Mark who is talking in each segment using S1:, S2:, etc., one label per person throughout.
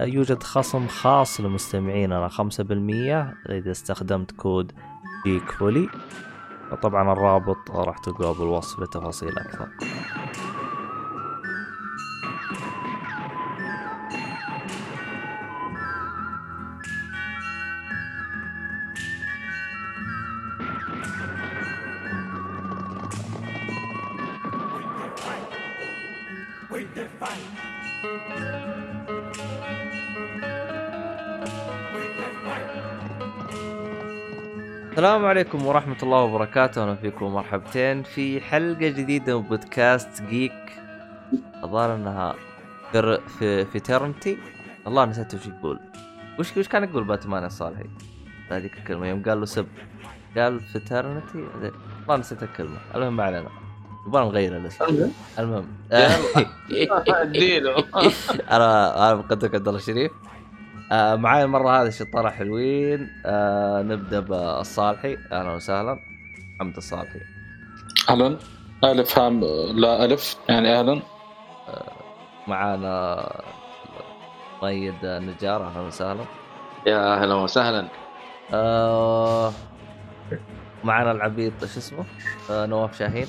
S1: يوجد خصم خاص خمسة بالمية إذا استخدمت كود جيك فولي طبعا الرابط راح تلقاه بالوصف لتفاصيل أكثر. السلام عليكم ورحمة الله وبركاته. أهلا فيكم مرحبتين في حلقة جديدة من بودكاست جيك. الظاهر أنها في في فيترنتي والله نسيت وش يقول. وش وش كان يقول باتمان الصالحي هذيك الكلمة يوم قال له سب قال فيترنتي والله نسيت الكلمة. المهم ما علينا. نبغى نغير الاسم المهم.
S2: اديله
S1: أنا أنا مقدمك عبد الله الشريف. آه معاي المرة هذه شطاره حلوين. آه نبدأ بالصالحي. أهلا وسهلا. حمد الصالحي.
S2: أهلا. ألف هام لا ألف يعني أهلا.
S1: آه معانا مؤيد نجار. أهلا وسهلا.
S3: يا أهلا وسهلا.
S1: آه معانا العبيط شو اسمه؟ آه نواف شاهين.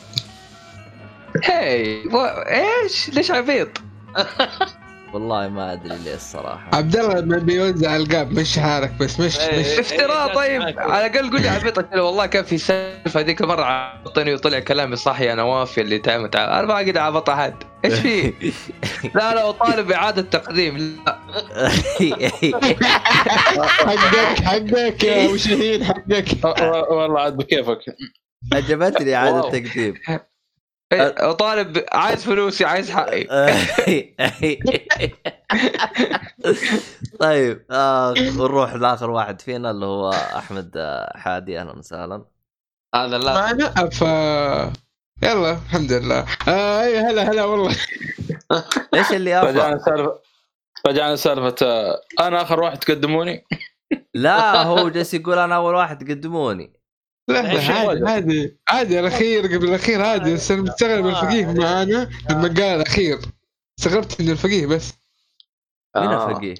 S3: هاي إيش؟ ليش عبيط
S1: والله ما أدري ليه الصراحه
S4: عبد الله ما بيوزع القاب مش حالك بس مش
S3: إيه،
S4: مش.
S3: افتراء طيب على الأقل قول لي عبيط قلت له والله كان في سالفة هذيك المره عبطني وطلع كلامي صح يا نواف اللي تعمل تعال أنا ما أقدر أعبط أحد. إيش في؟ لا لا اطالب باعاده تقديم لا.
S4: حقك حقك يا وشهيد حقك.
S2: والله عاد بكيفك.
S1: عجبتني إعادة تقديم.
S3: إيه، اطالب عايز فلوسي عايز حقي.
S1: طيب آه نروح لآخر واحد فينا اللي هو أحمد آه، حادي. أهلا وسهلا.
S3: هذا لا.
S4: معنا ف يلا الحمد لله. آه هلا هلا والله.
S1: إيش اللي أفضل؟
S2: رجعنا سالفه رجعنا سالفه آه، أنا آخر واحد تقدموني؟
S1: لا هو جالس يقول أنا أول واحد تقدموني.
S4: لا لا عادي؟ عادي عادي الأخير قبل الأخير عادي بس أنا مستغرب الفقيه معانا لما قال الأخير. استغربت إنه الفقيه بس.
S1: مين
S3: آه.
S1: الفقيه؟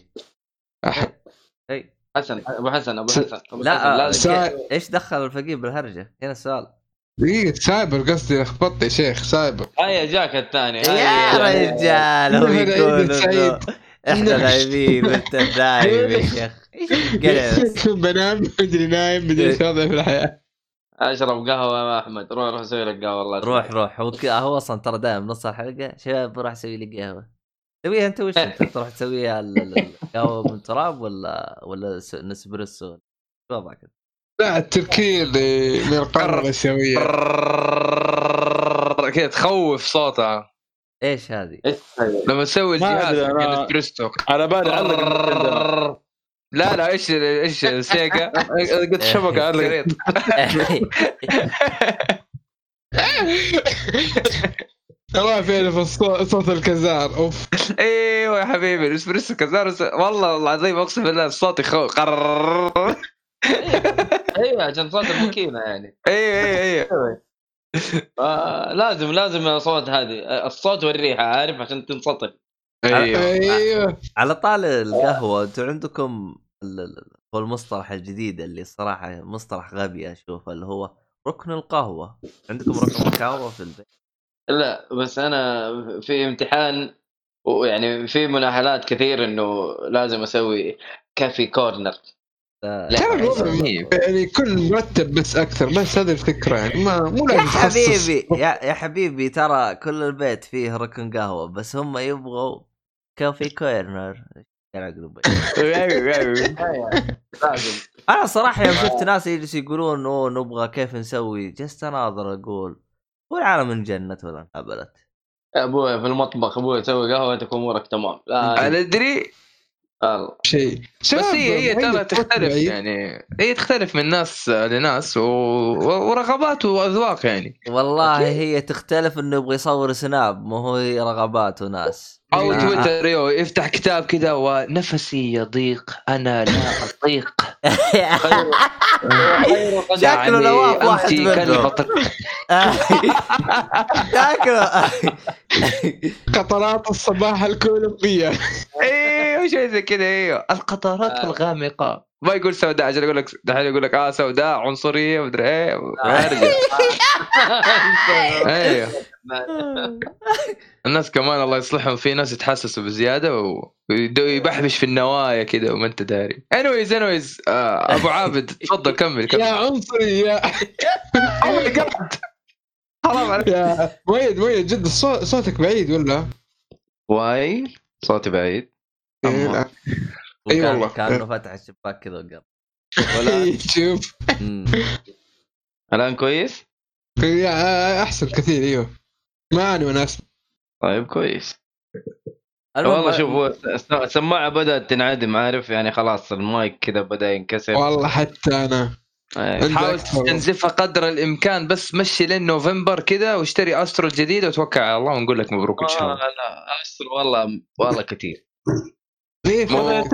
S1: اي
S3: حسن أبو حسن أبو حسن.
S1: لا آه، كي- إيش دخل الفقيه بالهرجة؟ هنا السؤال.
S4: دقيقة سايبر قصدي لخبطت يا شيخ سايبر.
S3: هيا جاك الثاني
S1: يا رجال هو يقول. إحنا نايمين وأنت نايم يا شيخ؟
S4: بنام بدري نايم بدري إيش وضعي في الحياة.
S3: اشرب قهوه يا أحمد. روح روح سوي لك قهوة الله
S1: روح روح. هو هو أصلا ترى دائما نص الحلقة. شباب بروح أسوي لي قهوة. سويها أنت وش أنت؟ تروح تسويها ال- ال- القهوه من تراب ولا ولا شو وضعك؟ انت؟
S4: لا من القارة الآسيوية.
S3: كذا تخوف صوتها.
S1: إيش هذه؟
S3: لما تسوي الجهاز الاسبريسو
S2: على بالي.
S3: لا لا إيش إيش سيجا؟
S2: قلت شبكة
S3: شريط
S4: الله فين في الصوت صوت الكزار؟ أوف.
S3: إيوه يا حبيبي الاسبريسو كزار والله العظيم أقسم بالله الصوت يخوف قرر.
S5: أيوه عشان صوت الماكينة يعني.
S3: إيوه إيوه إيوه.
S5: آه لازم لازم صوت هذه الصوت والريحة عارف عشان تنسطر
S3: أيوه.
S4: أيوه.
S1: على طال القهوة أنتم عندكم هو المصطلح الجديد اللي صراحة مصطلح غبي أشوفه اللي هو ركن القهوة. عندكم ركن القهوة في البيت؟
S5: لا بس أنا في امتحان ويعني في مناهلات كثير إنه لازم أسوي كافي كورنر
S1: لا.
S4: الوضع
S5: إيه.
S4: يعني كل مرتب بس أكثر بس هذه الفكرة يعني. ما مو
S1: يا. حبيبي يا, يا حبيبي ترى كل البيت فيه ركن قهوة بس هم يبغوا
S3: coffee
S5: corner.
S1: أنا صراحة يوم شفت ناس يجلسوا يقولون أوه نبغى كيف نسوي؟ جلست أناظر أقول هو العالم انجنت ولا انهبلت
S5: يا أبوي في المطبخ أبوي سوي قهوة تكون أمورك تمام. لا.
S3: أنا أدري.
S5: الله
S4: شيء.
S3: بس هي هي ترى تختلف. يعني. هي تختلف من ناس لناس و... و- ورغبات وأذواق يعني.
S1: والله هي تختلف إنه يبغى يصور سناب مو هو رغبات وناس.
S3: أو
S4: آه.
S3: تويتر يو يفتح كتاب كذا ونفسي يضيق أنا لا اطيق
S1: شكله نواف واحد منهم. شكله.
S4: قطرات الصباح الكولومبية
S3: شيء زي كذا أيوه القطارات
S5: آه.
S3: الغامقة. ما يقول سوداء عشان يقول لك دحين يقول لك آه سوداء عنصرية مدري إيه. ارجع أيوه الناس كمان الله يصلحهم في ناس يتحسسوا بزيادة ويبحبش في النوايا كذا وما أنت داري. anyways anyways آه أبو عابد تفضل كمل
S4: يا
S3: كمل
S4: عنصري يا
S3: Oh. حرام عليك.
S4: يا مؤيد مؤيد جد صوتك بعيد ولا؟
S5: واي صوتي بعيد.
S4: إيه، لا. اي
S1: كان-
S4: والله.
S1: كانه فتح الشباك كذا وقال
S5: ولا
S4: شوف.
S1: مم.
S5: الآن كويس؟
S4: أحسن كثير أيوه. ما أنا وأنا اسمع
S5: طيب كويس. والله شوف السماعة بدأت تنعدم عارف؟ يعني خلاص المايك كذا بدأ ينكسر.
S4: والله حتى أنا.
S5: إيه.
S3: حاول. تستنزفها قدر الإمكان بس مشي لين نوفمبر كذا واشتري أسترو الجديد وتوكل على الله ونقول لك مبروك إن شاء
S5: آه
S3: الله
S5: لا. استر والله والله كثير.
S4: إيه، فضل-
S3: أنت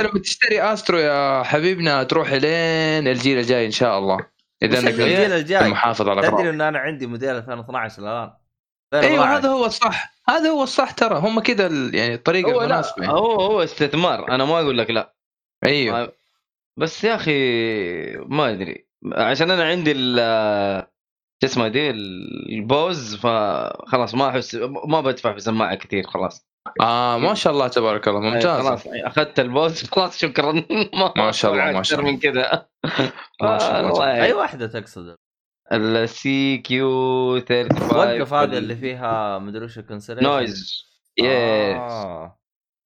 S3: لما تشتري Astro يا حبيبنا تروح لين الجيل الجاي إن شاء الله.
S1: إذا
S3: أنك
S1: الجيل الجاي
S3: محافظ على
S1: تدري إن أنا عندي موديل 2012 الآن.
S3: أيوه هذا هو الصح. هذا هو الصح ترى. هم كذا ال- يعني الطريقة
S5: هو
S3: المناسبة. يعني.
S5: هو هو استثمار. أنا ما أقول لك لا.
S3: أيوه.
S5: بس يا أخي ما أدري. عشان أنا عندي ال شو اسمه دي ال Bose فخلاص ما احس ما بدفع في سماعة كثير خلاص.
S3: آه ما شاء الله تبارك الله
S5: أي
S3: ممتاز.
S5: خلاص أخذت ال Bose. خلاص شكرا. ما,
S3: ما شاء الله، ما شاء الله.
S5: من كذا.
S3: ما شاء الله.
S5: والله
S1: أي واحدة تقصد؟
S5: ال QC 35
S1: وقف هذا اللي فيها مدري وش
S5: noise yes
S1: آه.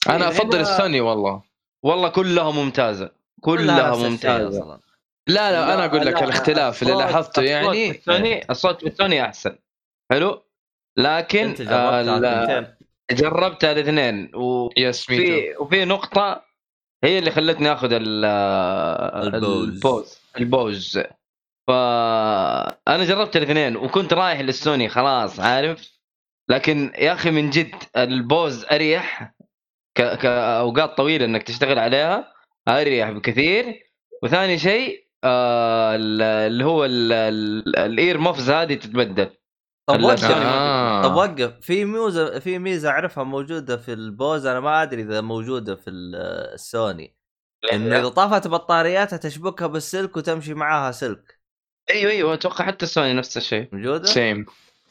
S3: أنا أفضل
S5: هنا-
S3: السوني والله.
S5: والله كلها ممتازة.
S1: كلها ممتازة.
S3: لا لا أنا أقول لك
S5: لا،
S3: الاختلاف اللي لاحظته يعني.
S5: الصوت في السوني أحسن. حلو؟ لكن
S1: أنت جربتها
S5: جربتها الاثنين
S3: yes me too.
S5: وفي نقطة هي اللي خلتني آخذ ال
S1: ال
S5: Bose. ال Bose فأنا جربت الاثنين وكنت رايح للسوني خلاص عارف لكن يا أخي من جد ال Bose أريح ك... كاوقات طويلة إنك تشتغل عليها أريح بكثير وثاني شيء آه ال- اللي هو ال- ال- ال earmuffs هذه تتبدل
S1: طب وقف
S5: سوني
S3: آه.
S1: طب وقف. في ميزة في ميزة أعرفها موجودة في ال Bose أنا ما أدري إذا موجودة في ال- السوني انه إذا طافت بطارياتها تشبكها بالسلك وتمشي معاها سلك.
S5: أيوه أيوه أتوقع حتى السوني نفس الشيء.
S1: موجودة؟
S3: same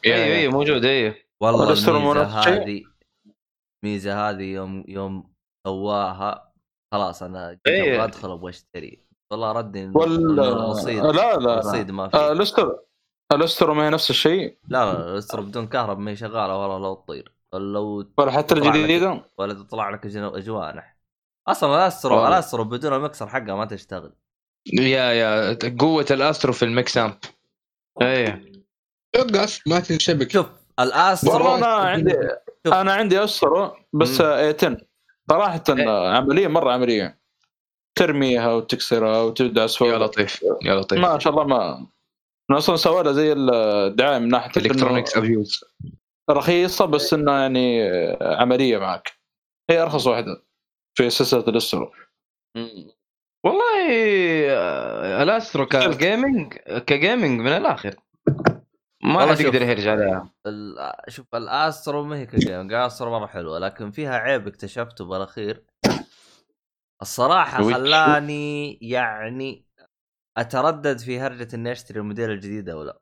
S5: أيوه أيوه موجود أيوه.
S1: والله
S2: الميزة؟
S1: هذه الميزه هذه يوم يوم سواها خلاص
S5: أنا.
S1: أبغى أدخل أبغى أشتري. والله ردني
S2: وال
S1: الرصيد
S2: لا لا
S1: الرصيد ما
S2: آه،
S1: في
S2: الاستر الاستر ما هي نفس الشيء؟
S1: لا لا الاستر بدون كهرب ما هي شغالة والله لو تطير. لو
S2: ولا حتى. الجديدة؟
S1: ولا تطلع لك جوانح. أصلا
S5: الأسترو.
S1: الأسترو بدون المكسر حقها ما تشتغل.
S3: يا يا قوة الأسترو في ال MixAmp.
S5: أيوه
S4: يوقف ما تنشبك.
S1: شوف الأسترو
S2: والله أنا عندي
S1: شوف.
S2: أنا عندي استر بس
S1: مم.
S2: A10 صراحة عملية مرة عملية. ترميها وتكسرها وتدعس فوق
S3: يا لطيف يا لطيف.
S2: ما شاء الله ما أنا أصلا سوى لها زي الدعايه من
S3: ناحية
S2: electronics
S3: abuse
S2: رخيصة بس انها يعني عملية معك. هي أرخص واحدة في سلسلة
S5: الأسترو. والله آه، الأسترو ك gaming كجيمنج من الآخر. ما. يقدر يهرج عليها.
S1: ال- شوف الأسترو ما هي كجيم الأسترو مرة حلوة لكن فيها عيب اكتشفته بالأخير.
S3: الصراحة؟
S1: خلاني يعني أتردد في هرجة إني أشتري الموديل الجديد أو لا؟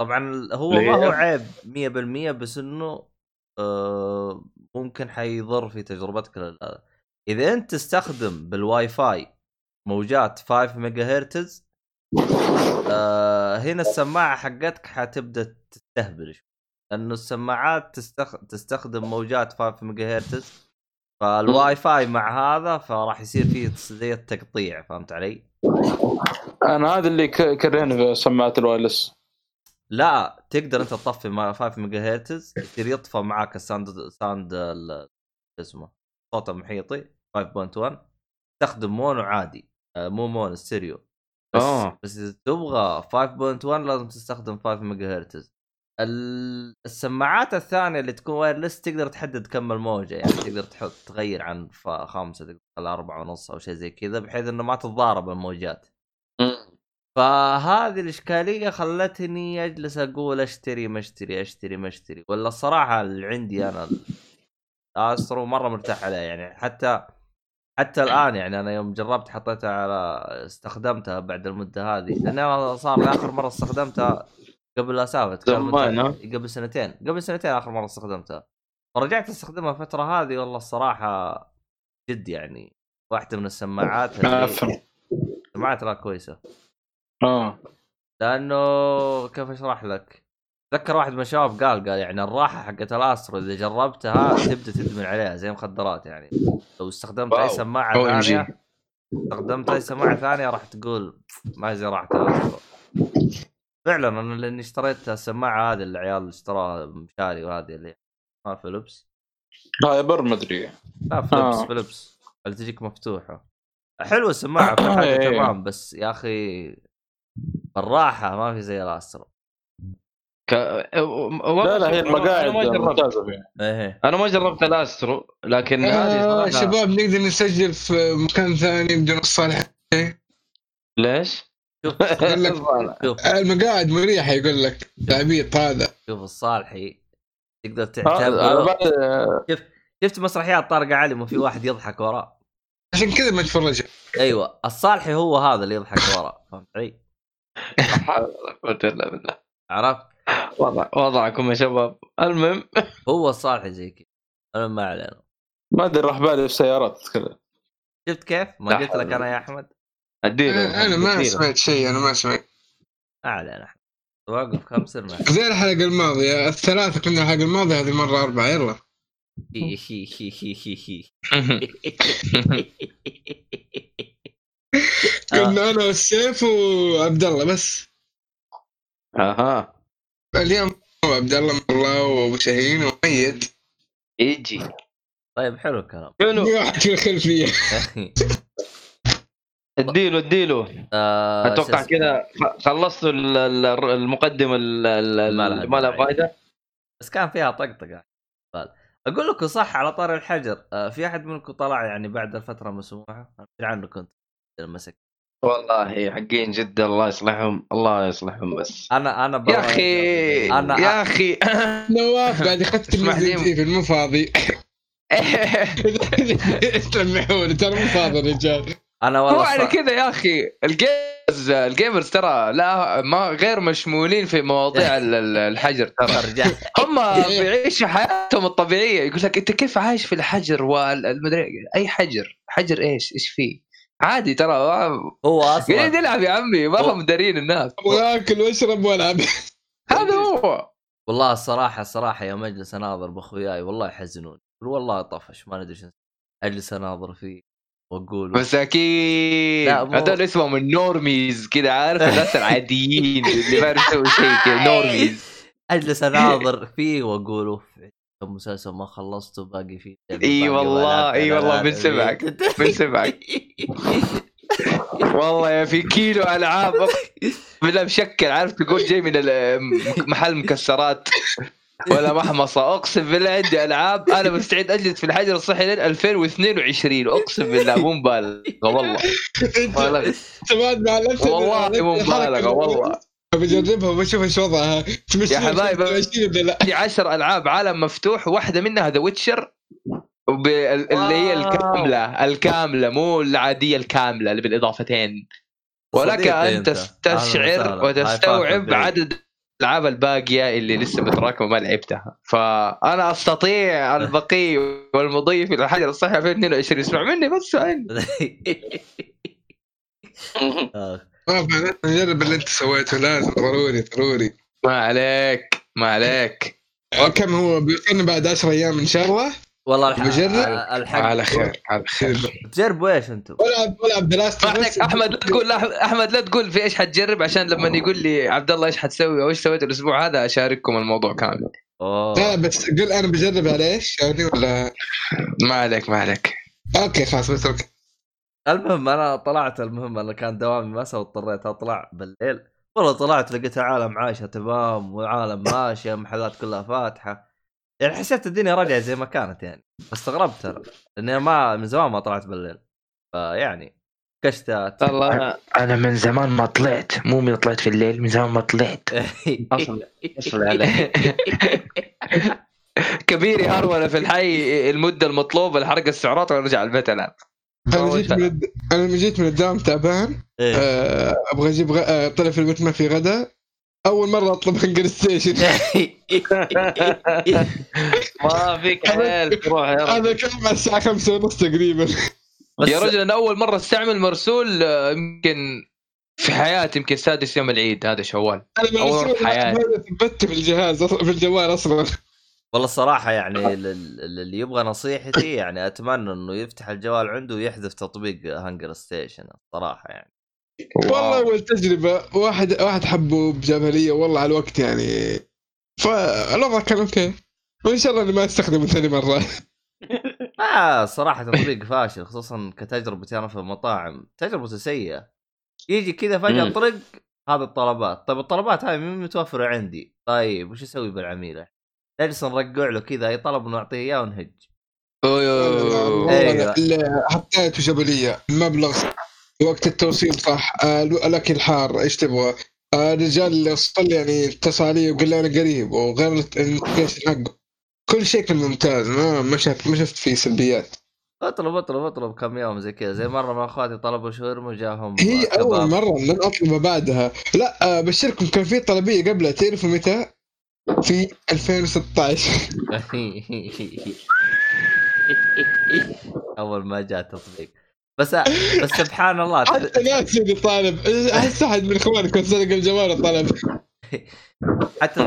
S1: طبعا هو ما هو عيب 100% بس إنه أه، ممكن حيضر في تجربتك إذا أنت تستخدم بالواي فاي موجات 5 ميجا هرتز آه هنا السماعة حقتك حتبدأ تستهبل شوي. لأنه السماعات تستخ... تستخدم موجات 5 ميجا هرتز فالواي فاي مع هذا فراح يصير فيه زي التقطيع فهمت علي؟
S2: أنا هذا اللي كرهني في سماعات ال wireless
S1: لا تقدر أنت تطفي مع 5 ميجا هرتز يصير يطفى معاك ال sound sound ال- شو اسمه صوته محيطي 5.1 تستخدم mono عادي آه، مو mono stereo بس
S5: آه.
S1: بس إذا تبغى 5.1 لازم تستخدم 5 ميجا هرتز السماعات الثانية اللي تكون wireless تقدر تحدد كم الموجة يعني تقدر تحط تغير عن خمسه تقدر أربعة ونص أو شيء زي كذا بحيث إنه ما تتضارب الموجات. فهذه الإشكالية خلتني أجلس أقول أشتري ما أشتري أشتري ما أشتري. ولا الصراحة اللي عندي أنا استرو مرة مرتاح عليه يعني حتى حتى الآن يعني أنا يوم جربت حطيتها على استخدمتها بعد المدة هذه لأن أنا صار آخر مرة استخدمتها قبل لا سافرت كان
S5: زمان،
S1: قبل سنتين قبل سنتين آخر مرة استخدمتها. فرجعت أستخدمها الفترة هذه والله الصراحة جد يعني واحدة من السماعات اللي
S2: افهم
S1: سماعات لا كويسة.
S2: آه.
S1: لأنه كيف أشرح لك؟ تذكر واحد من الشباب قال قال يعني الراحة حقت الأسترو إذا جربتها تبدأ تدمن عليها زي مخدرات يعني. لو استخدمت أي.
S2: سماعة.
S1: ثانية استخدمت أي سماعة ثانية راح تقول ما زي راحة الأسترو. فعلا أنا لأني اشتريت السماعه هذه اللي العيال اشتراها مشاري وهذه اللي ما فيلبس
S2: هايبر مدري
S1: لا فيلبس
S2: آه.
S1: فيلبس اللي تجيك مفتوحة. حلوة السماعة كل حاجة
S2: إيه.
S1: تمام بس يا أخي الراحه ما في زي الاسترو
S5: ك...
S2: لا لا هي المقاعد
S5: أنا ما جربت.
S2: ممتازة فيها.
S1: إيه
S5: أنا ما جربت الأسترو لكن هذه
S4: آه
S5: صراحة-
S4: شباب نقدر نسجل في مكان ثاني بدون الصالح
S5: ليش؟
S1: شوف
S4: يقول لك
S1: شوف
S4: المقاعد مريحة يقول لك تعبيط هذا
S1: شوف الصالحي تقدر
S2: آه،
S1: تعتبره.
S2: بعد-
S1: شفت مسرحيات طارق علي مو في واحد يضحك وراه؟
S4: عشان كذا ما تفرج.
S1: أيوه الصالحي هو هذا اللي يضحك وراه فهمت علي؟
S5: بالله.
S1: عرفت؟
S5: وضع وضعكم يا شباب. المهم.
S1: هو الصالحي زي كذا. أنا ما علينا.
S2: ما أدري راح بالي في سيارات كذا.
S1: شفت كيف؟ ما قلت لك أنا يا أحمد؟
S5: أديله
S4: أنا أنا ما. سمعت شيء أنا ما سمعت.
S1: ما علينا احمد واقف كم سنه
S4: زي الحلقة الماضية الثلاثة كنا الحلقة الماضية هذه مرة أربعة يلا. قلنا أنا والسيف وعبد الله بس.
S5: أها.
S4: اليوم عبد الله من الله وأبو شاهين وميت.
S5: يجي.
S1: طيب حلو الكلام.
S5: شنو؟
S4: في واحد في الخلفية.
S5: اديله اديله.
S1: آه، أتوقع؟
S5: كذا خلصتوا ال- ال- المقدمه ال- ال-
S1: ما لها
S5: اللي ما لها
S1: داعي.
S5: فائده
S1: بس كان فيها طقطقة. بال. أقول لكم صح على طار الحجر. آه، في أحد منكم طلع يعني بعد الفترة مسموحة؟ أدري عنه كنت. مسك.
S5: والله حقين جدا. الله يصلحهم الله يصلحهم بس.
S1: أنا أنا
S3: يا أخي
S1: أنا-
S3: يا أخي.
S4: نواف قاعد يختم. في مو فاضي تلمحوني ترى مو فاضي الرجال
S1: أنا
S3: هو
S1: والله
S3: على
S1: ص...
S3: كذا يا أخي. ال gamers ال gamers ترى لا ما غير مشمولين في مواضيع ال- ال- الحجر ترى. هم بيعيشوا حياتهم الطبيعية. يقول لك أنت كيف عايش في الحجر والمدري أي حجر؟ حجر إيش؟ إيش فيه؟ عادي ترى.
S1: هو أصلا
S3: نلعب يا عمي. ما
S1: هو-
S3: هم مدارين الناس.
S4: أبغى آكل وأشرب وألعب.
S3: هذا هو.
S1: والله الصراحه الصراحة يوم اجلس أناظر بأخوياي والله يحزنون والله طفش ما ندري شو أجلس أناظر فيه. واقول
S3: مساكين هذول اسمهم النورميز كذا عارف؟ الناس العاديين اللي ما يسوي شيء كذا نورميز
S1: أجلس أناظر فيه واقول أوف كم مسلسل ما خلصته باقي فيه
S3: إي والله، إي والله بنسمعك، بنسمعك. والله يا في كيلو ألعاب. بالله مشكل عارف تقول جاي من محل مكسرات. ولا محمصه أقسم بالله عندي ألعاب أنا مستعد أجلس في الحجر الصحي لين 2022 أقسم بالله مو مبالغ والله. والله مو مبالغة والله.
S4: بجربها وبشوف إيش وضعها.
S3: يا حبايب. عندي 10 ألعاب عالم مفتوح واحدة منها ذا ويتشر اللي هي. الكاملة الكاملة مو العادية الكاملة اللي بالإضافتين. ولك
S1: أن
S3: تستشعر وتستوعب عدد الالعاب الباقية اللي لسه متراكمة ما لعبتها. فأنا أستطيع البقي والمضي في الحجر الصحي 2022 اسمع مني بس عين.
S1: آه.
S4: نجرب اللي أنت سويته. لازم. ضروري ضروري.
S3: ما عليك ما عليك.
S4: كم هو بيقينا بعد 10 أيام إن شاء الله.
S1: والله الحق
S4: بجرب؟
S1: الحق.
S3: على خير على خير.
S1: تجربوا إيش أنتم؟
S4: والعب والعب دراستي
S3: أحمد لا تقول لا أحمد لا تقول في إيش حتجرب عشان لما يقول لي عبد الله إيش حتسوي أو إيش سويت الأسبوع هذا أشارككم الموضوع كامل.
S1: أوه.
S4: لا بس قل أنا بجرب على إيش يعني ولا؟
S3: ما عليك ما عليك.
S4: أوكي خلاص بترك
S1: المهم أنا طلعت المهم أنا كان دوامي مساء واضطريت أطلع بالليل. والله طلعت لقيت عالم عايشة تمام وعالم ماشية محلات كلها فاتحة. يعني حسيت الدنيا رجعت زي ما كانت يعني. فاستغربت ترى لاني ما من زمان ما طلعت بالليل. فيعني كشتات
S5: والله
S3: أنا من زمان ما طلعت. مو من طلعت في الليل من زمان ما طلعت.
S5: أصلا اصل عليك.
S3: كبير يهرول في الحي المدة المطلوبة لحرق السعرات ورجع البيت ألعب.
S4: أنا جيت من الد... أنا جيت من الدوام تعبان.
S1: إيه.
S4: آه، أبغى أجيب غ... آه، طلع في البيت ما في غدا. أول مرة أطلب هنجر ستيشن
S5: ما فيك حيل تروح يا رجل.
S4: أنا كان مع الساعة خمسة ونص تقريبا.
S3: يا رجل أنا أول مرة أستعمل مرسول آه، يمكن في حياتي يمكن سادس يوم العيد هذا شوال.
S4: أنا من
S3: أول
S4: الأسبوع
S3: حياة.
S4: ما ثبت في الجهاز في الجوال أصلا.
S1: والله الصراحة يعني ال- ال- اللي يبغى نصيحتي يعني أتمنى إنه يفتح الجوال عنده ويحذف تطبيق هانجر ستيشن الصراحة يعني.
S4: والله اول تجربه واحد واحد حبه بجبليه والله على الوقت يعني. فالوضع كان okay. وإن شاء الله إني ما أستخدمه ثاني مرة.
S1: آه صراحة تطبيق فاشل خصوصا كتجربتي أنا في المطاعم. تجربته سيئة. يجي كذا فجأة. طرق هذه الطلبات. طيب الطلبات هاي مين متوفرة عندي؟ طيب وش أسوي بالعميل؟ نجلس نرقع له كذا أي طلب نعطيه إياه ونهج.
S4: والله حطيته جبليه المبلغ وقت التوصيل صح. آه، الاكل حار إيش تبغى؟ آه، الرجال اللي وصل يعني اتصل علي وقال لي أنا قريب وغير النوتيفيكيشن حقه. كل شيء كان ممتاز. ما ما شفت ما شفت فيه سلبيات.
S1: اطلب اطلب اطلب كم يوم زي كذا. زي مرة من أخواتي طلبوا شاورما وجاهم
S4: هي
S1: كباب.
S4: اول مرة لن أطلب بعدها. لا آه، بشركم كان في طلبية قبلها. تعرفوا متى؟ في 2016
S1: أول ما جاء التطبيق بس بس سبحان الله
S4: حتى ناسي طالب أحس أحد من اخوانكم سرق الجوال وطلب
S1: حتى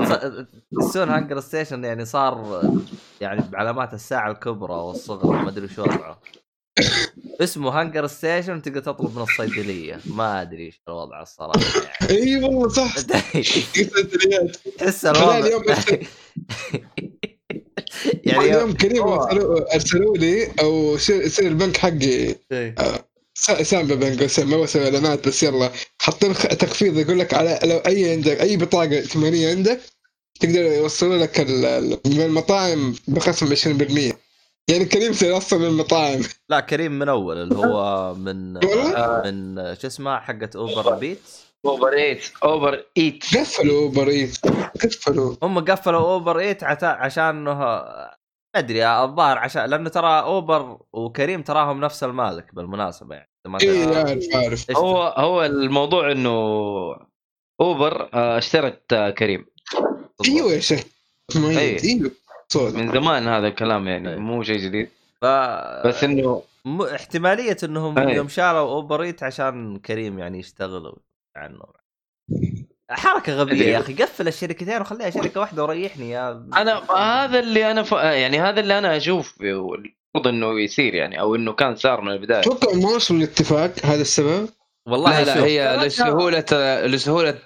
S1: تحسون HungerStation يعني صار يعني بعلامات الساعة الكبرى والصغرى ما أدري شو وضعه. اسمه HungerStation تقدر تطلب من الصيدلية. ما أدري إيش الوضع الصراحة يعني.
S4: إي والله صح.
S1: تحس الوضع. يعني
S4: اليوم كريم. ارسلوا لي أو يصير يصير البنك حقي
S1: إيه.
S4: س- سامبا بنك ما بسوي اعلانات بس يلا حاطين تخفيض يقول لك على لو أي عندك أي بطاقة ائتمانية عندك تقدر يوصلوا لك من المطاعم بخصم 20% يعني كريم سيوصل للمطاعم
S1: لا كريم من أول اللي هو من؟ من شو اسمه حقت Uber Eats
S5: Uber Eats Uber Eats
S4: قفلوا Uber Eats قفلوا.
S1: هم قفلوا Uber Eats عتا- عشان انه ما أدري الظاهر عشان لأنه ترى اوبر وكريم تراهم نفس المالك بالمناسبة يعني.
S4: اي. عارف عارف
S5: هو هو الموضوع إنه اوبر آه، اشترت آه، كريم.
S4: أيوه يا شيخ.
S5: إيه.
S4: أيوه
S5: من زمان هذا الكلام يعني
S1: أي.
S5: مو شيء جديد.
S1: ف
S5: بس إنه
S1: م... احتمالية إنهم
S5: أي.
S1: يوم شالوا Uber Eats عشان كريم يعني يشتغلوا. عنه. حركة غبية يا أخي قفل الشركتين وخليها شركة واحدة وريحني يا
S5: أنا هذا اللي أنا ف... يعني هذا اللي أنا أشوف المفروض إنه يصير يعني أو إنه كان صار من البداية.
S4: أتوقع ما وصلوا لاتفاق هذا السبب.
S1: والله
S3: لا لا هي لسهولة لسهولة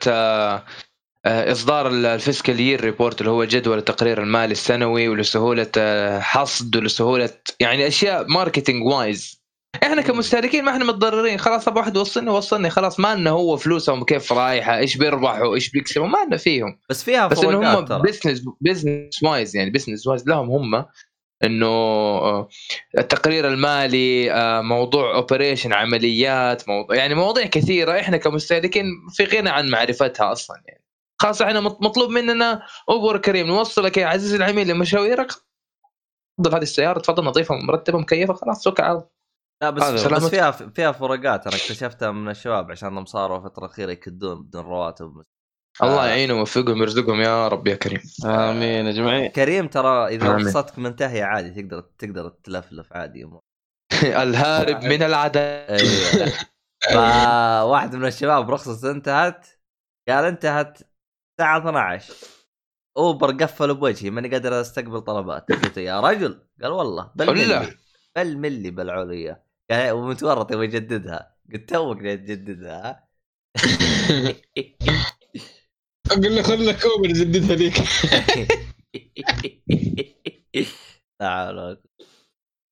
S3: آه، إصدار ال fiscal year report اللي هو جدول التقرير المالي السنوي ولسهولة آه، حصد ولسهولة يعني أشياء marketing wise. إحنا كمستهلكين ما إحنا متضررين. خلاص أبغى واحد يوصلني وصلني. خلاص ما لنا هو فلوسهم كيف رايحة إيش بيربحوا إيش بيكسبوا ما لنا فيهم.
S1: بس فيها
S3: بس إنه هم business business wise يعني business wise لهم هم إنه آه، التقرير المالي آه، موضوع operation عمليات موضوع يعني مواضيع كثيرة إحنا كمستهلكين في غنى عن معرفتها أصلا يعني. خاصه إحنا مط- مطلوب مننا اوبر كريم نوصلك يا عزيزي العميل لمشاويرك. تفضل هذه السيارة تفضل نظيفة مرتبة مكيفة خلاص توكل على الله.
S1: لا بس بس. فيها فيها فروقات أنا اكتشفتها من الشباب عشانهم صاروا الفترة الأخيرة يكدون بدون رواتب.
S3: الله
S1: آه.
S3: يعينهم ويوفقهم ويرزقهم يا رب يا كريم.
S5: آمين يا جماعة.
S1: كريم ترى
S3: إذا.
S1: رخصتك منتهيه عادي تقدر تقدر تلفلف عادي.
S3: الهارب من العدم
S1: أيوه. فواحد من الشباب رخصته انتهت قال انتهت الساعة 12 أوبر قفلوا بوجهي ماني قادر أستقبل طلبات قلت يا رجل قال والله بل. ملي بل ملي بالعليا. قال ومتورط يبغى يجددها. قلت توك جاي تجددها
S4: أقول له خذ لك اوبر جددها ليك
S1: لا حول ولا قوة.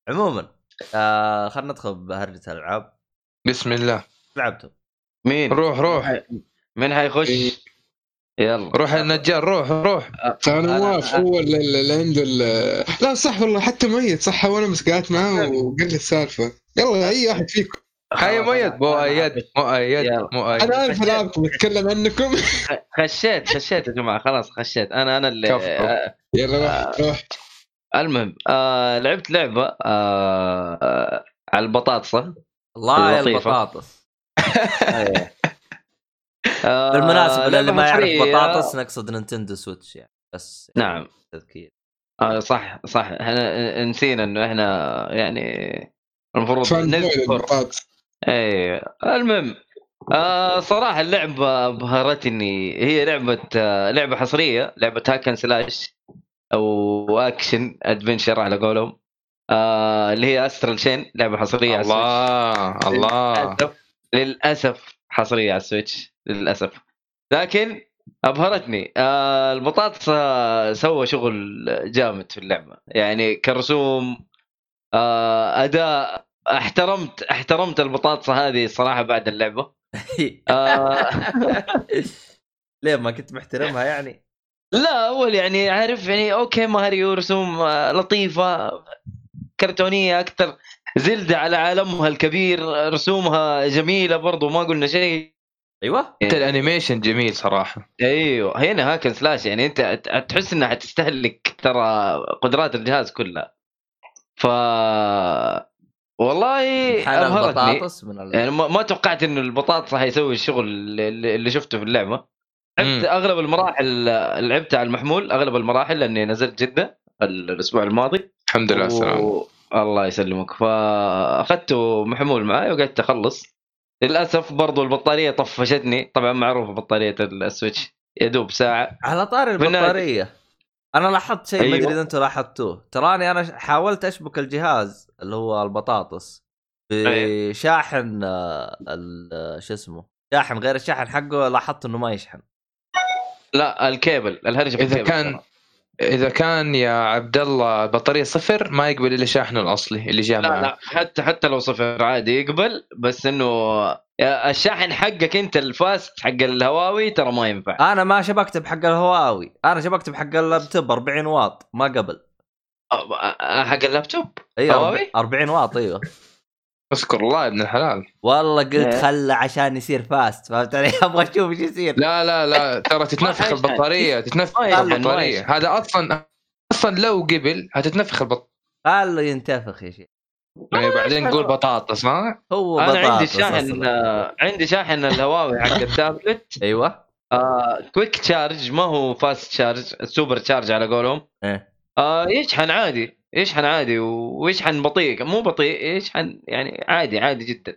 S1: عموما آه خلينا ندخل بهرجة الألعاب.
S3: بسم الله.
S1: لعبتم
S5: مين؟
S3: روح روح.
S5: مين حيخش؟ يلا.
S3: روح يا النجار روح روح.
S4: ترى
S1: أنا-
S4: نواف هو اللي, عنده لا صح والله حتى ميت صح وأنا بس قعدت معاه وقال لي السالفة. يلا أي واحد فيكم.
S3: هيا مؤيد مؤيد مؤيد. مؤيد.
S4: أنا عارف العابكم اتكلم عنكم.
S5: خشيت خشيت يا جماعة خلاص خشيت. أنا أنا اللي
S3: كفو.
S5: آه
S4: يلا روح روح.
S5: المهم آه لعبت لعبة آه آه على البطاطسه
S1: الله يا
S5: لطيفة.
S1: البطاطس.
S5: أيوة. آه،
S1: بالمناسبة للي ما يعرف. بطاطس نقصد Nintendo Switch يعني بس
S5: نعم.
S1: تذكير.
S5: آه صح صح. إحنا نسينا إنه إحنا يعني المفروض نذكر اي المهم آه صراحة اللعبة ابهرتني هي لعبة آه لعبة حصرية لعبة hack and slash أو action adventure على قولهم. آه اللي هي Astral Chain لعبة حصرية على السويتش.
S3: الله الله.
S5: للأسف للأسف حصرية على ال Switch للأسف. لكن أبهرتني آه البطاطس آه، سوى شغل جامد في اللعبة. يعني كرسوم أداء احترمت احترمت البطاطسه هذه الصراحه بعد اللعبة. آه.
S1: ليه ما كنت محترمها يعني؟
S5: لا أول يعني عارف يعني okay ماريو رسوم آه، لطيفة كرتونية أكثر Zelda على عالمها الكبير رسومها جميلة برضو ما قلنا شيء.
S1: أيوه.
S3: أنت ال animation جميل صراحة.
S5: أيوه هنا hack and slash يعني أنت تحس إنها حتستهلك ترى قدرات الجهاز كلها. ف والله أبهرتني.
S1: البطاطس من ال...
S5: يعني ما توقعت انه البطاطس حيسوي الشغل اللي, شفته في اللعبة. لعبت. أغلب المراحل لعبتها على المحمول أغلب المراحل لأني نزلت جدة ال- الأسبوع الماضي.
S3: الحمد لله
S5: و... الله يسلمك. فاخذته محمول معي وقعدت أخلص. للأسف برضو البطارية طفشتني. طبعا معروفة بطارية السويتش يدوب ساعة.
S1: على
S5: بالنادي.
S1: البطارية. أنا لاحظت شيء ما
S5: أيوة.
S1: ادري إذا أنتم لاحظتوه تراني أنا حاولت أشبك الجهاز اللي هو البطاطس. بشاحن ال- آه، شو اسمه شاحن غير الشاحن حقه لاحظت إنه ما يشحن
S5: لا الكيبل الهرجه في إذا
S3: كان. إذا كان يا عبد الله بطارية صفر ما يقبل إلا شاحنه الأصلي اللي جاء
S5: لا
S3: معه
S5: لا حتى حتى لو صفر عادي يقبل بس إنه الشاحن حقك أنت ال fast حق الهواوي ترى ما ينفع.
S1: أنا ما شبكت بحق الهواوي. أنا شبكت بحق اللابتوب 40 واط ما قبل.
S5: حق اللابتوب؟
S1: أيوه
S5: هواوي؟
S1: 40 واط إيوه.
S3: اذكر الله يا ابن الحلال.
S1: والله قلت
S5: إيه.
S1: خله عشان يصير fast فهمت علي؟ أبغى أشوف إيش يصير.
S3: لا لا لا ترى تتنفخ. البطارية تتنفخ
S5: البطارية.
S3: هذا أصلا أصلا لو قبل هتتنفخ البطاريه
S1: خله ينتفخ يا شيخ.
S3: يعني بعدين نقول بطاطس ها
S1: هو
S5: أنا عندي
S1: بطاطس
S5: شاحن
S1: أصلاً.
S5: آه، عندي شاحن الهواوي حق التابلت.
S1: أيوه.
S5: آه quick charge ما هو fast charge super charge على قولهم.
S1: إيه.
S5: آه يشحن عادي. يشحن عادي ويشحن بطيء مو بطيء يشحن يعني عادي عادي جدا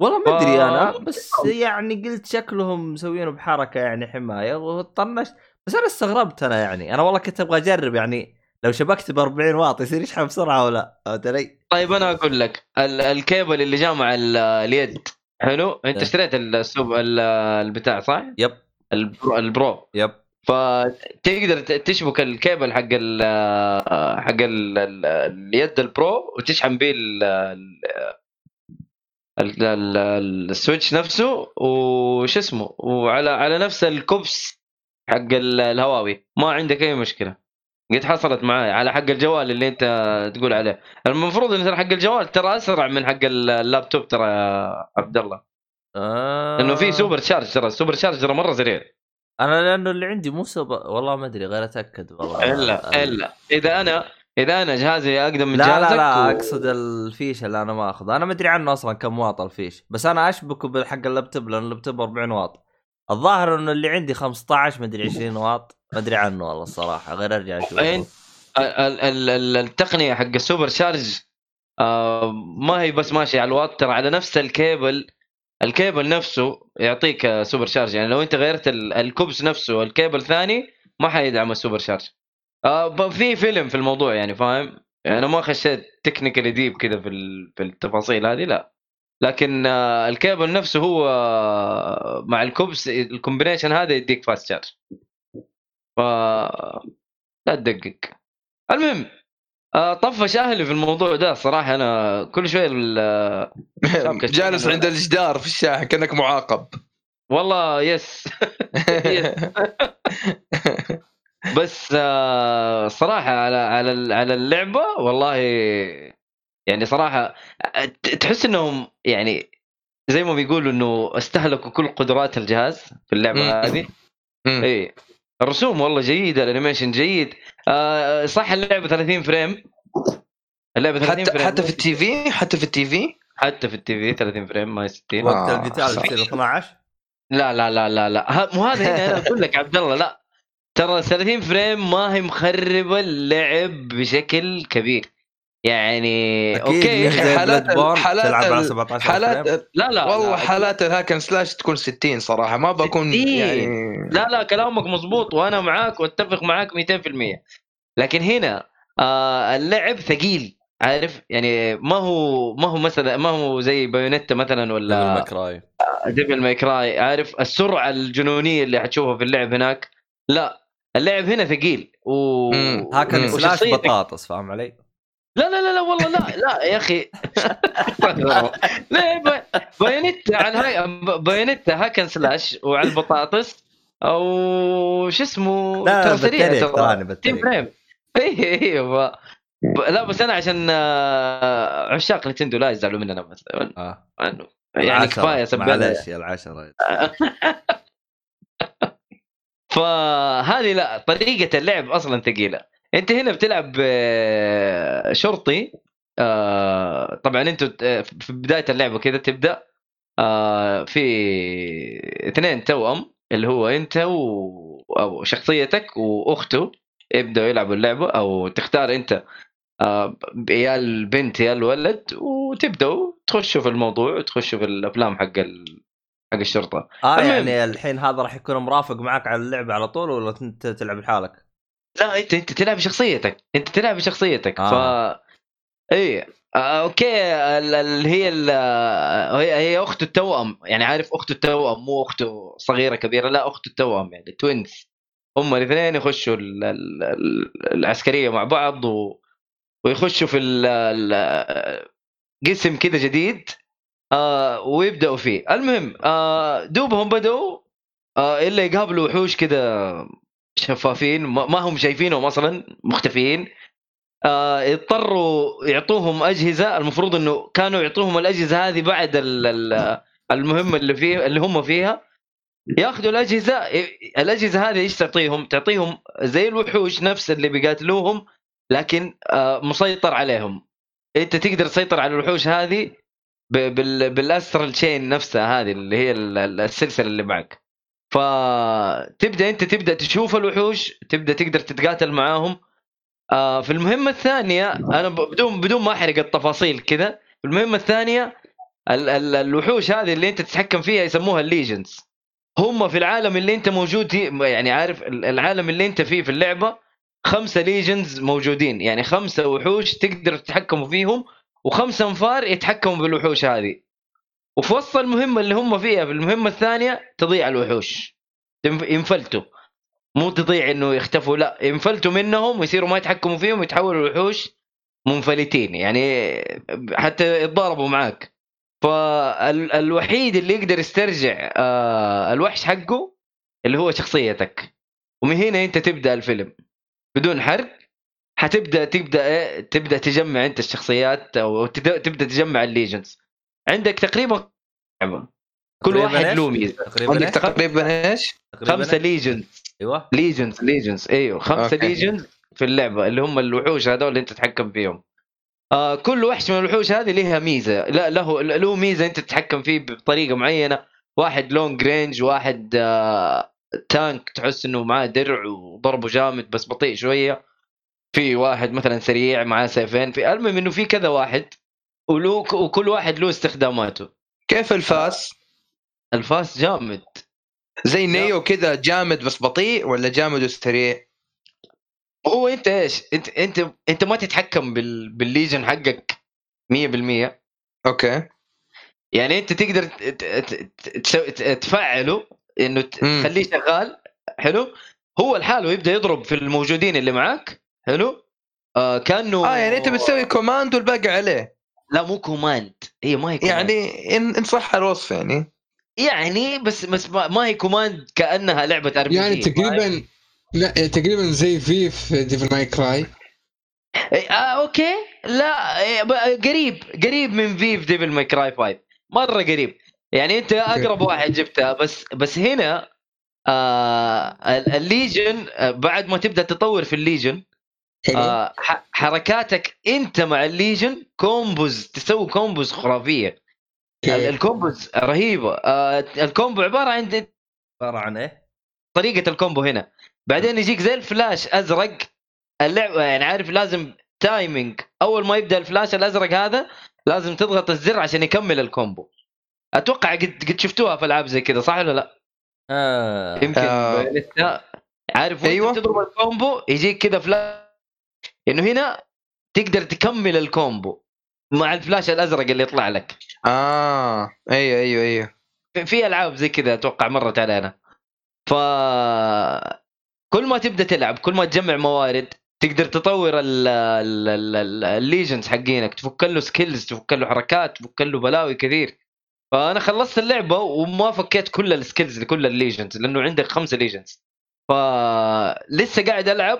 S1: والله ما
S5: أدري
S1: أنا بس يعني قلت شكلهم مسوينه بحركة يعني حماية وطنشت بس أنا استغربت أنا يعني أنا والله كنت أبغى أجرب يعني لو شبكت ب 40 واط يصير يشحن بسرعة ولا فهمت علي؟
S5: طيب أنا أقول لك ال- الكيبل اللي جاء مع ال- اليد حلو أنت
S1: إيه.
S5: اشتريت السوب ال- البتاع صح؟
S1: يب
S5: ال Pro, ال Pro.
S1: يب
S5: فتقدر تشبك الكيبل حق ال حق ال ال اليد ال Pro وتشحن به ال- ال- ال- ال- ال Switch نفسه وش اسمه وعلى على نفس الكبس حق ال- الهواوي. ما عندك أي مشكلة. قد حصلت معاي على حق الجوال اللي أنت تقول عليه. المفروض إن حق الجوال ترى أسرع من حق ال- اللابتوب ترى يا عبد الله.
S1: آه.
S5: لأنه في super charge ترى ال super charge ترى مرة سريع.
S1: أنا لأنه اللي عندي مو سوبر والله ما أدري غير أتأكد والله.
S5: الا إلا. إذا أنا إذا أنا جهازي اقدم من
S1: لا
S5: جهازك
S1: لا لا
S5: و-
S1: أقصد الفيش اللي أنا ما اخذه أنا ما أدري عنه أصلا كم واط الفيش بس أنا أشبكه بحق اللابتوب لأن اللابتوب 40 واط. الظاهر إنه اللي عندي 15 ما أدري 20 واط. ما أدري عنه والله الصراحة غير أرجع أشوف.
S5: التقنية حق ال super charge آه، ما هي بس ماشية على الواط ترى على نفس ال cable ال cable نفسه يعطيك super charge يعني لو انت غيرت ال- الكوبس نفسه الكيبل ثاني ما حيدعم ال super charge. آه، في فيلم في الموضوع يعني فاهم؟ يعني أنا ما خشيت technical deep كذا في في التفاصيل هذه لا. لكن آه، الكيبل نفسه هو آه، مع الكوبس ال combination هذا يديك fast charge ف لا تدقق. المهم طفش أهلي في الموضوع ده صراحة أنا كل شبكة
S3: جالس. عند الجدار في الشاحن كأنك معاقب
S5: والله يس بس آه، صراحة على على على اللعبة والله يعني صراحة ت- تحس إنهم يعني زي ما بيقولوا إنه استهلكوا كل قدرات الجهاز في
S3: اللعبة.
S5: هذه. اي الرسوم والله جيدة ال animation جيد آه صح اللعبة 30 frame. اللعبة 30
S3: حتى
S5: frame.
S3: حتى في ال TV؟ حتى في ال TV؟
S5: حتى في ال TV 30 frame ما هي 60
S1: وقت
S3: آه،
S1: القتال. يصير 12
S5: لا لا لا لا لا. ه- مو هذا هنا أنا أقول لك عبد الله لا. ترى 30 frame ما هي مخربة اللعب بشكل كبير. يعني
S1: okay
S3: حالات- حالات
S1: تلعب على
S3: ال-
S1: 17 frame.
S3: حالات
S5: لا لا
S3: والله
S5: لا
S3: حالات ال hack and slash تكون 60 صراحة ما بكون
S5: 60.
S3: يعني
S5: لا لا كلامك مزبوط وأنا معاك وأتفق معاك 200% لكن هنا آه اللعب ثقيل عارف يعني ما هو ما هو مثلا ما هو زي بايونيتا مثلا ولا
S6: May Cry
S5: ديفل ماي كراي عارف السرعة الجنونية اللي حتشوفها في اللعب هناك لا اللعب هنا ثقيل و.
S1: هاكن. سلاش بطاطس فاهم علي؟
S5: لا لا لا لا والله لا لا يا أخي. بايونيتا على هاي بايونيتا هاكن سلاش وعلى البطاطس أو شو اسمه
S1: لا
S5: سريع ترى.
S1: تراني
S5: تيم فريم. اي أيوه ب- لا بس أنا عشان آه، عشاق نتندو لا يزعلوا مننا مثلا. عنه. يعني. كفاية سبنا
S1: معلش يا العشرة
S5: فهذه لا طريقة اللعب أصلا ثقيلة. أنت هنا بتلعب آه، شرطي آه، طبعا أنت في بداية اللعبة كذا تبدأ آه، في اثنين توأم اللي هو أنت و... أو شخصيتك وأخته يبدأوا يلعبوا اللعبة أو تختار أنت آه، يا البنت يا الولد وتبدأوا تخشوا في الموضوع وتخشوا في الأفلام حق ال... حق
S1: الشرطة
S5: آه.
S1: يعني الحين هذا راح يكون مرافق معك على اللعبة على طول ولا انت تلعب لحالك؟
S5: لا انت انت تلعب بشخصيتك. انت تلعب بشخصيتك.
S1: آه.
S5: ف اي آه، okay ال- اللي هي ال- هي هي اخته التوأم. يعني عارف اخته التوأم مو اخته صغيرة كبيرة لا اخته التوأم يعني twins هم الاثنين يخشوا ال- ال- ال- العسكرية مع بعض و... ويخشوا في ال... ال... قسم كذا جديد آه ويبدأوا فيه. المهم آه دوبهم بدأوا آه إلا يقابلوا وحوش كذا شفافين ما هم شايفينهم أصلا مختفيين. آه يضطروا يعطوهم أجهزة المفروض إنه كانوا يعطوهم الأجهزة هذه بعد ال- ال- المهمه اللي فيه اللي هم فيها. ياخذوا الأجهزة الأجهزة هذه إيش تعطيهم؟ تعطيهم زي الوحوش نفس اللي بيقاتلوهم لكن آه مسيطر عليهم. أنت تقدر تسيطر على الوحوش هذه بالأسترال تشين نفسها هذه اللي هي ال- ال- السلسلة اللي معك. فتبدأ أنت تبدأ تشوف الوحوش تبدأ تقدر تتقاتل معاهم. آه في المهمة الثانية أنا بدون بدون ما أحرق التفاصيل كذا في المهمة الثانية ال ال الوحوش هذه اللي أنت تتحكم فيها يسموها ال Legions هم في العالم اللي أنت موجود يعني عارف ال- العالم اللي أنت فيه في اللعبة خمسة Legions موجودين. يعني خمسة وحوش تقدر تتحكموا فيهم وخمسة انفار يتحكموا بالوحوش هذه. وفي وسط المهمة اللي هم فيها في المهمة الثانية تضيع الوحوش. ينفلتوا. مو تضيع إنه يختفوا لا ينفلتوا منهم ويصيروا ما يتحكموا فيهم ويتحولوا لوحوش منفلتين. يعني حتى يتضاربوا معاك. فالوحيد اللي يقدر يسترجع آه، الوحش حقه اللي هو شخصيتك. ومن هنا أنت تبدأ الفيلم. بدون حرق حتبدأ تبدأ إيه، تبدأ تجمع أنت الشخصيات أو تبدأ تجمع ال Legions عندك تقريبا. كل
S1: تقريباً
S5: واحد؟ له ميزه
S1: تقريبا
S3: عندك؟ تقريبا
S1: إيش؟
S5: خمسة
S1: إيش؟ Legions
S5: أيوه Legions Legions أيوه
S3: خمسة.
S5: Legions في اللعبة اللي هم الوحوش هذول اللي أنت تتحكم فيهم آه كل وحش من الوحوش هذه لها ميزة لا له له ميزة أنت تتحكم فيه بطريقة معينة واحد long range واحد آه tank تحس إنه معاه درع وضربه جامد بس بطيء شوية في واحد مثلا سريع معاه سيفين في المهم إنه في كذا واحد وله وكل واحد له استخداماته.
S3: كيف الفاس؟
S5: الفاس جامد.
S3: زي نيو كذا جامد بس بطيء ولا جامد وسريع؟
S5: هو انت إيش؟ انت انت انت ما تتحكم بال... بال Legion حقك 100%
S3: okay.
S5: يعني انت تقدر تفعله انه. تخليه شغال. حلو. هو لحاله يبدأ يضرب في الموجودين اللي معاك. حلو. آه كأنه
S3: آه يعني انت بتسوي command والباقي عليه.
S5: لا مو command. هي ما هي command.
S3: يعني إن إن صح الوصف يعني.
S5: يعني بس بس ما ما هي command كأنها لعبة ار
S4: يعني تقريبا لا تقريبا زي في في ديفل ماي كراي
S5: آه okay. لا إيه، ب- قريب قريب من فيف ديفل ماي كراي 5 مرة قريب. يعني أنت أقرب واحد جبتها بس بس هنا آه ال- ال legion آه، بعد ما تبدأ تطور في ال
S4: legion
S5: آه ح- حركاتك أنت مع ال legion combos تسوي combos خرافية okay.
S4: ال
S5: combos رهيبة آه ال combo عبارة عن
S1: عبارة عن إيه؟
S5: طريقة ال combo هنا بعدين يجيك زي الفلاش أزرق اللعبه يعني عارف لازم timing أول ما يبدأ الفلاش الأزرق هذا لازم تضغط الزر عشان يكمل ال combo أتوقع قد قد شفتوها في ألعاب زي كذا صح ولا لا؟
S1: آه.
S5: يمكن
S3: آه.
S5: لسه عارف
S3: أيوة.
S5: تضرب ال combo يجيك كذا فلاش انه هنا تقدر تكمل ال combo مع الفلاش الأزرق اللي يطلع لك.
S3: آه أيوه أيوه أيوه.
S5: في- ألعاب زي كذا أتوقع مرت علينا. ف كل ما تبدأ تلعب كل ما تجمع موارد تقدر تطور ال- ال- ال- ال- ال legions حقينك. تفك له skills تفك له حركات تفك له بلاوي كثير. فأنا خلصت اللعبة وما فكيت كل ال skills لكل ال legions لأنه عندك خمسه legions فلسه قاعد ألعب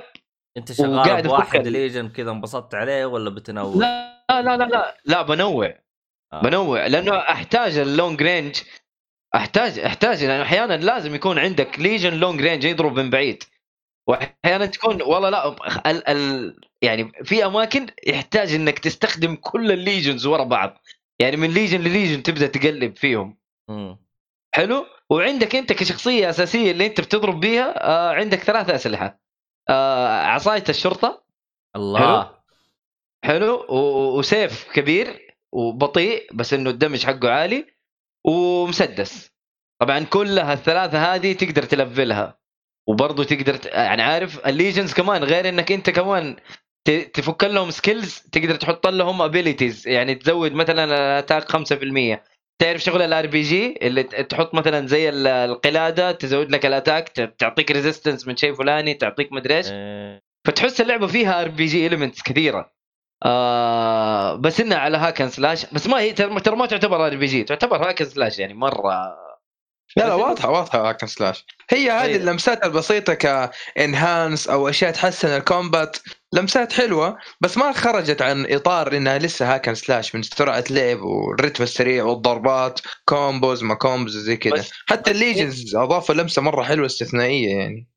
S1: انت شغال بواحد. legion كذا انبسطت عليه ولا بتنوع؟
S5: لا لا لا لا لا بنوع
S1: آه.
S5: بنوع لأنه أحتاج ال long range أحتاج أحتاج لأنه أحيانا لازم يكون عندك legion long range يضرب من بعيد واحيانا تكون والله لا ال ال يعني في أماكن يحتاج إنك تستخدم كل ال legions ورا بعض يعني من legion لل legion تبدأ تقلب فيهم
S1: مم.
S5: حلو وعندك أنت كشخصية أساسية اللي أنت بتضرب بيها آه عندك ثلاثة أسلحة آه عصاية الشرطة.
S1: الله.
S5: حلو. و- وسيف كبير وبطيء بس إنه ال damage حقه عالي ومسدس. طبعا كلها الثلاثه هذه تقدر تلفلها. وبرضه تقدر ت... يعني عارف ال legions كمان غير إنك أنت كمان ت... تفك لهم skills تقدر تحط لهم abilities يعني تزود مثلا ال attack 5% تعرف شغل ال RPG اللي تحط مثلا زي ال- القلادة تزود لك ال attack تعطيك resistance من شيء فلاني تعطيك مدري إيش.
S1: إيه.
S5: فتحس اللعبة فيها RPG elements كثيرة. آه بس انها على hack and slash بس ما هي ترى ما تعتبر RPG تعتبر hack and slash يعني مرة.
S3: لا لا
S5: واضحة
S3: واضحة hack and slash هي هذه
S5: أيوة.
S3: اللمسات البسيطة ك enhance أو أشياء تحسن ال combat لمسات حلوة بس ما خرجت عن إطار إنها لسه hack and slash من سرعة لعب والرتم السريع والضربات combos ما combos زي كذا. حتى
S5: ال
S3: legions أضافوا لمسة مرة حلوة استثنائية يعني.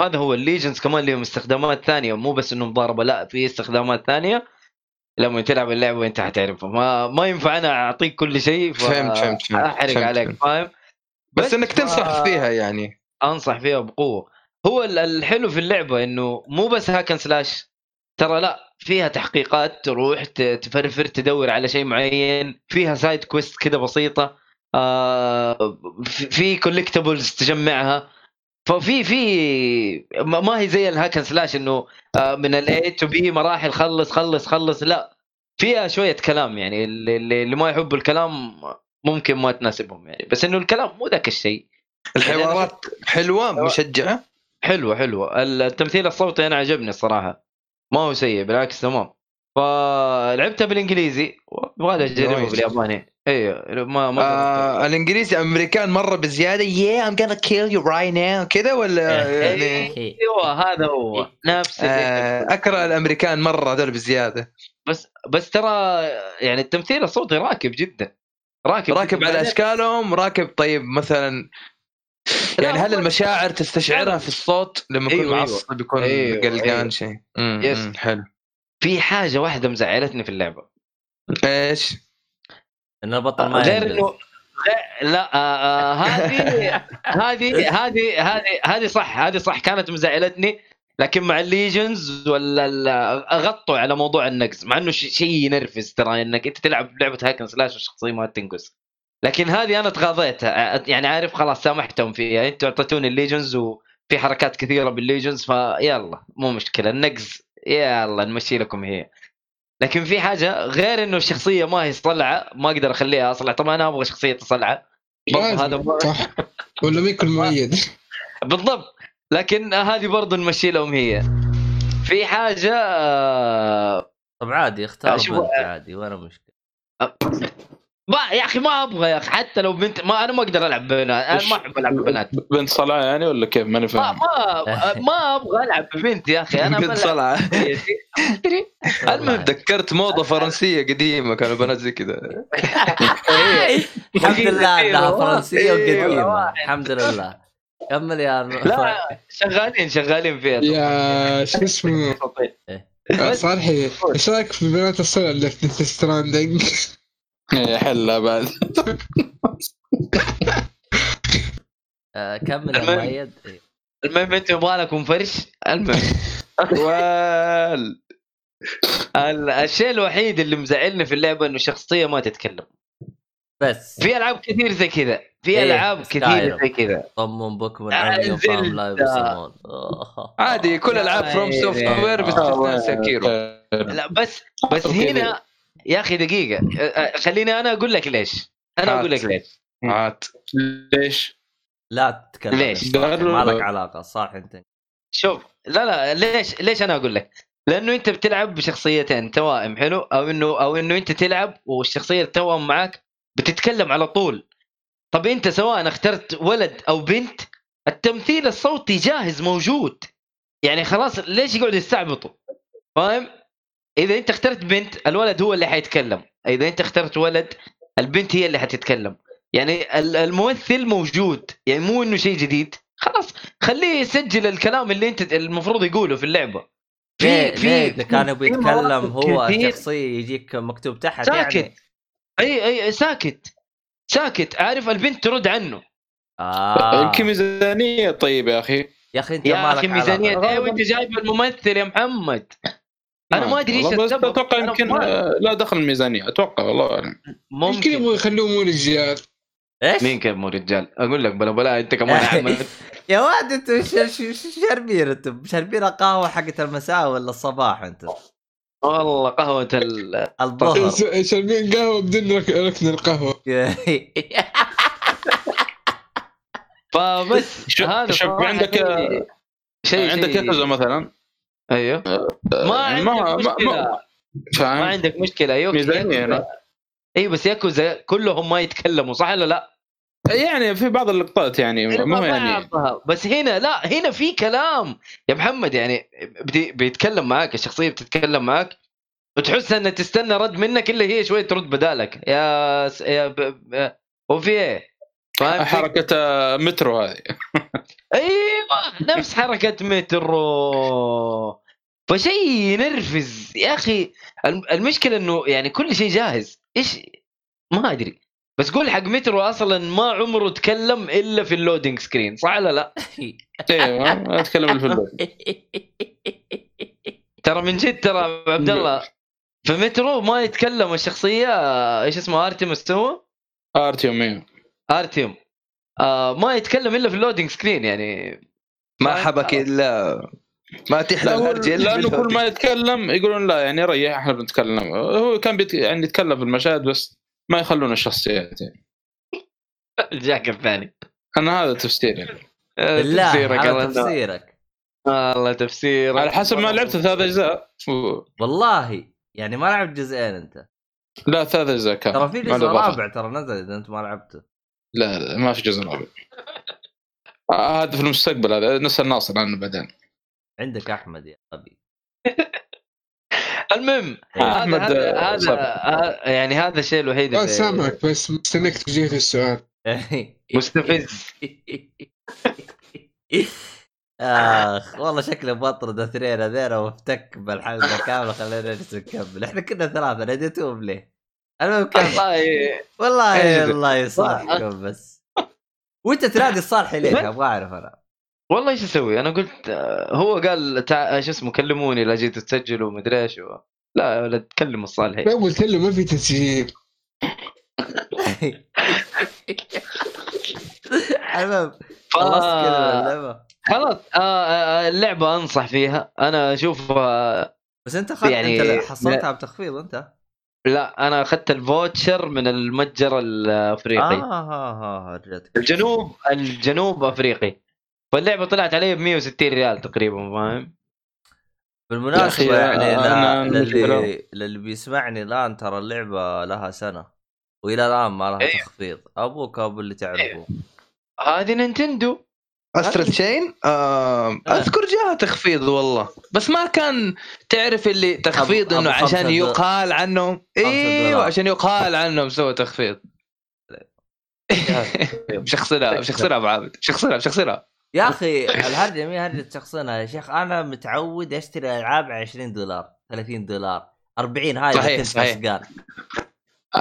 S5: هذا هو ال legions كمان لهم استخدامات ثانية مو بس إنه مضاربة لا في استخدامات ثانية. لما تلعب اللعبة انت حتعرفها. ما ما ينفع أنا أعطيك كل شيء
S3: فهمت- فهمت- فهمت. أحرق
S5: عليك. فاهم؟
S3: بس,
S5: بس
S3: إنك تنصح فيها يعني.
S5: أنصح فيها بقوة. هو ال- الحلو في اللعبة إنه مو بس hack and slash ترى لا فيها تحقيقات تروح تفرفر تدور على شيء معين فيها side quest كذا بسيطة آه في- collectibles تجمعها. ففي في ما هي زي ال hack and slash إنه آه من ال A to B مراحل خلص خلص خلص لا. فيها شوية كلام يعني اللي, اللي اللي ما يحبوا الكلام ممكن ما تناسبهم يعني. بس إنه الكلام مو ذاك الشيء.
S3: الحوارات حلوة مشجعة.
S5: حلوة حلوة. التمثيل الصوتي أنا عجبني الصراحة. ما هو سيء بالعكس تمام. فلعبتها بالإنجليزي. وأبغى اجربها. بالياباني. أيوه ما ما
S3: آه الإنجليزي أمريكان مرة بزيادة. Yeah I'm gonna kill you right now. كذا ولا يعني؟
S5: أيوه هذا هو. نفس
S3: آه أكره الأمريكان مرة هذول بزيادة.
S5: بس بس ترى يعني التمثيل الصوتي راكب جدا. راكب
S3: راكب
S5: جداً.
S3: على أشكالهم. راكب طيب مثلا
S5: لا،
S3: يعني هل المشاعر تستشعرها في الصوت لما يكون
S5: أيوة، أيوة.
S3: معصب يكون
S5: أيوة،
S3: قلقان
S5: أيوة.
S3: شيء
S5: يس.
S3: حلو
S5: في حاجة واحدة مزعلتني في اللعبة
S3: إيش؟
S1: إن البطل ما
S5: غير. إنه لا آه، آه، هذه هذه هذه هذه هذه صح هذه صح كانت مزعلتني لكن مع ال legions ولا ال- غطوا على موضوع النقز مع إنه ش- شيء ينرفز ترى إنك أنت تلعب لعبة hack and slash والشخصيه ما تنقز لكن هذه أنا تغاضيتها يعني عارف خلاص سامحتهم فيها. أنتوا اعطيتوني ال legions وفي حركات كثيرة بال legions فيلا مو مشكلة. النقز يلا نمشي لكم هي. لكن في حاجة غير إنه الشخصية ما هي صلعة ما أقدر أخليها أصلع. طبعا أنا أبغى شخصية تصلعه برضه هذا
S4: صح. ولا ما يكون مؤيد
S5: بالضبط. لكن هذه برضو نمشي لهم هي. في حاجة آه،
S1: طب عادي اختار عادي وأنا مشكلة.
S5: ما يا أخي ما أبغى يا أخي حتى لو بنت ما أنا ما أقدر ألعب بنات أنا ما أحب ألعب ببنات
S2: بنت صلاه يعني ولا كيف؟ ماني
S5: ما
S2: فاهم.
S5: ما ما أبغى ألعب ببنت يا أخي أنا
S3: بنت
S5: صلعة.
S3: المهم تذكرت موضة فرنسية قديمة كانوا بنات زي كذا.
S1: الحمد لله إنها فرنسية
S5: إيه، وقديمة.
S1: الحمد لله. كمل يا
S5: لا شغالين شغالين فيها.
S4: يا شو اسمه؟ آه، صالحي إيش رأيك في بنات الصلع اللي في ستراندنج؟
S2: إيه، حلها بعد.
S1: آه، كمل يا
S5: المهم.
S1: مؤيد. إيه.
S5: المهم انت يبغى لكم فرش؟ المهم.
S3: وال
S5: ال- الشيء الوحيد اللي مزعلني في اللعبة إنه الشخصيه ما تتكلم.
S1: بس.
S5: في ألعاب كثير زي كذا. في
S1: إيه،
S5: ألعاب كثير. زي كذا.
S1: صم بكم
S5: آه،.
S3: عادي كل ألعاب فروم سوفت وير باستثناء
S5: لا بس بس. هنا يا أخي دقيقة خليني أنا أقول لك ليش. أنا أقول لك ليش.
S3: عاد.
S2: ليش؟
S1: لا تتكلم
S5: ليش؟
S1: ما لك علاقة صح أنت.
S5: شوف لا لا ليش ليش أنا أقول لك؟ لأنه أنت بتلعب بشخصيتين توائم حلو أو إنه أو إنه أنت تلعب والشخصية التوأم معك بتتكلم على طول. طب أنت سواء اخترت ولد أو بنت التمثيل الصوتي جاهز موجود. يعني خلاص ليش يقعدوا يستعبطوا؟ فاهم؟ إذا أنت اخترت بنت الولد هو اللي حيتكلم. إذا أنت اخترت ولد البنت هي اللي حتتكلم. يعني ال- الممثل موجود. يعني مو إنه شيء جديد. خلاص خليه يسجل الكلام اللي أنت المفروض يقوله في اللعبة.
S1: ليه ليه إذا كان يبي
S5: في
S1: يتكلم
S5: مواقف
S1: هو الشخصيه يجيك مكتوب تحت
S5: ساكت.
S1: يعني
S5: اي اي ساكت. ساكت. عارف البنت ترد عنه.
S1: آه.
S2: يمكن ميزانية طيب يا أخي.
S1: يا أخي أنت
S5: يا أخي
S1: ميزانية.
S5: إيه وانت جايب الممثل يا محمد. أنا ما أدري
S2: إيش بس
S5: أتوقع
S2: يمكن
S5: ما-
S2: آه، لا دخل الميزانية. أتوقع والله
S4: أعلم.
S5: ممكن.
S4: يبغوا يخلوه مو رجال؟
S1: إيش؟
S5: مين كان مو رجال؟ أقول لك بلا بلا أنت كمان أحمد.
S1: يا واد أنتم ش- ش- ش- شاربين القهوة حقت المساء ولا الصباح أنتم؟
S5: والله قهوة ال...
S1: الظهر.
S4: ش- شاربين قهوة بدون رك- ركن القهوة.
S5: فبس
S2: شوف-
S5: هذا
S2: شوف عندك-
S5: شيء- شيء
S2: عندك ياكوزا مثلا؟
S5: أيوه.
S2: آه،
S5: ما عندك
S2: ما
S5: مشكلة.
S2: ما
S5: ما
S2: فاهم
S5: عندك مشكلة. يوكي
S2: ميزانية
S5: ياكوزا-
S2: هنا.
S5: اي بس ياكوزا كلهم ما يتكلموا صح ولا لا؟
S2: يعني في بعض اللقطات يعني مو يعني.
S5: بس هنا لا هنا في كلام. يا محمد يعني بدي بيتكلم معاك الشخصية بتتكلم معاك وتحس إنها تستنى رد منك إلا هي شوية ترد بدالك. يا س... يا ب... ب... إيه؟ فاهم؟
S2: حركة آه، مترو هذه
S5: أيوه نفس حركة مترو فشيء ينرفز يا أخي الم- المشكلة إنه يعني كل شيء جاهز إيش ما أدري بس قول حق مترو أصلا ما عمره تكلم إلا في ال loading screen صح ولا لا؟
S2: أيوه أتكلم في اللعبة.
S5: ترى من جد ترى عبد الله في مترو ما يتكلم الشخصية إيش اسمه أرتيموس هو؟
S2: ارتيوم أيوه
S5: أرتيوم. آه ما يتكلم إلا في ال loading screen يعني.
S3: ما حبك إلا ما تحلى
S2: لا
S3: لأنه.
S2: كل ما يتكلم يقولون لا يعني ريح إحنا بنتكلم. هو كان بيت... يعني يتكلم في المشاهد بس ما يخلون الشخصيات يعني.
S5: الجاك الثاني.
S2: أنا هذا تفسيري. يعني.
S5: آه،
S1: بالله
S5: تفسيرك
S1: تفسيرك.
S5: الله تفسيرك.
S2: على حسب ما لعبت ثلاث أجزاء.
S1: والله يعني ما لعبت جزئين أنت.
S2: لا ثلاث أجزاء كان.
S1: ترى في جزء. رابع ترى نزل إذا أنت ما لعبته.
S2: لا لا ما في جزء رابع آه، هذا في المستقبل هذا نسأل ناصر عنه بعدين
S1: عندك أحمد يا غبي
S5: المهم. هذا
S2: أحمد،
S5: هذا,
S2: آه،.
S5: آه، يعني هذا الشيء الوحيد
S4: آه،
S5: اللي
S4: سامعك بس مستنيك تجيه السؤال
S5: مستفز
S1: آخ والله شكله بطرد اثنين هذين وافتك بالحلقة كاملة خلينا نجلس نكمل إحنا كنا ثلاثة ناديتهم ليه؟ المهم كمل
S5: والله.
S1: والله
S5: إيه.
S1: الله يصالحكم بس. وأنت تنادي الصالح ليش؟ أبغى أعرف أنا.
S5: والله إيش أسوي؟ أنا قلت آه، هو قال تع... شو اسمه كلموني لا جيتوا تسجلوا مدري إيش و... لا يا ولد كلم الصالحي
S4: لا قلت له ما في تسجيل.
S1: المهم
S5: ف-
S1: خلصت كذا اللعبه
S5: خلاص آه، آه، اللعبة أنصح فيها. أنا أشوفها
S1: بس أنت خذ
S5: يعني-
S1: أنت حصلتها بتخفيض أنت.
S5: لا أنا أخذت الفوتشر من المتجر
S1: آه
S5: الافريقي
S1: ها ها رجعتك
S5: الجنوب الجنوب أفريقي. فاللعبة طلعت علي ب 160 ريال تقريبا فاهم؟
S2: بالمناسبة
S1: يعني لا-
S2: المشكلة-
S1: للي للي بيسمعني الآن ترى اللعبة لها سنة وإلى الآن ما لها
S5: إيه.
S1: تخفيض. أبوك أبو اللي تعرفه.
S5: هذه نينتندو.
S3: أسترا تشين آه. أذكر جاها تخفيض والله. بس ما كان تعرف اللي تخفيض
S1: إنه
S3: عشان. يقال عنهم.
S1: أيوه.
S3: عشان يقال عنهم سووا تخفيض. بشخصنها بشخصنها أبو عابد. بشخصنها بشخصنها
S1: يا أخي الهرجة مي هرجة شخصنا يا شيخ. أنا متعود أشتري ألعاب 20 دولار 30 دولار 40 هاي
S3: صحيح، صحيح.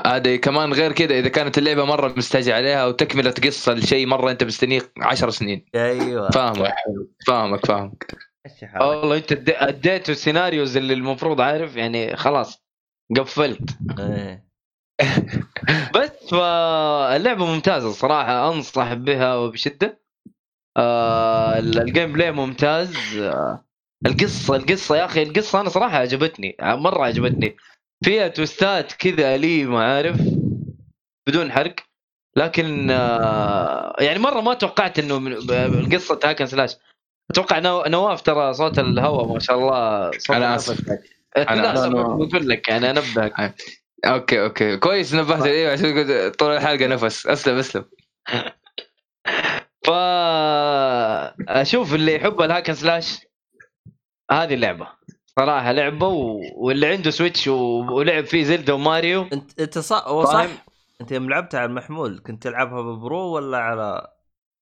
S3: هذه كمان غير كذا إذا كانت اللعبة مرة مستعجل عليها وتكمله قصة لشيء مرة أنت مستنيه 10 سنين.
S1: أيوه.
S3: فاهمك فاهمك فاهمك؟
S5: والله أنت اد- أديته السيناريوز اللي المفروض عارف يعني خلاص قفلت.
S1: إيه.
S5: بس فاللعبة ممتازة الصراحه أنصح بها وبشدة. آه ال- ال gameplay ممتاز. آه القصة القصة يا أخي القصة أنا صراحة عجبتني مرة عجبتني. فيها twistات كذا اليمه عارف بدون حرق. لكن آه يعني مرة ما توقعت إنه من- القصة hack and slash. أتوقع نو- نواف ترى صوت الهواء ما شاء الله صوت.
S3: آسف.
S5: لا
S3: أنا
S5: لا
S3: آسف.
S5: بقول لك يعني انبهك
S3: okay okay. كويس نبهت أيوه عشان طول الحلقة نفس. أسلم أسلم.
S5: ف أشوف اللي يحب ال hack and slash. هذه اللعبة. صراحة لعبة و... واللي عنده سويتش و... ولعب فيه زلدا وماريو
S1: انت انت صح هو صح؟ انت يوم لعبتها على المحمول كنت تلعبها ب Pro ولا على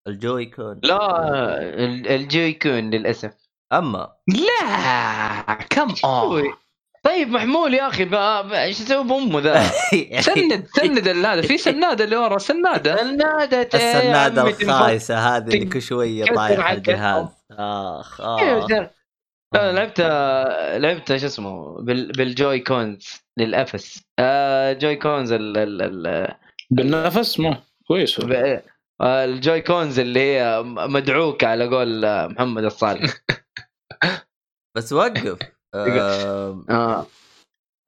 S1: ال Joy-Con؟
S5: لا ال- ال Joy-Con
S1: للأسف. أما.
S3: لا come on
S5: طيب محمول يا أخي إيش أسوي بأمه ذا؟
S3: سند سند ال- هذا في سنادة اللي ورا سنادة.
S5: النادة
S1: السنادة الخايسة هذه اللي كل شوية
S5: كسر
S1: طايح
S5: حقها.
S1: الجهاز. اخ اخ
S5: جر- لا، لعبتها لعبتها شو اسمه بال... بالجوي كونز للأفس. آه جوي كونز ال... ال... ال...
S2: بالنفس؟ ما كويس.
S5: ب- آه، الجوي كونز اللي هي مدعوكه على قول آه، محمد الصالح.
S1: بس وقف.
S5: آه.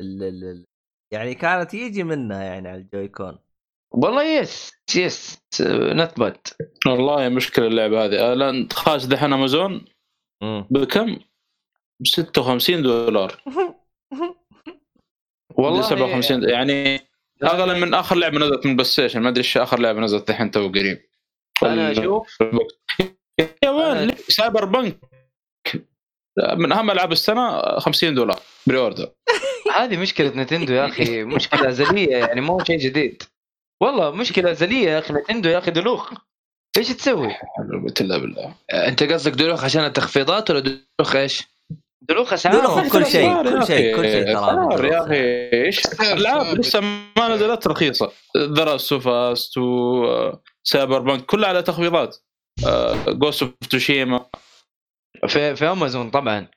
S1: ال- ال- ال- يعني كانت يجي منها يعني على ال Joy-Con.
S5: والله yes yes not bad
S2: والله مشكلة اللعبة هذه. الان خاش دحين امازون. بكم؟ ب 56 دولار.
S5: والله
S2: 57 يعني اغلى من آخر لعبة نزلت من بلاي ستيشن ما أدري إيش آخر لعبة نزلت دحين تو قريب.
S5: أنا أشوف
S2: يا وين سايبر بنك من أهم ألعاب السنة 50 دولار. بري اوردر
S5: هذه مشكلة نتندو يا أخي. مشكلة أزلية يعني مو شيء جديد. والله مشكلة أزلية يا أخي. نتندو يا أخي دلوخ. إيش تسوي؟
S2: قلت الله بالله.
S3: أنت قصدك دلوخ عشان التخفيضات ولا دلوخ إيش؟
S5: دلوخ اسعار
S1: دلوخ كل شيء
S2: أسعار
S1: كل شيء. كل شيء ترى.
S2: يا. أخي إيش العاب لسه ما نزلت رخيصة. ذا سوفاست وسايبر بنك كلها على تخفيضات. Ghost of Tsushima
S5: في في أمازون طبعا.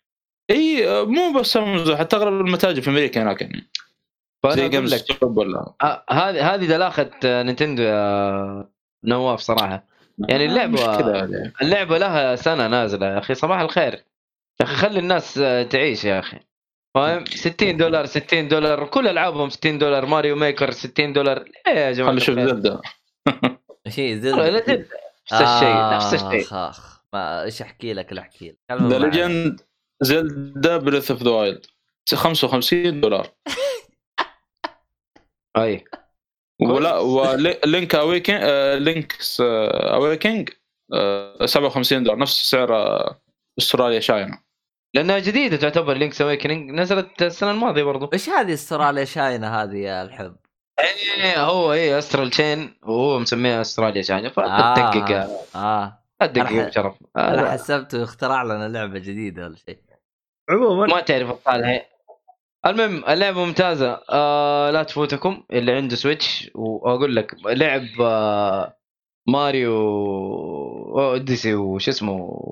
S2: إي آه، مو بس أمازون حتى أغلب المتاجر في أمريكا هناك. يعني زي GameStop ولا؟
S5: آه، هذه هذه دلاخة آه، نينتندو يا نواف صراحة. يعني
S2: هذه.
S5: اللعبة لها سنة نازلة يا أخي صباح الخير. يا أخي خلي الناس آه، تعيش يا أخي. فاهم؟ 60 دولار 60 دولار كل ألعابهم 60 دولار ماريو Maker 60 دولار. ليه يا جماعة
S2: خلي شوف
S5: الخير؟
S2: زبده
S1: شيء
S5: زلدة. نفس الشيء نفس الشيء.
S1: آخ. اخ ما إيش أحكي لك لا أحكي لك.
S2: ذا. ليجند زلدا بريث اوف ذا وايلد 55 دولار.
S5: أي.
S2: ولا ولينك اويكن لينكس اويكنج 57 دولار. نفس سعر آه، أستراليا شاينا
S5: لأنها جديدة تعتبر لينكس اويكننج نزلت السنة الماضية برضو.
S1: إيش هذه أستراليا شاينة هذه يا الحب؟
S5: إيه هو إيه Astral Chain وهو مسميها أستراليا شاينة. فتدقق يا-
S1: آه.
S5: تدقق
S1: أنا
S5: يا
S1: ح-
S5: شرف أنا
S1: حسبته اخترع لنا لعبة جديدة ولا شيء. عموما
S5: ما تعرف الصالح المهم اللعبة ممتازة. آه لا تفوتكم اللي عنده سويتش وأقول لك لعب آه ماريو Odyssey وش اسمه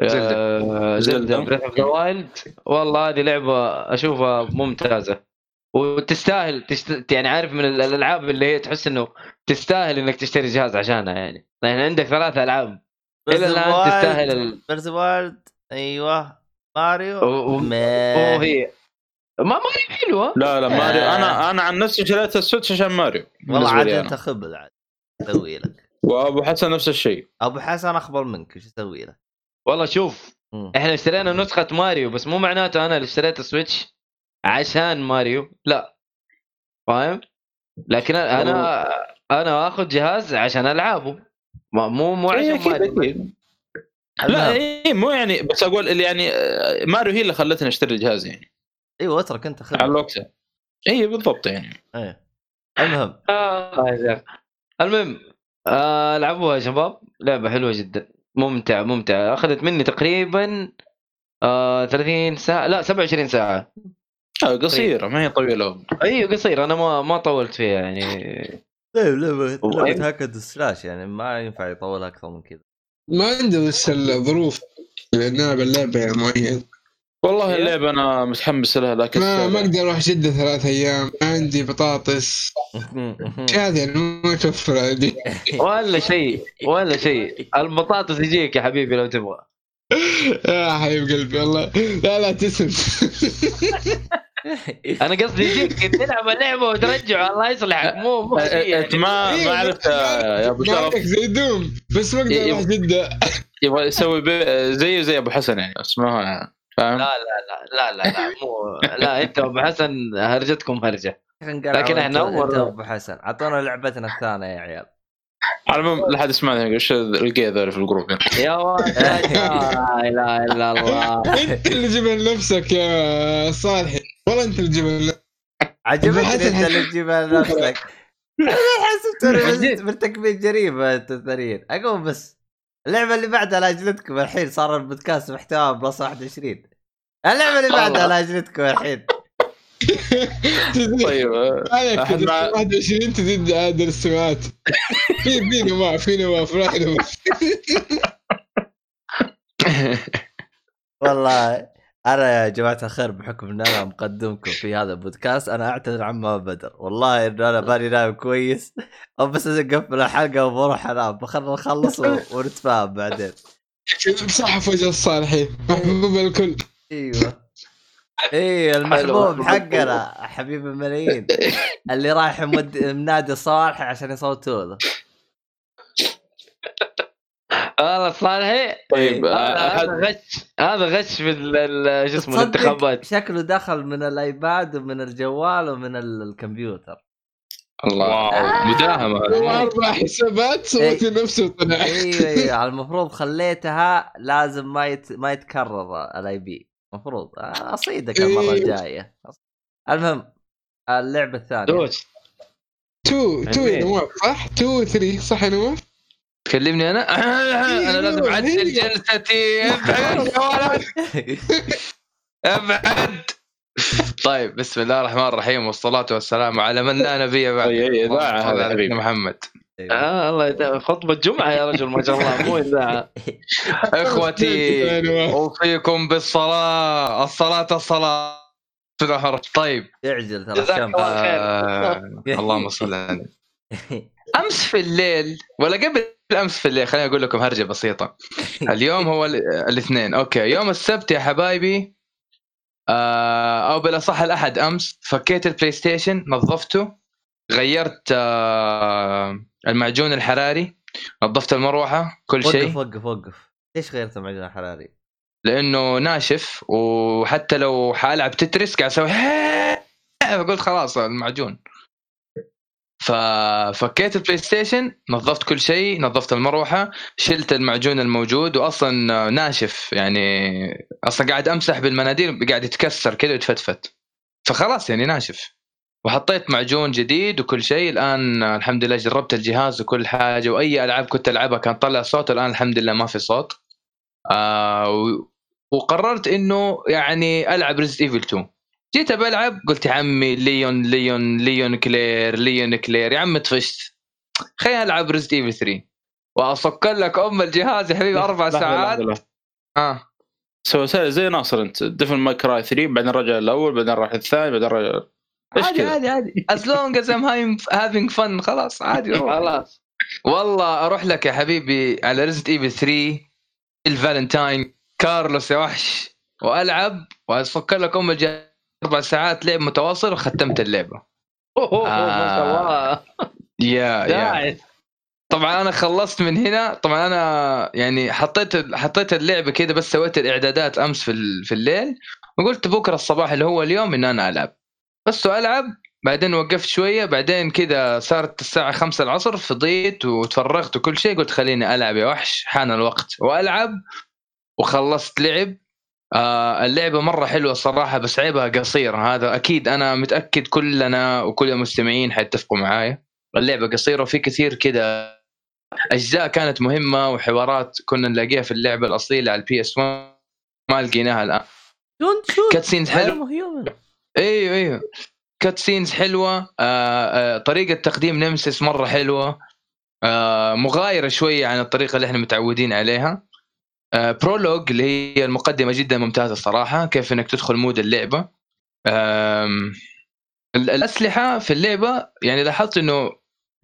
S5: آه. زلدا Breath of the Wild والله هذه لعبة أشوفها ممتازة. وتستاهل. تشت... يعني عارف من ال- الألعاب اللي هي تحس إنه تستاهل إنك تشتري جهاز عشانها يعني. يعني عندك ثلاث ألعاب. إلى الآن تستاهل ال...
S1: بيرز وايلد أيوه. ماريو؟
S5: و- وهي. ما ماريو حلوة.
S2: لا لا ماريو.
S1: آه.
S2: أنا أنا عن نفسي شريت السويتش عشان ماريو.
S1: والله عاد
S2: أنت.
S1: خبل عاد. أسوي لك.
S2: وأبو حسن نفس الشيء.
S1: أبو حسن أخبر منك. إيش أسوي له؟
S5: والله شوف
S1: مم.
S5: إحنا اشترينا نسخة ماريو بس مو معناته أنا اللي اشتريت السويتش عشان ماريو. لا. فاهم؟ لكن أنا أنا آخذ جهاز عشان ألعابه. ما- مو مو
S2: إيه،
S5: عشان
S2: أكيد
S5: ماريو.
S2: لا اي مو يعني بس أقول اللي يعني آه، ماريو هي اللي خلتني أشتري الجهاز يعني.
S1: أيوه اترك أنت خذ.
S2: على وقتها اي بالضبط يعني.
S1: إيه. المهم.
S5: آه. شيخ. المهم آه ألعبوها يا شباب. لعبة حلوة جدا. ممتع ممتع. أخذت مني تقريبا آه 30 ساعة. لا 27 ساعة.
S2: آه، قصيرة ما هي طويلة.
S5: أيوه قصير أنا ما ما طولت فيها يعني.
S1: طيب لعبه هاكد سلاش يعني. ما ينفع يطولها أكثر من كذا.
S4: ما عنده بس الظروف. نلعب اللعبه يا معين
S2: والله
S5: إيه.
S2: اللعبة أنا متحمس لها لكن
S4: ما ما أقدر أروح جدة ثلاث أيام عندي بطاطس. هذه يعني ما توفر عندي.
S5: ولا شيء ولا شيء. البطاطس يجيك يا حبيبي لو تبغى.
S4: يا حبيب قلبي والله. لا لا تسم
S5: أنا قصدي يجيك تلعب اللعبة وترجع الله يصلحك. مو مو
S2: آه، انت
S5: يعني.
S2: ما ما عرفت آه، يا أبو
S4: ما
S2: شرف
S4: زي دوم بس ما أقدر
S2: إيه،
S4: أروح جدة.
S2: يبغى يسوي زيه زي أبو حسن يعني اسمها فاهم؟
S5: لا لا لا لا لا مو لا انت وابو حسن هرجتكم هرجة. لكن إحنا
S1: انت
S5: أول-
S1: أبو حسن. أعطونا لعبتنا الثانية يا عيال.
S2: على العموم لا حد يسمعني إيش الجي ذول في الجروب يعني.
S5: يا ولد لا إله إلا الله.
S4: أنت اللي جبها لنفسك يا صالحي والله أنت اللي لنفسك
S1: عجبتني أنت اللي تجيبها لنفسك أنا
S5: جد.
S1: مرتكبين جريمة انت الثانيين أقوم بس. اللعبة اللي بعدها لاجلتكم الحين صار البودكاست محتوى بلس 21 اللعبة اللي بعدها لاجلتكم الحين.
S2: طيب آه،
S4: عليك
S2: أحد مع-
S4: 21 تزيد عدد السماعات في في نواف في نواف راح
S1: والله. أنا يا جماعة الخير بحكم إن أنا مقدمكم في هذا البودكاست أنا أعتذر عما بدر. والله انه أنا بالي نايم كويس. أو بس اقفل الحلقة وبروح أنام. خلنا نخلص ونتفاهم بعدين.
S4: صح وجه الصالحين. محبوب الكل.
S1: أيوه. إيه المحبوب حقنا حبيب الملايين. اللي رايح مد... منادي صالح عشان يصوتوا له.
S5: هذا صالحي
S2: طيب
S1: إيه.
S2: آه،
S5: هذا هذا غش هذا غش في ال- ال- شو اسمه الانتخابات
S1: شكله دخل من الايباد ومن الجوال ومن ال- الكمبيوتر
S2: الله مداهمة
S4: واربع حسابات سوت
S1: إيه.
S4: نفسه وطلع
S1: أيوه أيوه المفروض خليتها لازم ما يت... ما يتكرر ال IP المفروض أصيدك المرة
S4: إيه.
S1: الجاية المهم اللعبة الثانية
S5: دوش
S4: تو تو يا
S5: عندي.
S4: نواف صح؟ تو 3 صح يا نواف؟
S3: تكلمني أنا أنا لازم
S4: إيه، أعدل.
S3: جلستي أبعد يا ولد أبعد طيب بسم الله الرحمن الرحيم والصلاة والسلام على من لا نبي بعد صل
S2: هذا حبيبي.
S3: محمد
S1: أيوة.
S5: آه الله يدعم خطبة جمعة يا رجل ما شاء الله مو
S4: إذاعة إخوتي.
S3: أوصيكم بالصلاة الصلاة الصلاة بسم الله الرحمن الرحيم. طيب
S1: اعجل ترى
S5: الله خير.
S3: اللهم صل على النبي. أمس في الليل. ولا قبل أمس في الليل خليني أقول لكم هرجة بسيطة. اليوم هو ال- الاثنين. أوكي يوم السبت يا حبايبي آه، أو بالأصح الأحد أمس فكيت ال PlayStation نظفته غيرت آه، المعجون الحراري نظفت المروحة كل
S1: وقف
S3: شيء.
S1: وقف وقف. ليش غيرت المعجون الحراري؟
S3: لأنه ناشف وحتى لو حالعب تترس قاعد أسوي قلت خلاص المعجون. ففكيت ال PlayStation نظفت كل شيء نظفت المروحة شلت المعجون الموجود واصلا ناشف يعني أصلا قاعد أمسح بالمناديل قاعد يتكسر كذا ويتفتفت. فخلاص يعني ناشف. وحطيت معجون جديد وكل شيء. الآن الحمد لله جربت الجهاز وكل حاجة وأي ألعاب كنت ألعبها كان طلع صوت الآن الحمد لله ما في صوت. آه وقررت إنه يعني ألعب Resident Evil 2 جيت بلعب قلت يا عمي ليون ليون ليون كلير ليون كلير يا عم طفشت خليني العب Resident Evil 3 واصك لك ام الجهاز يا حبيبي
S2: أربع
S3: ساعات
S2: لحظة،.
S3: آه
S2: سوي زي ناصر انت Devil May Cry 3 بعدين رجع الأول بعدين راح الثاني بعدين رجع
S3: عادي؟ عادي عادي as long as I'm having fun خلاص عادي.
S5: خلاص
S3: والله أروح لك يا حبيبي على Resident Evil 3 جيل فالنتاين كارلوس يا وحش والعب واسفك لك ام الجهاز أربع ساعات لعب متواصل وختمت
S5: اللعبة. ما شاء
S3: آه.
S5: الله.
S3: يا يا. طبعا أنا خلصت من هنا. طبعا أنا يعني حطيت حطيت اللعبة كده بس سويت الإعدادات أمس في في الليل. وقلت بكرة الصباح اللي هو اليوم إن أنا ألعب. بس العب بعدين وقفت شوية. بعدين كده صارت الساعة خمسة العصر. فضيت وتفرغت وكل شيء. قلت خليني ألعب يا وحش. حان الوقت. وألعب. وخلصت لعب. آه اللعبة مرة حلوة الصراحة بس عيبها قصيرة هذا أكيد أنا متأكد كلنا وكل المستمعين حيتفقوا معايا. اللعبة قصيرة وفي كثير كده. أجزاء كانت مهمة وحوارات كنا نلاقيها في اللعبة الأصلية على ال PS 1 ما لقيناها الآن.
S1: don't
S3: shoot cutscenes حلو. human أيوه أيوه cutscenes حلوة. آه آه طريقة تقديم Nemesis مرة حلوة. آه مغايرة شوية عن الطريقة اللي إحنا متعودين عليها. prologue اللي هي المقدمة جدا ممتازة الصراحه كيف إنك تدخل mood اللعبة. الأسلحة في اللعبة يعني لاحظت إنه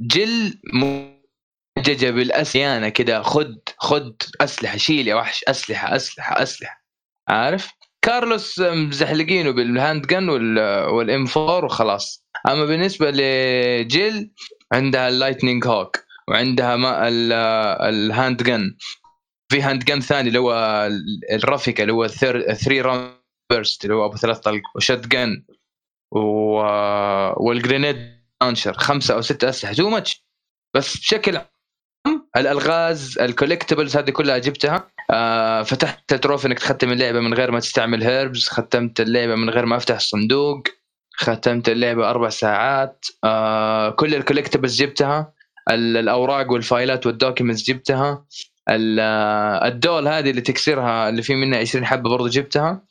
S3: جيل مدججة بالأسلحة كده خد خد أسلحة شيل يا وحش أسلحة أسلحة أسلحة. عارف؟ كارلوس مزحلقينه بال handgun وال M 4 وخلاص. أما بالنسبة لجيل عندها ال Lightning Hawk وعندها ما ال- الـ handgun في handgun ثاني اللي هو الرافيكا اللي هو 3 round burst اللي هو أبو ثلاث طلق و shotgun و... وال grenade launcher خمسة أو ستة أسلحة too much بس بشكل عام الألغاز ال collectibles هذه كلها جبتها. آه فتحت ال trophy إنك تختم اللعبة من غير ما تستعمل herbs ختمت اللعبة من غير ما أفتح الصندوق ختمت اللعبة أربع ساعات. آه كل ال collectibles جبتها ال- الأوراق والفايلات وال documents جبتها. ال doll هذه اللي تكسرها اللي في منها 20 حبة برضو جبتها.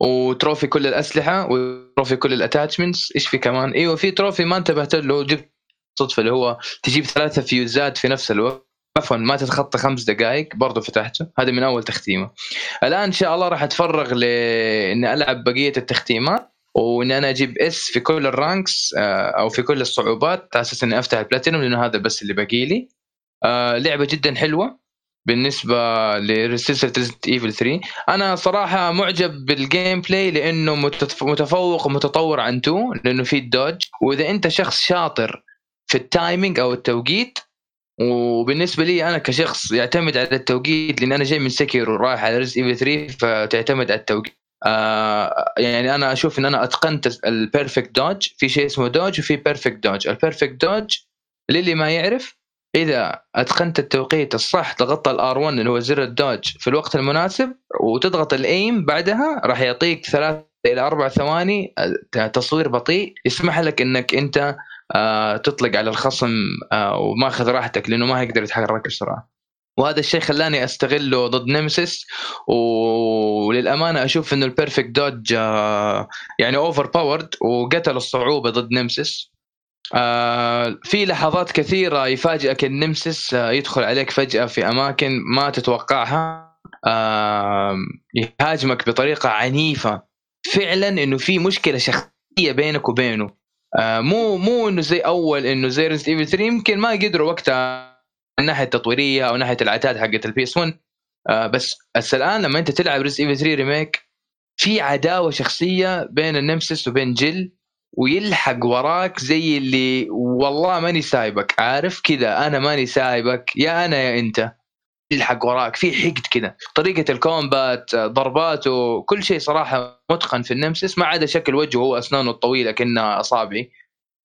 S3: و trophy كل الأسلحة و trophy كل ال attachments إيش في كمان؟ إيوه في trophy ما انتبهت له جبت صدفة اللي هو تجيب ثلاثة فيوزات في نفس الوقت. عفوا ما تتخطى خمس دقائق برضو فتحته. هذا من أول تختيمة. الآن إن شاء الله راح أتفرغ لاني ألعب بقية التختيمات وان أنا أجيب S في كل ال ranks آه، أو في كل الصعوبات على أساس إني أفتح البلاتينوم لأنه هذا بس اللي باقي لي. آه، لعبة جدا حلوة بالنسبة لسلسله Resident Evil 3 أنا صراحة معجب بال gameplay لأنه متف- متفوق ومتطور عن 2 لأنه في ال dodge وإذا أنت شخص شاطر في ال timing أو التوقيت وبالنسبة لي أنا كشخص يعتمد على التوقيت لأن أنا جاي من Sekiro ورايح على Resident Evil 3 فتعتمد على التوقيت. آه يعني أنا أشوف إن أنا أتقنت ال perfect dodge في شيء اسمه dodge وفي perfect dodge ال perfect dodge للي ما يعرف إذا أتقنت التوقيت الصح ضغطت ال R 1 اللي هو زر ال dodge في الوقت المناسب وتضغط ال aim بعدها راح يعطيك ثلاث إلى أربع ثواني آه، تصوير بطيء يسمح لك إنك أنت آه، تطلق على الخصم آه، وماخذ راحتك لأنه ما هيقدر يتحرك بسرعة. وهذا الشيء خلاني أستغله ضد Nemesis وللأمانة أشوف إنه ال perfect dodge يعني overpowered وقتل الصعوبة ضد Nemesis. آه، في لحظات كثيرة يفاجئك ال Nemesis آه، يدخل عليك فجأة في أماكن ما تتوقعها. آه، يهاجمك بطريقة عنيفة. فعلا إنه في مشكلة شخصية بينك وبينه. مو مو إنه زي أول إنه زي Resident Evil 3 يمكن ما قدروا وقتها من ناحية التطويرية أو ناحية العتاد حقت ال PS 1 آه، بس بس الآن لما أنت تلعب Resident Evil 3 remake في عداوة شخصية بين ال Nemesis وبين Jill. ويلحق وراك زي اللي والله ماني سايبك عارف؟ كذا أنا ماني سايبك يا أنا يا أنت. يلحق وراك في حقد كذا. طريقة ال combat ضرباته كل شيء صراحة متقن في ال Nemesis ما عدا شكل وجهه هو أسنانه الطويلة كأنها أصابعي.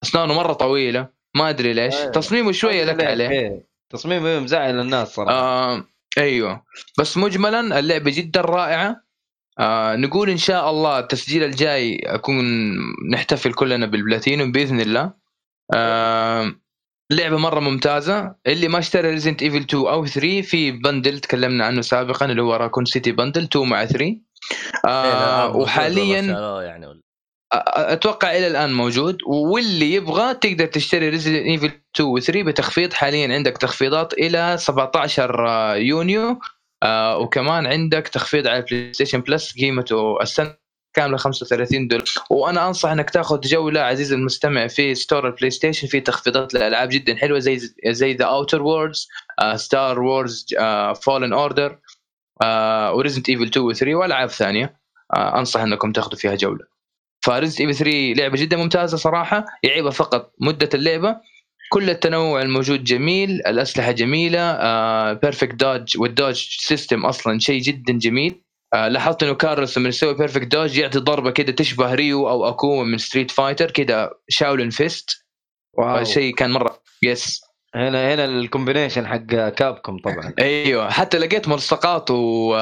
S3: أسنانه مرة طويلة ما أدري ليش.
S5: أيوة.
S3: تصميمه شوية لك عليه.
S5: إيه. تصميمه مزعل الناس صراحة.
S3: آه أيوه. بس مجملا اللعبة جدا رائعة. آه نقول إن شاء الله التسجيل الجاي أكون نحتفل كلنا بالبلاتينوم بإذن الله. آه لعبة مرة ممتازة. اللي ما اشترى Resident Evil 2 أو 3 في bundle تكلمنا عنه سابقا اللي هو Raccoon City bundle 2 مع 3 آه وحاليا
S1: يعني
S3: أتوقع إلى الآن موجود. واللي يبغى تقدر تشتري Resident Evil 2 و 3 بتخفيض حاليا عندك تخفيضات إلى 17 يونيو. آه وكمان عندك تخفيض على ال PlayStation Plus قيمته السنة كاملة 35 دولار. وأنا أنصح إنك تاخذ جوله عزيزي المستمع في store ال PlayStation في تخفيضات لألعاب جدا حلوة زي زي The Outer Worlds Star Wars Fallen Order و Resident Evil 2 و 3 وألعاب ثانية. آه أنصح إنكم تاخذوا فيها جولة. ف Resident Evil 3 لعبة جدا ممتازة صراحة يعيبها فقط مدة اللعبة. كل التنوع الموجود جميل الأسلحة جميلة perfect dodge وال dodge system أصلا شيء جدا جميل. آه لاحظت إنه كارلوس لما يسوي perfect dodge يعطي ضربة كده تشبه Ryu أو أكو من Street Fighter كده Shaolin fist
S5: wow.
S3: شيء كان مرة yes
S5: هنا هنا ال combination حق Capcom طبعا.
S3: أيوه حتى لقيت ملصقات و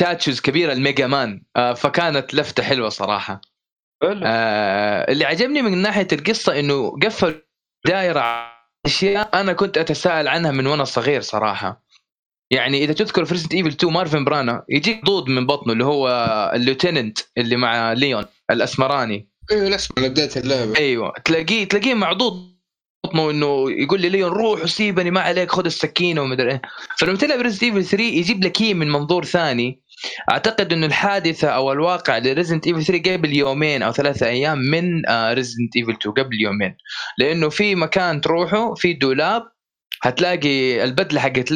S3: statues كبيرة ال Mega Man. آه فكانت لفتة حلوة
S5: صراحة.
S3: آه اللي عجبني من ناحية القصة إنه قفل دائره على أشياء أنا كنت أتساءل عنها من وأنا صغير صراحة. يعني إذا تذكر في Resident Evil 2 Marvin Branagh يجيك معضوض من بطنه اللي هو ال lieutenant اللي مع ليون الأسمراني.
S4: أيوه الأسمر على بدايه اللعبة.
S3: أيوه. تلاقيه تلاقيه معضوض بطنه إنه يقول لي ليون روح وسيبني ما عليك خذ السكينة ومدري إيه. فلما تلعب Resident Evil 3 يجيب لك هي من منظور ثاني. أعتقد إنه الحادثة أو الواقع ل Resident Evil 3 قبل يومين أو ثلاثة أيام من Resident Evil 2 قبل يومين. لأنه في مكان تروحه في دولاب هتلاقي البدلة حقت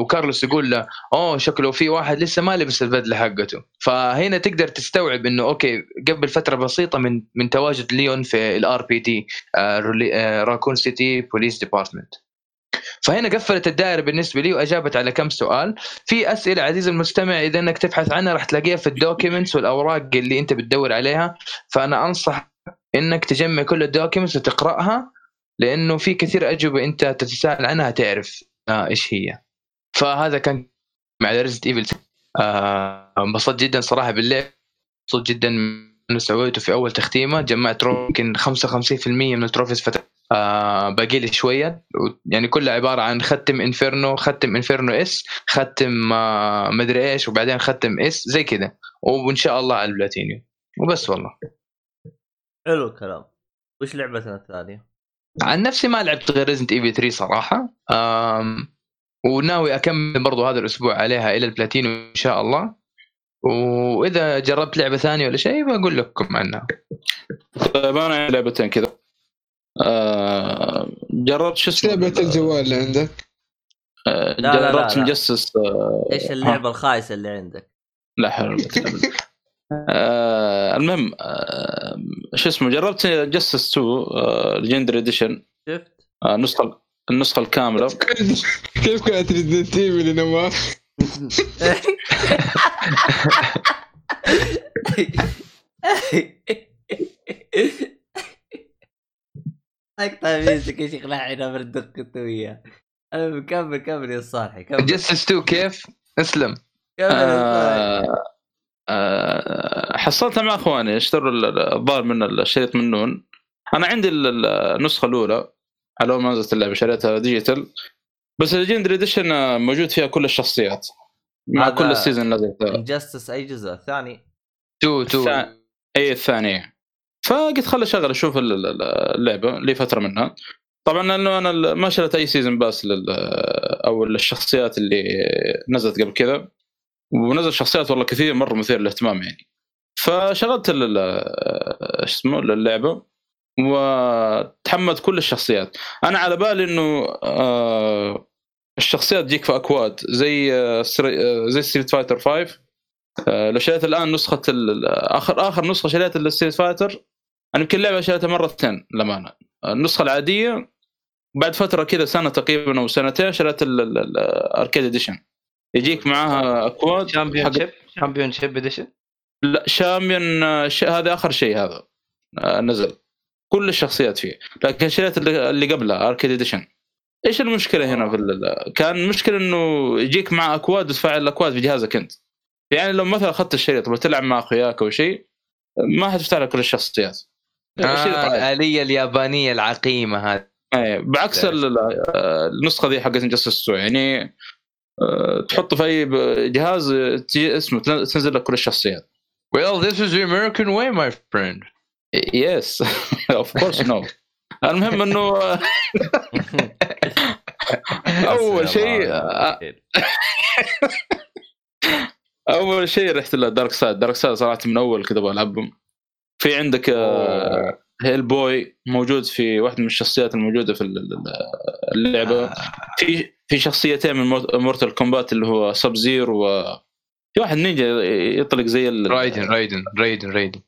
S3: وكارلوس يقول له أوه شكله في واحد لسه ما لبس البدلة حقته. فهنا تقدر تستوعب إنه okay قبل فترة بسيطة من من تواجد ليون في ال RPD Raccoon City Police Department فهنا قفلت الدائرة بالنسبة لي وأجابت على كم سؤال. في أسئلة عزيزي المستمع إذا إنك تبحث عنها راح تلاقيها في ال documents والأوراق اللي أنت بتدور عليها. فأنا أنصح إنك تجمع كل ال documents وتقرأها لأنه في كثير أجوبة أنت تتساءل عنها تعرف آه إيش هي. فهذا كان مع Resident Evil آه انبسطت جدا صراحة باللعب. مبسوط جدا انه سويته في أول تختيمة. جمعت يمكن 55% من ال trophies فتح آه باقي لي شوية. يعني كلها عبارة عن ختم inferno ختم inferno S ختم آه مدري إيش وبعدين ختم S زي كذا. وإن شاء الله على البلاتينيوم. وبس والله.
S1: حلو الكلام. وش لعبتنا الثانية؟
S3: عن نفسي ما لعبت غير Resident Evil 3 صراحة. آم وناوي أكمل برضو هذا الأسبوع عليها إلى البلاتينو إن شاء الله. وإذا جربت لعبة ثانية ولا شيء بقول لكم عنها.
S2: طيب أنا لعبتين كذا. آه جربت شو اسمه
S4: لعبة الجوال اللي عندك
S2: آه
S1: لا، لا،
S2: جربت
S1: لا.
S2: مجسس آه
S1: إيش اللعبة الخايسة اللي عندك؟
S2: لا حول. آه المهم آه شو اسمه جربت جسس 2 ليجندري اديشن
S1: شفت؟
S2: النسخة النسخة الكاملة
S4: كيف كانت ريزدنت ايفل نواف؟
S1: اقطع ميوزك يا شيخ لحين بردك انت وياه كمل كمل يا صالحي كمل.
S3: جسس 2 كيف؟ اسلم.
S1: كمل
S2: آه آه حصلتها مع أخواني اشتروا ال- ال- الظاهر من الشريط من نون. أنا عندي ال- ال- النسخة الأولى على أول ما نزلت اللعبة شريتها digital. بس ال Legendary Edition موجود فيها كل الشخصيات مع كل ال season نزلت
S1: Injustice أي جزء؟ الثاني؟
S3: 2 2
S2: الثا- أي الثانية. فقلت خل أشغل أشوف ال- ال- اللعبة لي فترة منها. طبعا لأنه أنا ما شريت أي season pass لل أو الشخصيات اللي نزلت قبل كذا. ونزل شخصيات والله كثير مرة مثير للاهتمام يعني. فشغلت إيش اسمه اللعبه وتحملت كل الشخصيات. أنا على بالي إنه آه، الشخصيات تجيك في أكواد. زي آه، آه، زي Street Fighter 5 آه، لو شريت الآن نسخة آخر آخر نسخة شريت ال Street Fighter أنا يمكن اللعبة شريتها مرتين للأمانة. النسخة العادية بعد فترة كذا سنة تقريبا أو سنتين شريت ال Arcade Edition يجيك معاها اكواد Champion
S5: ship Champion ship Edition
S2: لا Champion ش... هذا آخر شيء هذا آه، نزل. كل الشخصيات فيه. لكن شريت اللي قبلها Arcade Edition إيش المشكلة هنا في ال... كان المشكلة إنه يجيك مع اكواد وتفعل الاكواد في جهازك أنت. يعني لو مثلا أخذت الشريط وتلعب مع أخوياك أو شيء ما حتفتح لك كل الشخصيات.
S3: آه. الاليه اليابانية العقيمة هذه.
S2: إيه بعكس ال- ال- النسخة دي حقت Injustice 2 يعني آه، تحطه في أي جهاز اسمه تن- تنزل لك كل الشخصيات.
S3: Well this is the American way my friend.
S2: yes of course no المهم إنه آه، أول شيء آه، أول شيء رحت ل Darkseid. Darkseid صراحة من أول كذا أبغى العبهم في عندك آه، Hellboy موجود في واحدة من الشخصيات الموجودة في ال- ال- اللعبة. في في شخصيتين من Mortal Kombat اللي هو Sub-Zero وفي واحد نينجا يطلق زي ال-
S3: Raiden Raiden Raiden Raiden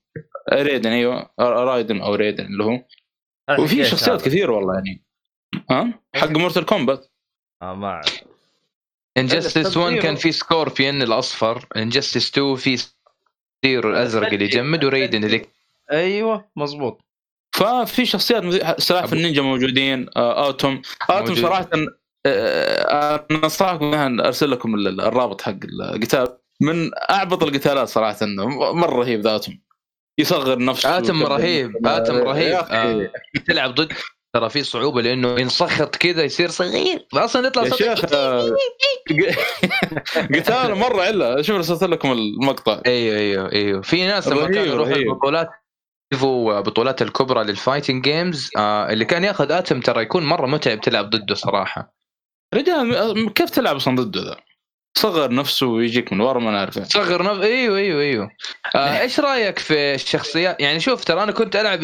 S2: Raiden أيوه. Raiden أو Raiden اللي هو. وفي شخصيات كثير والله يعني. ها؟ حق Mortal Kombat
S1: آه ما أعرف.
S3: Injustice 1
S5: التبذير-
S3: كان في Scorpion الأصفر. Injustice 2 في Sub-Zero الأزرق اللي يجمد و Raiden اللي
S5: أيوه مزبوط
S2: ففي شخصيات سلاحف النينجا موجودين آه، Atom Atom
S3: موجود.
S2: صراحة آه، انصحكم إنها أرسل لكم ال- الرابط حق القتال. من أعبط القتالات صراحة مرة رهيب ذا يصغر نفسه Atom.
S3: رهيب Atom
S2: يا
S3: رهيب. آه، تلعب ضد ترى في صعوبة لأنه ينسخط كذا يصير صغير. أصلا يطلع
S2: يا
S3: صوت
S2: شيخ آه، قتال مرة عله شوف أرسلت لكم المقطع.
S3: أيوه أيوه أيوه. في ناس لما كانوا يروحوا. البطولات يشوفوا بطولات الكبرى لل fighting games آه اللي كان ياخذ Atom ترى يكون مرة متعب تلعب ضده صراحة.
S2: رجال كيف تلعب أصلا ضده ذا؟ صغر نفسه ويجيك من ورا ما نعرف
S3: صغر نف... أيوه أيوه أيوه. آه إيش رأيك في الشخصيات؟ يعني شوف ترى أنا كنت ألعب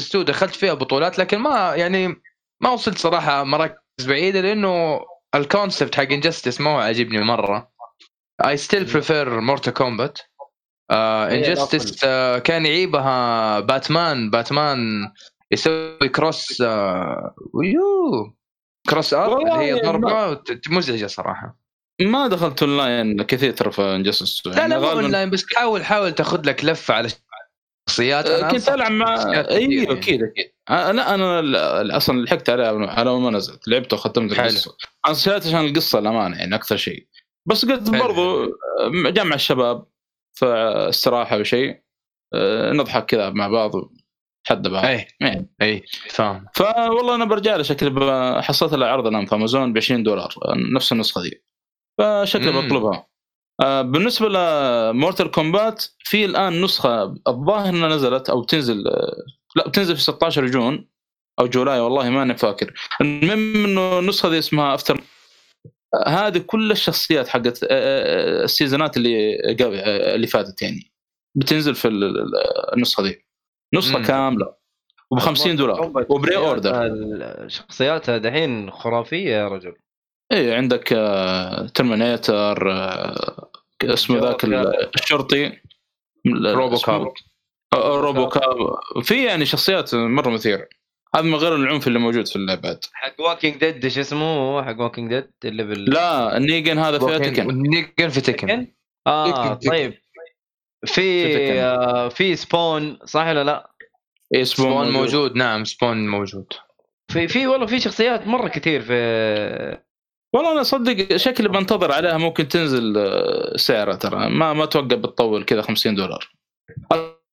S3: ستو دخلت فيها بطولات لكن ما يعني ما وصلت صراحة مراكز بعيدة لأنه ال concept حق Injustice ما هو عاجبني مرة. I still prefer Mortal
S5: Kombat
S3: Injustice كان يعيبها باتمان. باتمان يسوي cross آه ويو cross up اللي هي ضربة. مزعجة صراحة.
S2: ما دخلت اونلاين كثير ترى في Injustice
S3: لا لا مو اونلاين بس حاول حاول تاخذ لك لفة على شخصيات. أنا
S2: كنت
S3: أنصح
S2: ألعب مع أيوه
S3: يعني.
S2: أكيد أكيد. آه، لا أنا أصلا لحقت عليها على اول ما نزلت. لعبت وختمت. القصة. أنا شريت عشان القصة الأمانة يعني أكثر شيء. بس قلت. برضو آه، جمع الشباب. في استراحه وشيء آه، نضحك كذا مع بعض حد بعض.
S3: اي
S2: يعني
S3: اي فاهم.
S2: فوالله أنا برجع له شكلي حصلت لها عرض الان في أمازون ب 20 دولار نفس النسخة دي. فشكلي. بطلبها. آه، بالنسبة ل Mortal Kombat في الآن نسخة الظاهر إنها نزلت أو بتنزل آه، لا بتنزل في 16 June أو July والله ماني فاكر. المهم إنه النسخة دي اسمها Aftermath كل الشخصيات حقت آه، آه، السيزونات اللي قبل آه، اللي فاتت يعني. بتنزل في ال- ال- النسخة دي نسخة
S3: مم.
S2: كاملة. وب 50 دولار. و pre-order.
S5: شخصياتها دحين خرافية يا رجل.
S2: اي عندك Terminator اسمه ذاك ال- الشرطي.
S3: RoboCop.
S2: آه، RoboCop في يعني شخصيات مرة مثيرة. هذا من غير العنف اللي موجود في اللعبات.
S5: حق Walking Dead إيش اسمه؟ هو حق Walking Dead اللي بال
S2: لا ال Negan هذا فيها Tekken
S3: Negan في
S4: Tekken؟ آه.
S5: طيب.
S2: في
S5: في. آه في Spawn صح ولا لا؟
S2: إيه،
S3: Spawn
S2: Spawn موجود.
S3: موجود نعم Spawn موجود.
S5: في في والله في شخصيات مرة كثير في
S2: والله أنا صدق شكلي بنتظر عليها ممكن تنزل آه، سعرها ترى. ما ما أتوقع بتطول كذا 50 دولار.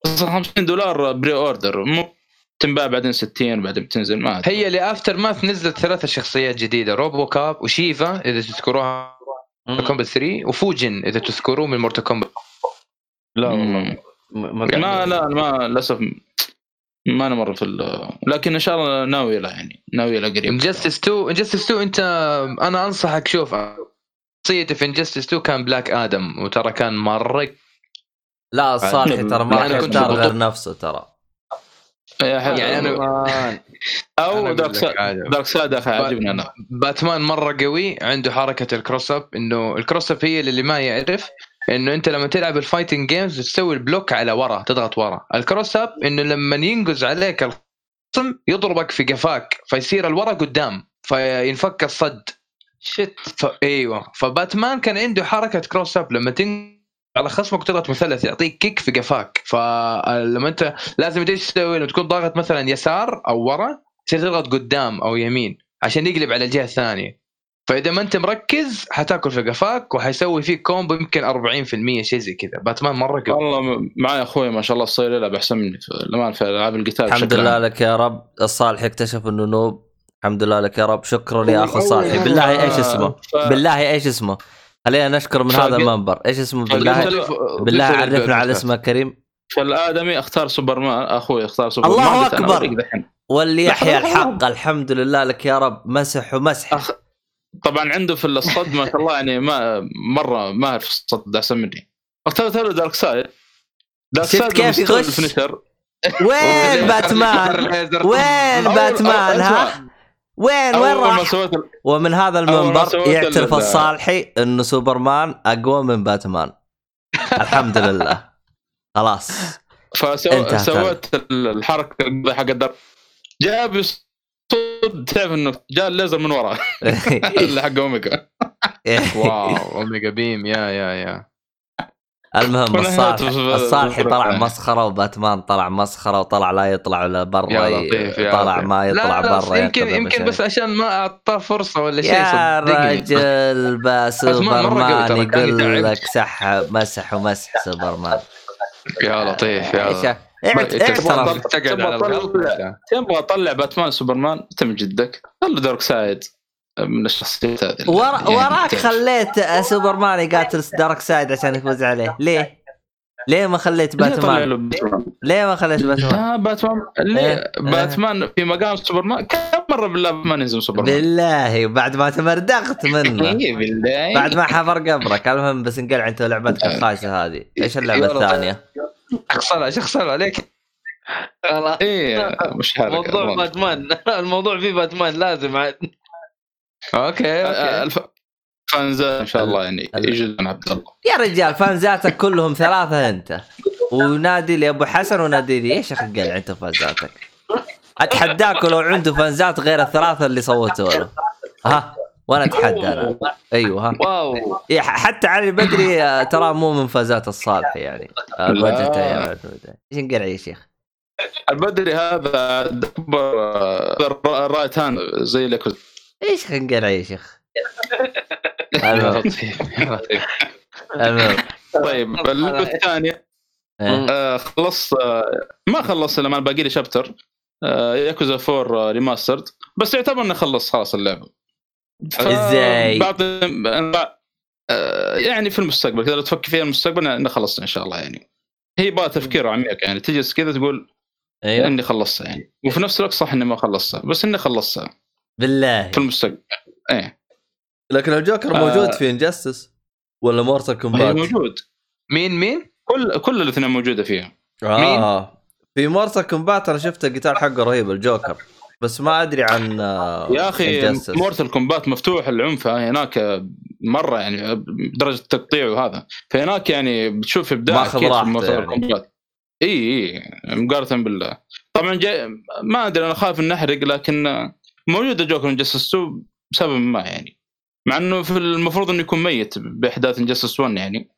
S2: أصلا 50 دولار pre-order مو تنباع بعدين 60 بعدين بتنزل ما أدري.
S3: هي ال Aftermath نزلت ثلاثة شخصيات جديدة RoboCop و Sheeva إذا تذكروها Kombat 3 و Fujin إذا تذكروه من Mortal Kombat
S5: لا والله ما
S2: ما لا ما للأسف ما أنا مرة في ال- لكن إن شاء الله ناوي له يعني ناوي له قريب.
S3: Injustice 2 Injustice 2 أنت أنا أنصحك شوف شخصيته في Injustice 2 كان Black Adam وترى كان مرة
S1: لا الصالحي ترى ما
S3: بطل.
S1: غير نفسه ترى.
S2: يا حلو.
S3: يعني أنا-
S5: مان.
S2: أو Darkseid. Darkseid أخي عاجبني أنا
S3: باتمان مرة قوي عنده حركة ال cross up إنه ال cross up هي اللي ما يعرف إنه أنت لما تلعب ال fighting games تسوي ال block على ورا تضغط ورا ال cross up إنه لما ينقز عليك الخصم يضربك في قفاك فيصير الورا قدام فينفك الصد
S5: شت
S3: ف... إيوه فباتمان كان عنده حركة cross up لما تن على خصمك تضغط مثلث يعطيك kick في قفاك. فلما أنت لازم إيش تسوي لما تكون ضاغط مثلا يسار أو ورا تصير تضغط قدام أو يمين عشان يقلب على الجهة الثانية. فإذا ما أنت مركز حتأكل في قفاك وحيسوي فيك combo يمكن 40% شيء زي كذا. باتمان مرة قوي.
S2: والله معي أخوي ما شاء الله صاير يلعب أحسن مني في الامان في ألعاب القتال
S1: الحمد لله. لك يا رب. الصالح اكتشف إنه noob. الحمد لله لك يا رب. شكرا يا أخو
S4: مرة-
S1: بالله إيش اسمه؟ بالله إيش اسمه؟ خلينا نشكر من هذا المنبر. إيش اسمه؟ بالله بالله عرفنا على اسمه كريم.
S2: فالادمي اختار سوبرمان. أخوي اختار سوبرمان.
S1: الله
S2: دحين.
S1: واللي يحيى. الحق. الحمد لله لك يا رب. مسح ومسح.
S2: أخ... طبعا عنده في الصد ما شاء الله يعني ما مرة ماهر في الصد احسن مني اخترت له
S1: Darkseid.
S2: Darkseid
S1: كيف؟ ال
S2: finisher.
S1: وين باتمان؟ وين باتمان ها؟ وين وين راح؟ ومن هذا المنبر يعترف
S2: ال-
S1: الصالحي إنه سوبرمان أقوى من باتمان. الحمد لله. خلاص.
S2: فسويت الحركة حق ال Dark جاب يصد تعرف إنه جاء الليزر من وراه اللي حق Omega.
S3: wow Omega Beam. يا يا يا.
S1: المهم الصالحي
S2: في-
S1: طلع مسخرة وباتمان طلع مسخرة وطلع لا يطلع لا برا طلع. ما يطلع
S3: لا
S1: برا
S3: يمكن يمكن بس. عشان ما أعطاه فرصة ولا شيء
S1: يا رجل
S3: بس
S1: سوبرمان يقول. لك سحب مسح ومسح سوبرمان.
S3: يا لطيف يا تبغى
S2: تطلع- تبغى اطلع باتمان سوبرمان؟ تم جدك. خلوا Darkseid. من الشخصيات هذه
S1: ورا
S2: يعني
S1: وراك. خليت سوبرمان يقاتل Darkseid عشان يفوز عليه ليه؟ ليه ما خليت باتمان؟ ليه ما خليت باتمان؟
S2: لا باتمان ليه
S1: إيه.
S2: باتمان في مقام سوبرمان كم مرة بالله باتمان يهزم سوبرمان؟
S1: بالله بعد ما تمردغت منه
S2: إيه بالله
S1: بعد ما حفر قبرك المهم بس انقلع انت لعبتك الخايسة هذه إيش
S3: اللعبة.
S1: الثانية؟
S3: شخصنها شخصنها عليك
S5: خلاص
S2: إيه مش حركه
S5: موضوع
S2: والله.
S5: باتمان الموضوع فيه باتمان لازم عاد
S3: okay
S2: آه،
S3: okay
S2: الف... فانز إن شاء الله يعني لنا عبد الله.
S1: يا رجال فانزاتك كلهم ثلاثة أنت. ونادي لي أبو حسن ونادي لي إيش أخي قلع انت فانزاتك؟ أتحداك لو عنده فانزات غير الثلاثة اللي صوتوا له. ها؟ وأنا أتحدى أنا. أيوه ها. wow. حتى علي بدري آه، ترى مو من فانزات الصالح يعني. الوجه. إيش نقلع يا شيخ؟
S2: البدري هذا اكبر آه، right hand زي لك
S1: إيش نقلع يا شيخ؟ المهم. المهم.
S2: طيب اللعبة الثانية.
S1: إيه.
S2: آه، خلص آه، ما خلص لما باقي لي chapter آه، ياكوزا 4 Remastered بس يعتبر إني خلص خلاص اللعبة.
S1: إزاي؟
S2: بعض آه، يعني في المستقبل كذا لو تفكر فيها المستقبل إني خلصت إن شاء الله يعني. هي بقى تفكير عميق يعني. تجلس كذا تقول
S1: أيوه.
S2: إني خلصتها يعني. وفي نفس الوقت صح إني ما خلصتها بس إني خلصتها.
S1: بالله.
S2: في المستقبل. إيه.
S1: لكن الجوكر
S2: آه.
S1: موجود في Injustice ولا
S2: Mortal
S1: Kombat؟
S2: موجود.
S3: مين مين؟
S2: كل كل الاثنين موجودة فيها.
S1: آه. في Mortal Kombat أنا شفت القتال حقه رهيب الجوكر. بس ما أدري عن آه،
S2: يا
S1: أخي.
S2: Mortal Kombat مفتوح العنف هناك مرة يعني بدرجه تقطيع وهذا. فهناك يعني بتشوف إبداع
S1: ماخذ راحته يعني.
S2: إي إي مقارنة بالله. طبعا جاي ما أدري أنا خايف ان أحرق لكن موجود الجوكر Injustice 2 بسبب ما يعني. مع إنه في المفروض إنه يكون ميت بأحداث Injustice 1 يعني.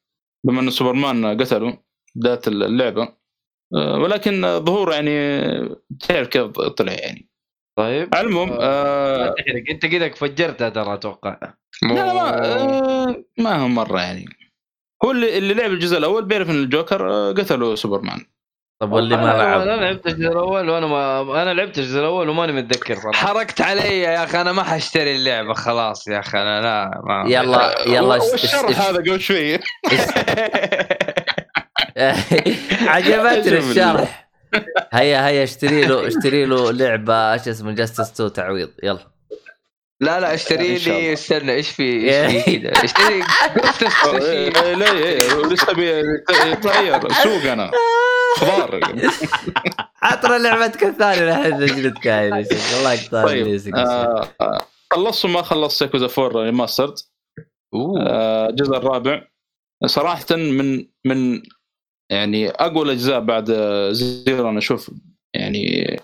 S2: بما إنه سوبرمان قتله بدايه اللعبة. أه، ولكن ظهور يعني تعرف كيف طلع يعني.
S5: طيب
S2: على المهم
S5: لا
S2: آه
S5: تحرق أنت كذا فجرتها ترى أتوقع.
S2: لا ما آه ما هو مرة يعني. هو اللي, اللي لعب الجزء الأول بيعرف إن الجوكر آه قتلوا سوبرمان.
S1: طب واللي ما
S5: أنا-
S1: لعب؟
S5: أنا لعبت الجزء الأول وأنا ما أنا لعبت الجزء الأول وماني متذكر صراحة.
S3: حركت علي يا أخي أنا ما حاشتري اللعبة خلاص يا أخي أنا لا ما
S1: يلا يلا ش-
S2: هذا قبل شوي.
S1: عجبتني الشرح. هيا هيا اشتري له اشتري له لعبة إيش اسمه جاستس 2 تعويض يلا.
S3: لا لا اشتري. لي استنى إيش في إيش في كذا؟ اشتري
S2: إيه، إيه، لا إيه، لسه بيتغير سوق أنا. خضار.
S1: عطنا لعبتك الثانية يا شيخ الله يقطع
S2: طيب. آه، آه، خلصت وما خلصت ياكوزا 4 Remastered آه، الجزء الرابع. صراحة من من يعني أقوى الأجزاء بعد آه، Zero أنا أشوف. يعني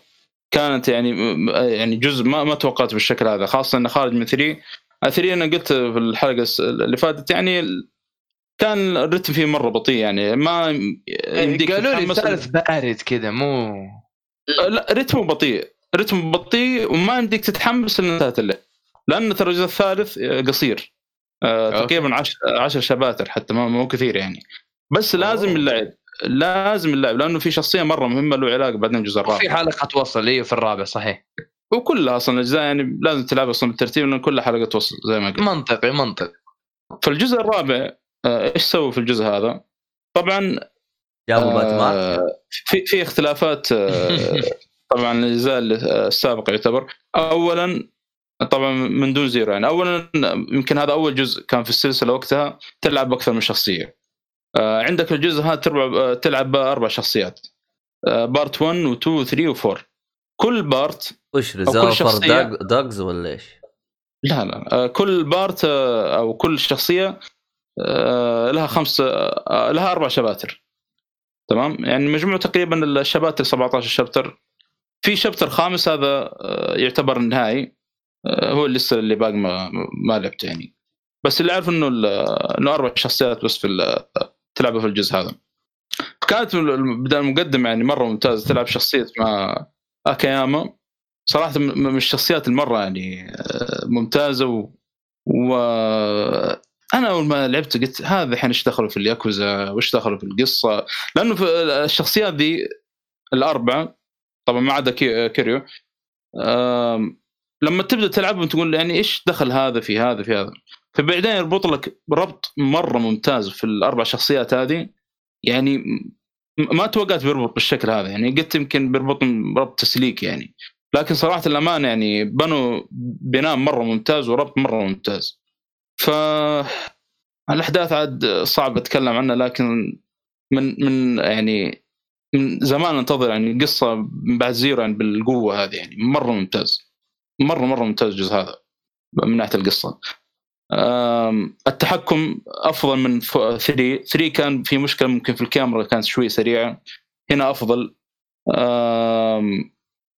S2: كانت يعني يعني جزء ما ما توقعت بالشكل هذا خاصة إنه خارج من 3 3 أنا قلت في الحلقة اللي فاتت يعني كان الرتم فيه مرة بطيء يعني ما يمديك
S3: قالوا لي الثالث بارد كذا مو
S2: لا رتمه بطيء رتمه بطيء وما يمديك تتحمس انتهت اللعبه لأن ترى الجزء الثالث قصير آه،. تقريبا 10 10 شباتر حتى ما مو كثير يعني. بس لازم
S3: أوه.
S2: اللعب لازم اللعب لأنه في شخصية مرة مهمة له علاقة بعدين الجزء
S3: في
S2: الرابع
S3: حلقة توصل إيوه في الرابع صحيح.
S2: وكلها أصلا الاجزاء يعني لازم تلعب أصلا بالترتيب لأن كل حلقة توصل زي ما قلت.
S3: منطقي منطقي.
S2: فالجزء الرابع آه، إيش سووا في الجزء هذا؟ طبعا
S1: جابوا باتمان
S2: آه، في في اختلافات آه، طبعا الاجزاء السابقه يعتبر اولا طبعا من دون Zero يعني اولا يمكن هذا أول جزء كان في السلسلة وقتها تلعب باكثر من شخصية آه، عندك الجزء هذا آه، تلعب باربع شخصيات آه، part 1 و 2 و 3 و 4 كل part
S1: وش
S2: شخصية.
S1: دوجز ولا إيش؟
S2: لا لا آه، كل part آه، أو كل شخصية آه، لها خمس آه، لها أربع شباتر. تمام؟ يعني مجموع تقريبا الشباتر 17 chapter. في chapter خامس هذا آه، يعتبر النهائي آه، هو لسه اللي باقي ما, ما لعبته يعني. بس اللي أعرف إنه إنه أربع شخصيات بس في تلعبها في الجزء هذا. كانت ال- بدأ المقدمه يعني مرة ممتاز تلعب شخصية مع اكاياما صراحة من الشخصيات المرة يعني آه، ممتازة و, و... أنا أول ما لعبت قلت هذا الحين إيش دخلوا في الياكوزا وإيش دخلوا في القصة؟ لأنه في الشخصيات ذي الأربعة طبعا ما عدا كي- كيريو لما تبدأ تلعبهم تقول يعني إيش دخل هذا في هذا في هذا؟ فبعدين يربط لك ربط مرة ممتاز في الأربع شخصيات هذه يعني ما توقعت بيربط بالشكل هذا يعني قلت يمكن بيربط ربط تسليك يعني. لكن صراحة الأمانة يعني بنوا بناء مرة ممتاز وربط مرة ممتاز. ف الأحداث عاد صعب أتكلم عنها لكن من من يعني من زمان أنتظر يعني قصة من بعد زيرو يعني بالقوة هذه يعني. مرة ممتاز. مرة مرة ممتاز الجزء هذا من ناحية القصة. التحكم أفضل من 3 3 كان في مشكلة ممكن في الكاميرا كانت شوي سريعة. هنا أفضل.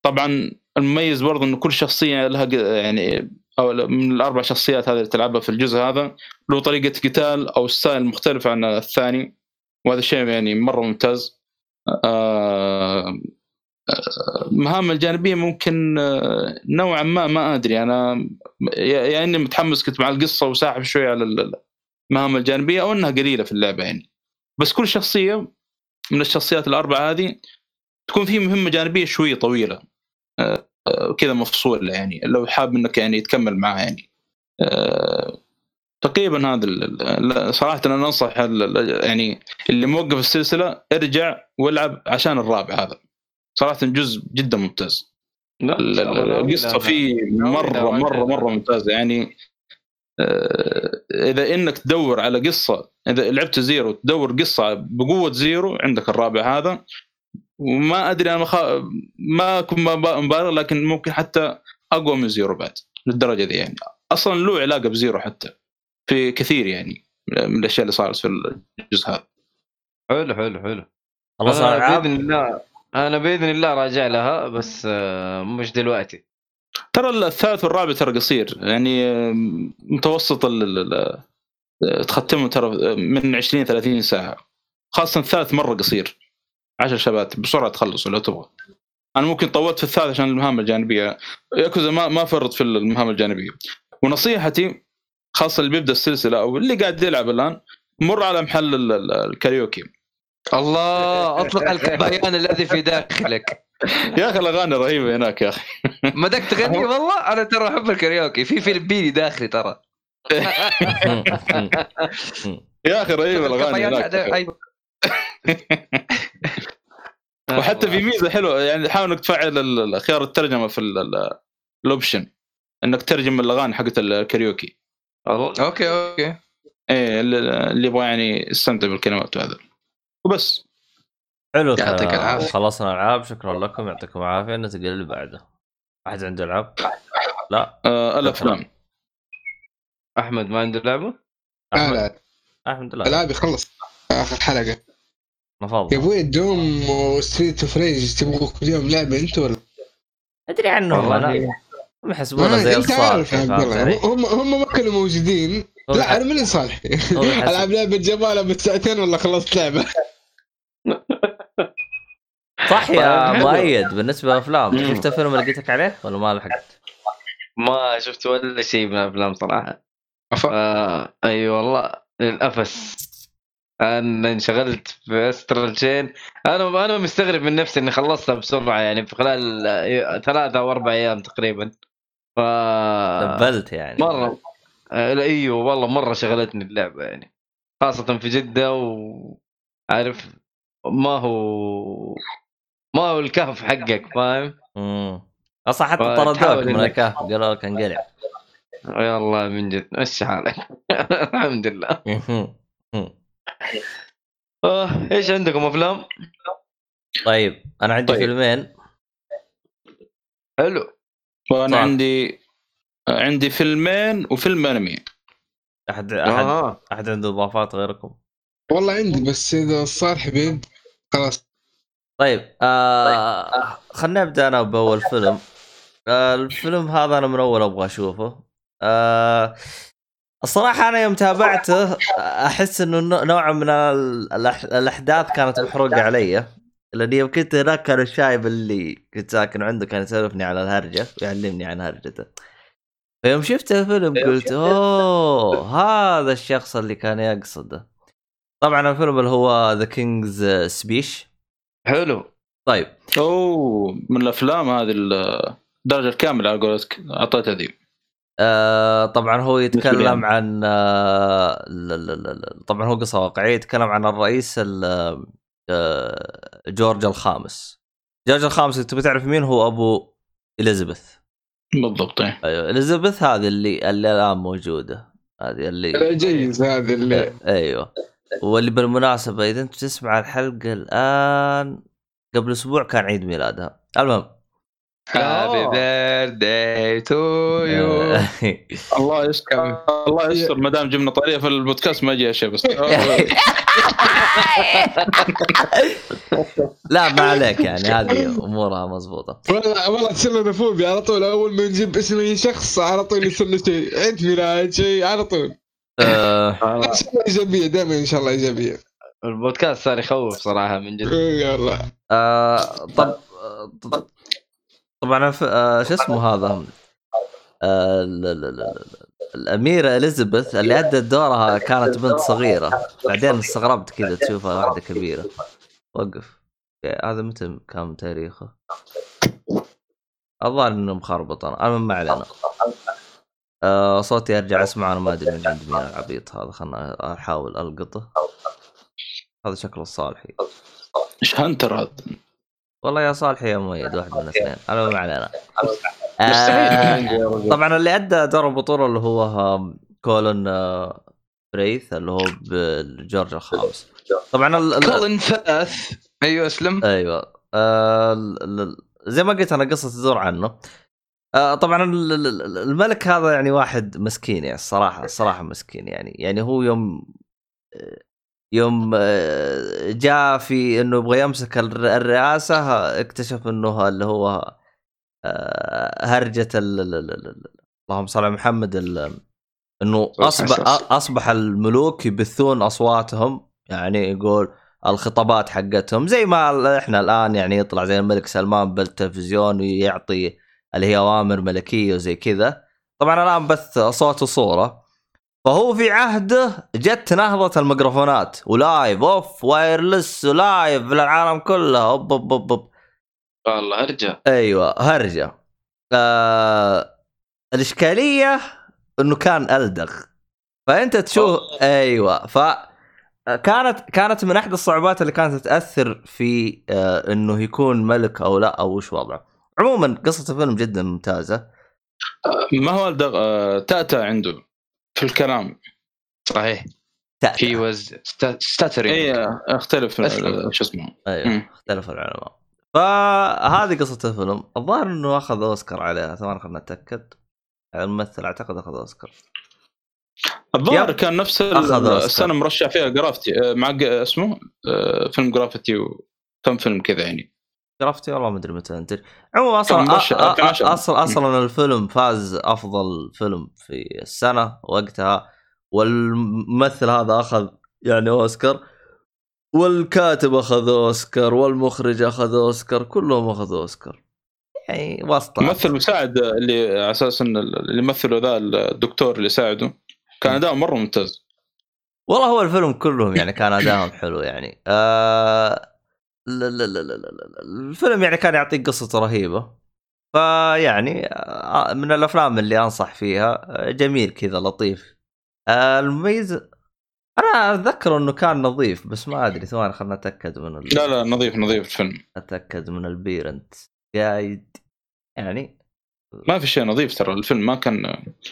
S2: طبعا المميز برضه إنه كل شخصية لها يعني أو من الأربع شخصيات هذه اللي تلعبها في الجزء هذا له طريقة قتال أو ستايل مختلف عن الثاني وهذا الشيء يعني مرة ممتاز. آه، آه، المهام الجانبية ممكن آه، نوعا ما ما أدري. أنا يا يا إني متحمس كنت مع القصة وساحب شوي على ال- المهام الجانبية أو إنها قليلة في اللعبة يعني. بس كل شخصية من الشخصيات الأربعة هذه تكون في مهمة جانبية شوي طويلة. كذا مفصوله يعني لو حاب إنك يعني تكمل معها يعني آه، تقريبا هذا صراحة أنا أنصح يعني اللي موقف السلسلة ارجع والعب عشان الرابع هذا صراحة جزء جدا ممتاز
S5: لا القصة.
S2: فيه مرة
S5: مرة.
S2: مرة ممتازة يعني آه، إذا إنك تدور على قصة إذا لعبت Zero تدور قصة بقوة Zero عندك الرابع هذا وما أدري أنا مخ... ما أكون مب- مبالغ لكن ممكن حتى أقوى من Zero بعد للدرجة دي يعني. أصلا له علاقة ب Zero حتى في كثير يعني من الأشياء اللي صارت في الجزء هذا.
S5: حلو حلو حلو.
S1: خلص أنا
S5: بإذن الله أنا بإذن الله راجع لها بس آه، مش دلوقتي.
S2: ترى الثالث والرابع ترى قصير يعني آه، متوسط ال- ال- تختمه ترى من 20 30 ساعة. خاصة الثالث مرة قصير. 10 شبات بسرعة تخلصه لو تبغى. أنا ممكن طولت في الثالث عشان المهام الجانبية. ياكوزا ما ما فرط في المهام الجانبية. ونصيحتي خاصة اللي بيبدأ السلسلة أو اللي قاعد يلعب الآن مر على محل ال- ال- الكاريوكي.
S3: الله أطلق البيان الذي في داخلك.
S2: يا أخي الأغاني رهيبة هناك يا أخي.
S3: مدك تغني؟ والله أنا ترى أحب الكاريوكي. في فيلبيني داخلي ترى.
S2: يا أخي رهيبة
S3: الأغاني
S2: هناك. وحتى في ميزة حلوة يعني حاول إنك تفعل خيار الترجمة في ال- ال- ال option إنك ترجم الأغاني حقت الكاريوكي.
S3: okay okay.
S2: إيه اللي يبغى يعني يستمتع بالكلمات وهذا. وبس.
S1: حلو
S3: يعطيك العافية.
S1: خلصنا العاب شكرا لكم يعطيكم العافية. ننتقل اللي بعده. واحد عنده ألعاب؟ لا.
S2: آه الافلام
S5: أحمد ما عنده لعبه؟
S4: لا
S1: احمد
S4: لا.
S1: أحمد لا.
S4: ألعاب يخلص. آخر حلقة. يا
S1: نفضل
S4: أبوي Doom و Streets of Rage تبغوا كل يوم لعبة أنت ولا؟
S1: أدري عنهم
S5: والله
S1: أنا هم يحسبونها زي
S4: أنت عارف يا هم هم ما كانوا موجودين. لا أنا ماني صالح. ألعب لعبة جمال بساعتين ولا خلصت لعبة؟
S1: صح يا
S5: طيب،.
S1: مؤيد. بالنسبة للافلام. شفت الفيلم اللي قلت لك عليه ولا ما لحقت؟
S5: ما شفت ولا شيء من الافلام صراحة.
S3: أف-
S5: آه أي والله للأسف أنا انشغلت في Astral Chain أنا أنا مستغرب من نفسي إني خلصتها بسرعة يعني في خلال آه، ثلاثة أو أربع أيام تقريبا. ف
S1: نبلت يعني.
S5: مرة آه، إيوه والله مرة شغلتني اللعبة يعني. خاصة في جدة وعارف ما هو ما هو الكهف حقك فاهم؟
S1: امم أصلا حتى طردوك من الكهف قالوا لك انقلع.
S5: يلا من جد مشي حالك. الحمد لله. آه إيش عندكم أفلام؟
S1: طيب أنا عندي
S2: طيب.
S1: فيلمين
S5: حلو
S2: وأنا
S1: صح.
S2: عندي عندي فيلمين وفيلم أنمي
S1: أحد أحد
S5: آه.
S1: أحد عنده إضافات غيركم؟
S4: والله عندي بس إذا صار حبيب خلاص
S1: طيب آه خلينا نبدأ أنا بأول فيلم آه الفيلم هذا أنا من أول أبغى أشوفه آه الصراحة أنا يوم تابعته أحس إنه نوع- من ال- الأح- الأحداث كانت محروقة علي. لأني يوم كنت هناك كان الشايب اللي كنت ساكن عنده كان يسولفني على الهرجة ويعلمني عن هرجته. فيوم شفت الفيلم قلت أوه هذا الشخص اللي كان يقصده. طبعا الفيلم اللي هو The King's Speech
S5: حلو.
S1: طيب.
S2: أوه من الأفلام هذه الدرجة الكاملة على قولتك أعطيتها ذي.
S1: آه طبعا هو يتكلم عن آه. طبعا هو قصة واقعية يتكلم عن الرئيس ال- آه جورج الخامس. جورج الخامس إذا تبي تعرف مين هو أبو إليزابيث.
S2: بالضبط إيه.
S1: أيوه إليزابيث هذه اللي اللي الآن موجودة. هذه اللي
S4: العجيز هذا اللي.
S1: أيوه. واللي بالمناسبة إذا أنت تسمع الحلقة الآن قبل أسبوع كان عيد ميلادها. المهم
S3: Happy birthday to you
S2: الله يستر الله يستر ما دام جبنا طاريه في البودكاست ما يجي شيء بس.
S1: لا ما عليك يعني هذه أمورها مضبوطة.
S4: والله والله تصير لنا فوبيا على طول أول ما نجيب اسم أي شخص على طول يصير له شيء. عيد ميلاد شيء على طول.
S1: آه.
S4: إن شاء الله إيجابية دائما إن شاء الله إيجابية.
S5: البودكاست صار يخوف صراحة من جد.
S4: إيه، يلا.
S1: طب آه، طب- طبعا ف- آه شو اسمه هذا؟ آه ال- ال- ال- ال- الأميرة إليزابيث اللي أدت دورها كانت بنت صغيرة. بعدين استغربت كذا تشوفها واحدة كبيرة. وقف. هذا متى كان تاريخه؟ الظاهر إنه مخربط أنا المهم ما علينا. آه صوتي أرجع اسمع أنا ما أدري من عند مين العبيط هذا. خلنا أحاول ألقطه. هذا شكله الصالحي.
S2: إيش هنتر هذا؟
S1: والله يا صالح يا مؤيد واحد من الاثنين أنا ما علينا. آه طبعا اللي أدى دور البطوله اللي هو كولن آه، بريث اللي هو بجورج الخامس. طبعا ال-
S3: كولن فاث أيوه أسلم.
S1: أيوه. آه ال- ال- زي ما قلت أنا قصة تدور عنه. آه طبعا ال- ال- ال- الملك هذا يعني واحد مسكين يعني الصراحة الصراحة مسكين يعني. يعني هو يوم يوم آه، جاء في إنه يبغى يمسك الر- الرئاسة اكتشف إنه اللي هو آه، هرجة ال- ال- ال- ال- اللهم صل على محمد إنه أصبح أصبح الملوك يبثون أصواتهم يعني يقول الخطابات حقتهم زي ما إحنا الآن يعني يطلع زي الملك سلمان بالتلفزيون ويعطي اللي هي أوامر ملكية وزي كذا. طبعا الآن بث صوت وصورة. فهو في عهده جت نهضة الميكروفونات و live off wireless و live للعالم كله أوب أوب أوب, أوب.
S5: والله ارجع
S1: أيوه هرجة. آه الإشكالية إنه كان ألدغ. فأنت تشوف أيوه ف كانت كانت من إحدى الصعوبات اللي كانت تاثر في آه إنه يكون ملك أو لا أو وش وضعه. عموما قصة الفيلم جدا ممتازة.
S2: ما هو ألدغ... آه، تأتى عنده. في الكلام.
S3: صحيح.
S1: تأتأ.
S3: He was stuttering
S2: اي اختلف. شو اسمه. أيوه.
S1: اختلف العلماء. فهذه قصة الفيلم. الظاهر إنه أخذ أوسكار عليها. ثواني خلنا نتاكد الممثل أعتقد أخذ أوسكار.
S2: الظاهر. كان نفس. السنة مرشح فيها Gravity آه، مع اسمه؟ آه، فيلم Gravity وكم فيلم كذا يعني.
S1: عرفتي والله ما أدري متى انتج عموما
S2: أصلا.
S1: أصلا أصلا الفيلم فاز أفضل فيلم في السنة وقتها والممثل هذا أخذ يعني أوسكار والكاتب أخذ أوسكار والمخرج أخذ أوسكار كلهم أخذوا أوسكار. يعني واسطة.
S2: ممثل مساعد اللي على أساس إن اللي يمثله ذا الدكتور اللي ساعده. كان اداء مرة ممتاز.
S1: والله هو الفيلم كلهم يعني كان ادائهم حلو يعني. آه لا لا لا لا لا لا. الفيلم يعني كان يعطيك قصة رهيبة. فيعني آه، من الأفلام اللي أنصح فيها آه، جميل كذا لطيف. آه، المميز أنا أتذكر إنه كان نظيف بس ما أدري ثواني خلنا نتاكد من ال...
S2: لا لا نظيف نظيف الفيلم.
S1: أتأكد من البيرنت. قايد يعني.
S2: ما في شيء نظيف ترى الفيلم ما كان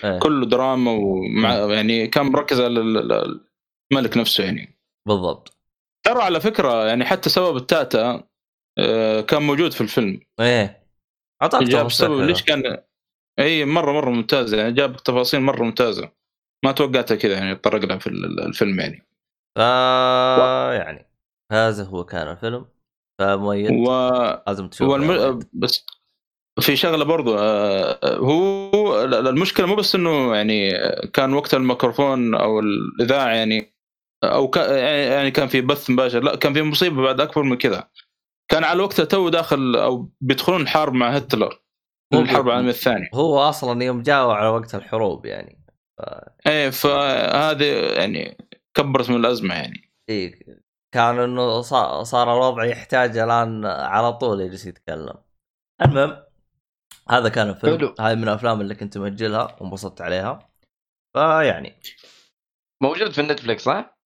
S1: إيه.
S2: كله دراما ومع يعني كان مركز على ال- ال- الملك نفسه يعني.
S1: بالضبط.
S2: ترى على فكرة يعني حتى سبب التاتا آه، كان موجود في الفيلم.
S1: إيه. أعطاك
S2: جاب
S1: تفاصيل.
S2: ليش كان إي مره مرة ممتازة. يعني جاب تفاصيل مرة ممتازة. ما توقعتها كذا يعني يتطرق لها في ال- الفيلم يعني.
S1: ف يعني هذا هو كان الفيلم. فمؤيد
S2: و
S1: لازم تشوف
S2: هو الم... بس في شغلة برضو آه، هو المشكلة مو بس إنه يعني كان وقت الميكروفون أو الإذاعة يعني أو ك... يعني كان في بث مباشر. لا كان في مصيبة بعد أكبر من كذا. كان على وقتها تو داخل أو بيدخلون حرب مع هتلر.
S1: هو-
S2: الحرب العالمية الثانية.
S1: هو أصلا يوم جاوا على وقت الحروب يعني.
S2: إيه فهذه يعني كبرت من الأزمة يعني.
S1: إيه كان إنه صار, صار الوضع يحتاج الآن على طول يجلس يتكلم. المهم هذا كان الفيلم.
S5: حلو.
S1: هذه من الأفلام اللي كنت مأجلها وانبسطت عليها. فيعني.
S5: موجود في النتفلكس صح؟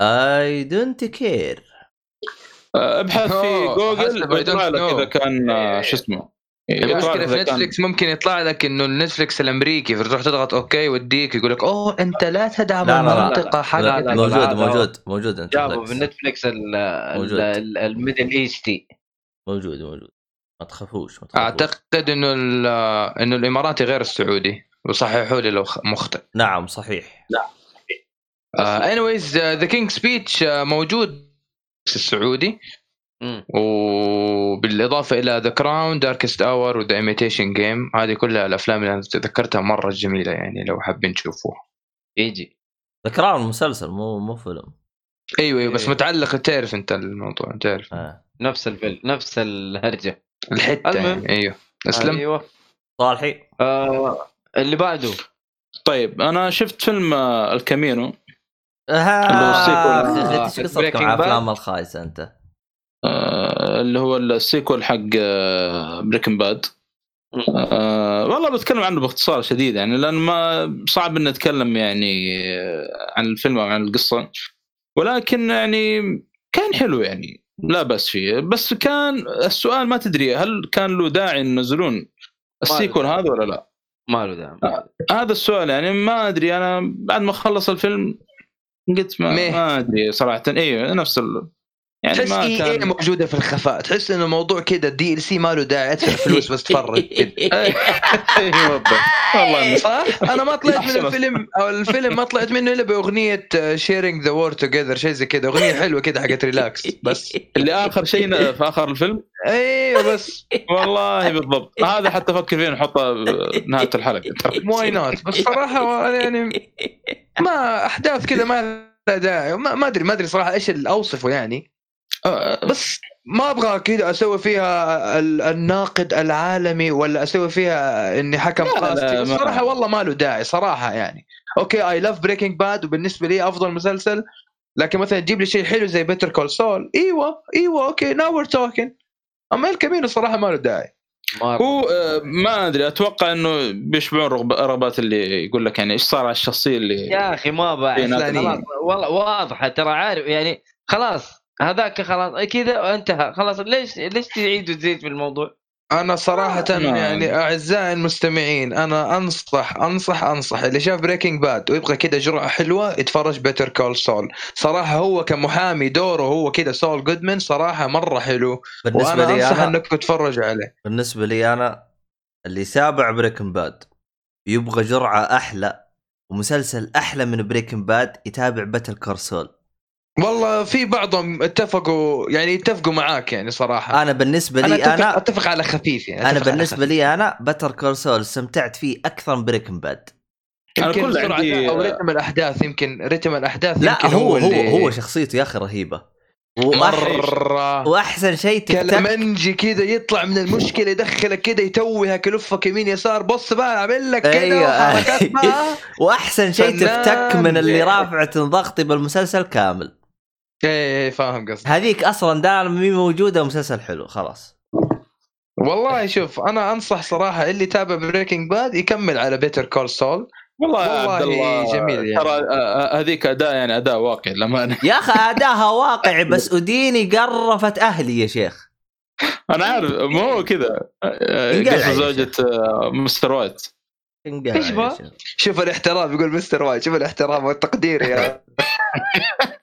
S1: اي دونت كير
S2: آه، ابحث في جوجل
S3: don't
S2: لك اذا. كان آه،
S3: إيه.
S2: شو اسمه
S3: المشكلة في
S2: إذا كان-
S3: نتفلكس ممكن يطلع لك إنه النتفلكس الأمريكي فتروح تضغط أوكي يوديك يقول لك أوه أنت لا تدعم
S1: لا،.
S3: المنطقة حق
S5: لا، لا،
S1: موجود. موجود موجود انت
S5: جابوا بالنتفلكس ال- ال-
S1: موجود.
S5: ال- الميدل ايستي
S1: موجود موجود ما تخافوش ما تخافوش
S3: أعتقد إنه ال- إنه الإماراتي غير السعودي وصححوا لي لو خ- مخطئ
S1: نعم صحيح
S3: anyways The King's Speech موجود في السعودي.
S5: وبالإضافة
S3: إلى The Crown Darkest Hour و The Imitation Game هذه كلها الأفلام اللي أنا تذكرتها مرة جميلة يعني لو حابين تشوفوها.
S5: يجي.
S1: The Crown مسلسل مو مو فيلم.
S3: أيوه أيوه بس
S5: إيه.
S3: متعلق تعرف أنت الموضوع تعرف.
S1: آه.
S5: نفس الفيلم نفس الهرجة.
S3: الحتة
S5: المهم.
S3: يعني أيوه. أسلم.
S5: أيوه.
S1: صالحي
S5: آه اللي بعده.
S2: طيب أنا شفت فيلم آه، El
S1: Camino
S2: آه،.
S1: أخي، إيش قصتك مع. افلام الخايسه أنت؟
S2: آه، اللي هو ال sequel حق Breaking Bad آه والله بتكلم عنه باختصار شديد يعني لأن ما صعب ان نتكلم يعني آه، عن الفيلم أو عن القصة ولكن يعني كان حلو يعني لا بس فيه بس كان السؤال ما تدري هل كان له داعي ان ينزلون ال
S5: sequel.
S2: هذا ولا لا؟
S5: ما له داعي
S2: هذا السؤال يعني ما أدري أنا بعد ما خلص الفيلم قلت ما,
S3: ميه.
S2: ما أدري صراحة. أيوه نفس ال... يعني
S3: تحس إي
S2: كان
S3: موجودة في الخفاء. تحس إنه الموضوع كذا ال DLC ما له داعي أدفع فلوس بس تفرج.
S2: أيوه. والله
S3: صح؟ أنا ما طلعت من. الفيلم أو الفيلم ما طلعت منه إلا بأغنية Sharing the world together شيء زي كذا. أغنية حلوة كده حقت relax بس.
S2: اللي آخر شيء في آخر الفيلم؟
S3: أيوه بس.
S2: والله بالضبط. هذا حتى أفكر فيه نحطه نهاية الحلقة.
S3: why not بس صراحة يعني ما أحداث كذا ما لها داعي. ما ادري ما أدري صراحة إيش اللي أوصفه يعني.
S2: آه،
S3: بس ما أبغى كذا أسوي فيها ال- الناقد العالمي ولا أسوي فيها إني حكم قاستي صراحة والله ما له داعي صراحة يعني. Okay I love Breaking Bad وبالنسبة لي أفضل مسلسل. لكن مثلا تجيب لي شيء حلو زي Better Call Saul إيوه إيوه okay now we're talking أما El Camino الصراحه ما له داعي.
S2: هو آه، ما أدري أتوقع إنه بيشبعون رغب- رغبات اللي يقول لك يعني إيش صار على الشخصية اللي
S5: يا أخي ما بعرف خلاص والله واضحة ترى عارف يعني خلاص هذاك خلاص كذا انتهى خلاص ليش ليش تعيد وتزيد في الموضوع؟
S3: أنا صراحة
S2: ما-
S3: يعني أعزائي المستمعين أنا أنصح أنصح أنصح. اللي شاف Breaking Bad ويبغى كذا جرعة حلوة يتفرج Better Call Saul صراحة هو كمحامي دوره هو كذا Saul Goodman صراحة مرة حلو.
S1: بالنسبة
S3: وأنا
S1: لي
S3: أنصح
S1: أنا
S3: انكم تتفرجوا عليه.
S1: بالنسبة لي أنا اللي تابع Breaking Bad يبغى جرعة أحلى ومسلسل أحلى من Breaking Bad يتابع Better Call Saul
S3: والله في بعضهم اتفقوا يعني يتفقوا معاك يعني صراحة
S1: أنا بالنسبة
S3: أنا
S1: لي
S3: اتفق,
S1: أنا
S3: أتفق على خفيف يعني
S1: أنا
S3: أتفق على
S1: بالنسبة
S3: خفيف.
S1: لي أنا Better Call Saul استمتعت فيه أكثر من Breaking Bad
S2: أنا
S3: يمكن
S2: كل عندي-
S3: أو رتم الأحداث يمكن رتم الأحداث
S1: لا
S3: يمكن
S1: هو هو
S3: اللي
S1: هو شخصيته يا أخي رهيبة.
S3: مرة
S1: وأحسن شيء تكتك
S3: كلمنجي كذا يطلع من المشكلة يدخلك كذا يتوهك يلفك يمين يسار بص بقى أعمل لك كذا
S1: أيوة.
S3: وحركات
S1: وأحسن شيء. تفتك من اللي رافعة ضغطي بالمسلسل كامل
S3: إيه إيه، فاهم قصدي
S1: هذيك أصلا دائما مي موجودة ومسلسل حلو خلاص.
S3: والله شوف أنا أنصح صراحة اللي تابع Breaking Bad يكمل على Better Call Saul
S2: والله يا
S3: والله
S2: عبد الله
S3: جميل يعني.
S2: ترى آه، آه، هذيك أداء يعني أداء واقعي للامانه
S1: يا أخي أداها واقعي بس اديني قرفت أهلي يا شيخ.
S2: أنا عارف مو هو كذا آه، قصة
S1: يا
S2: زوجة آه، مستر وايت.
S3: شوف الاحترام يقول مستر وايت شوف الاحترام والتقدير يا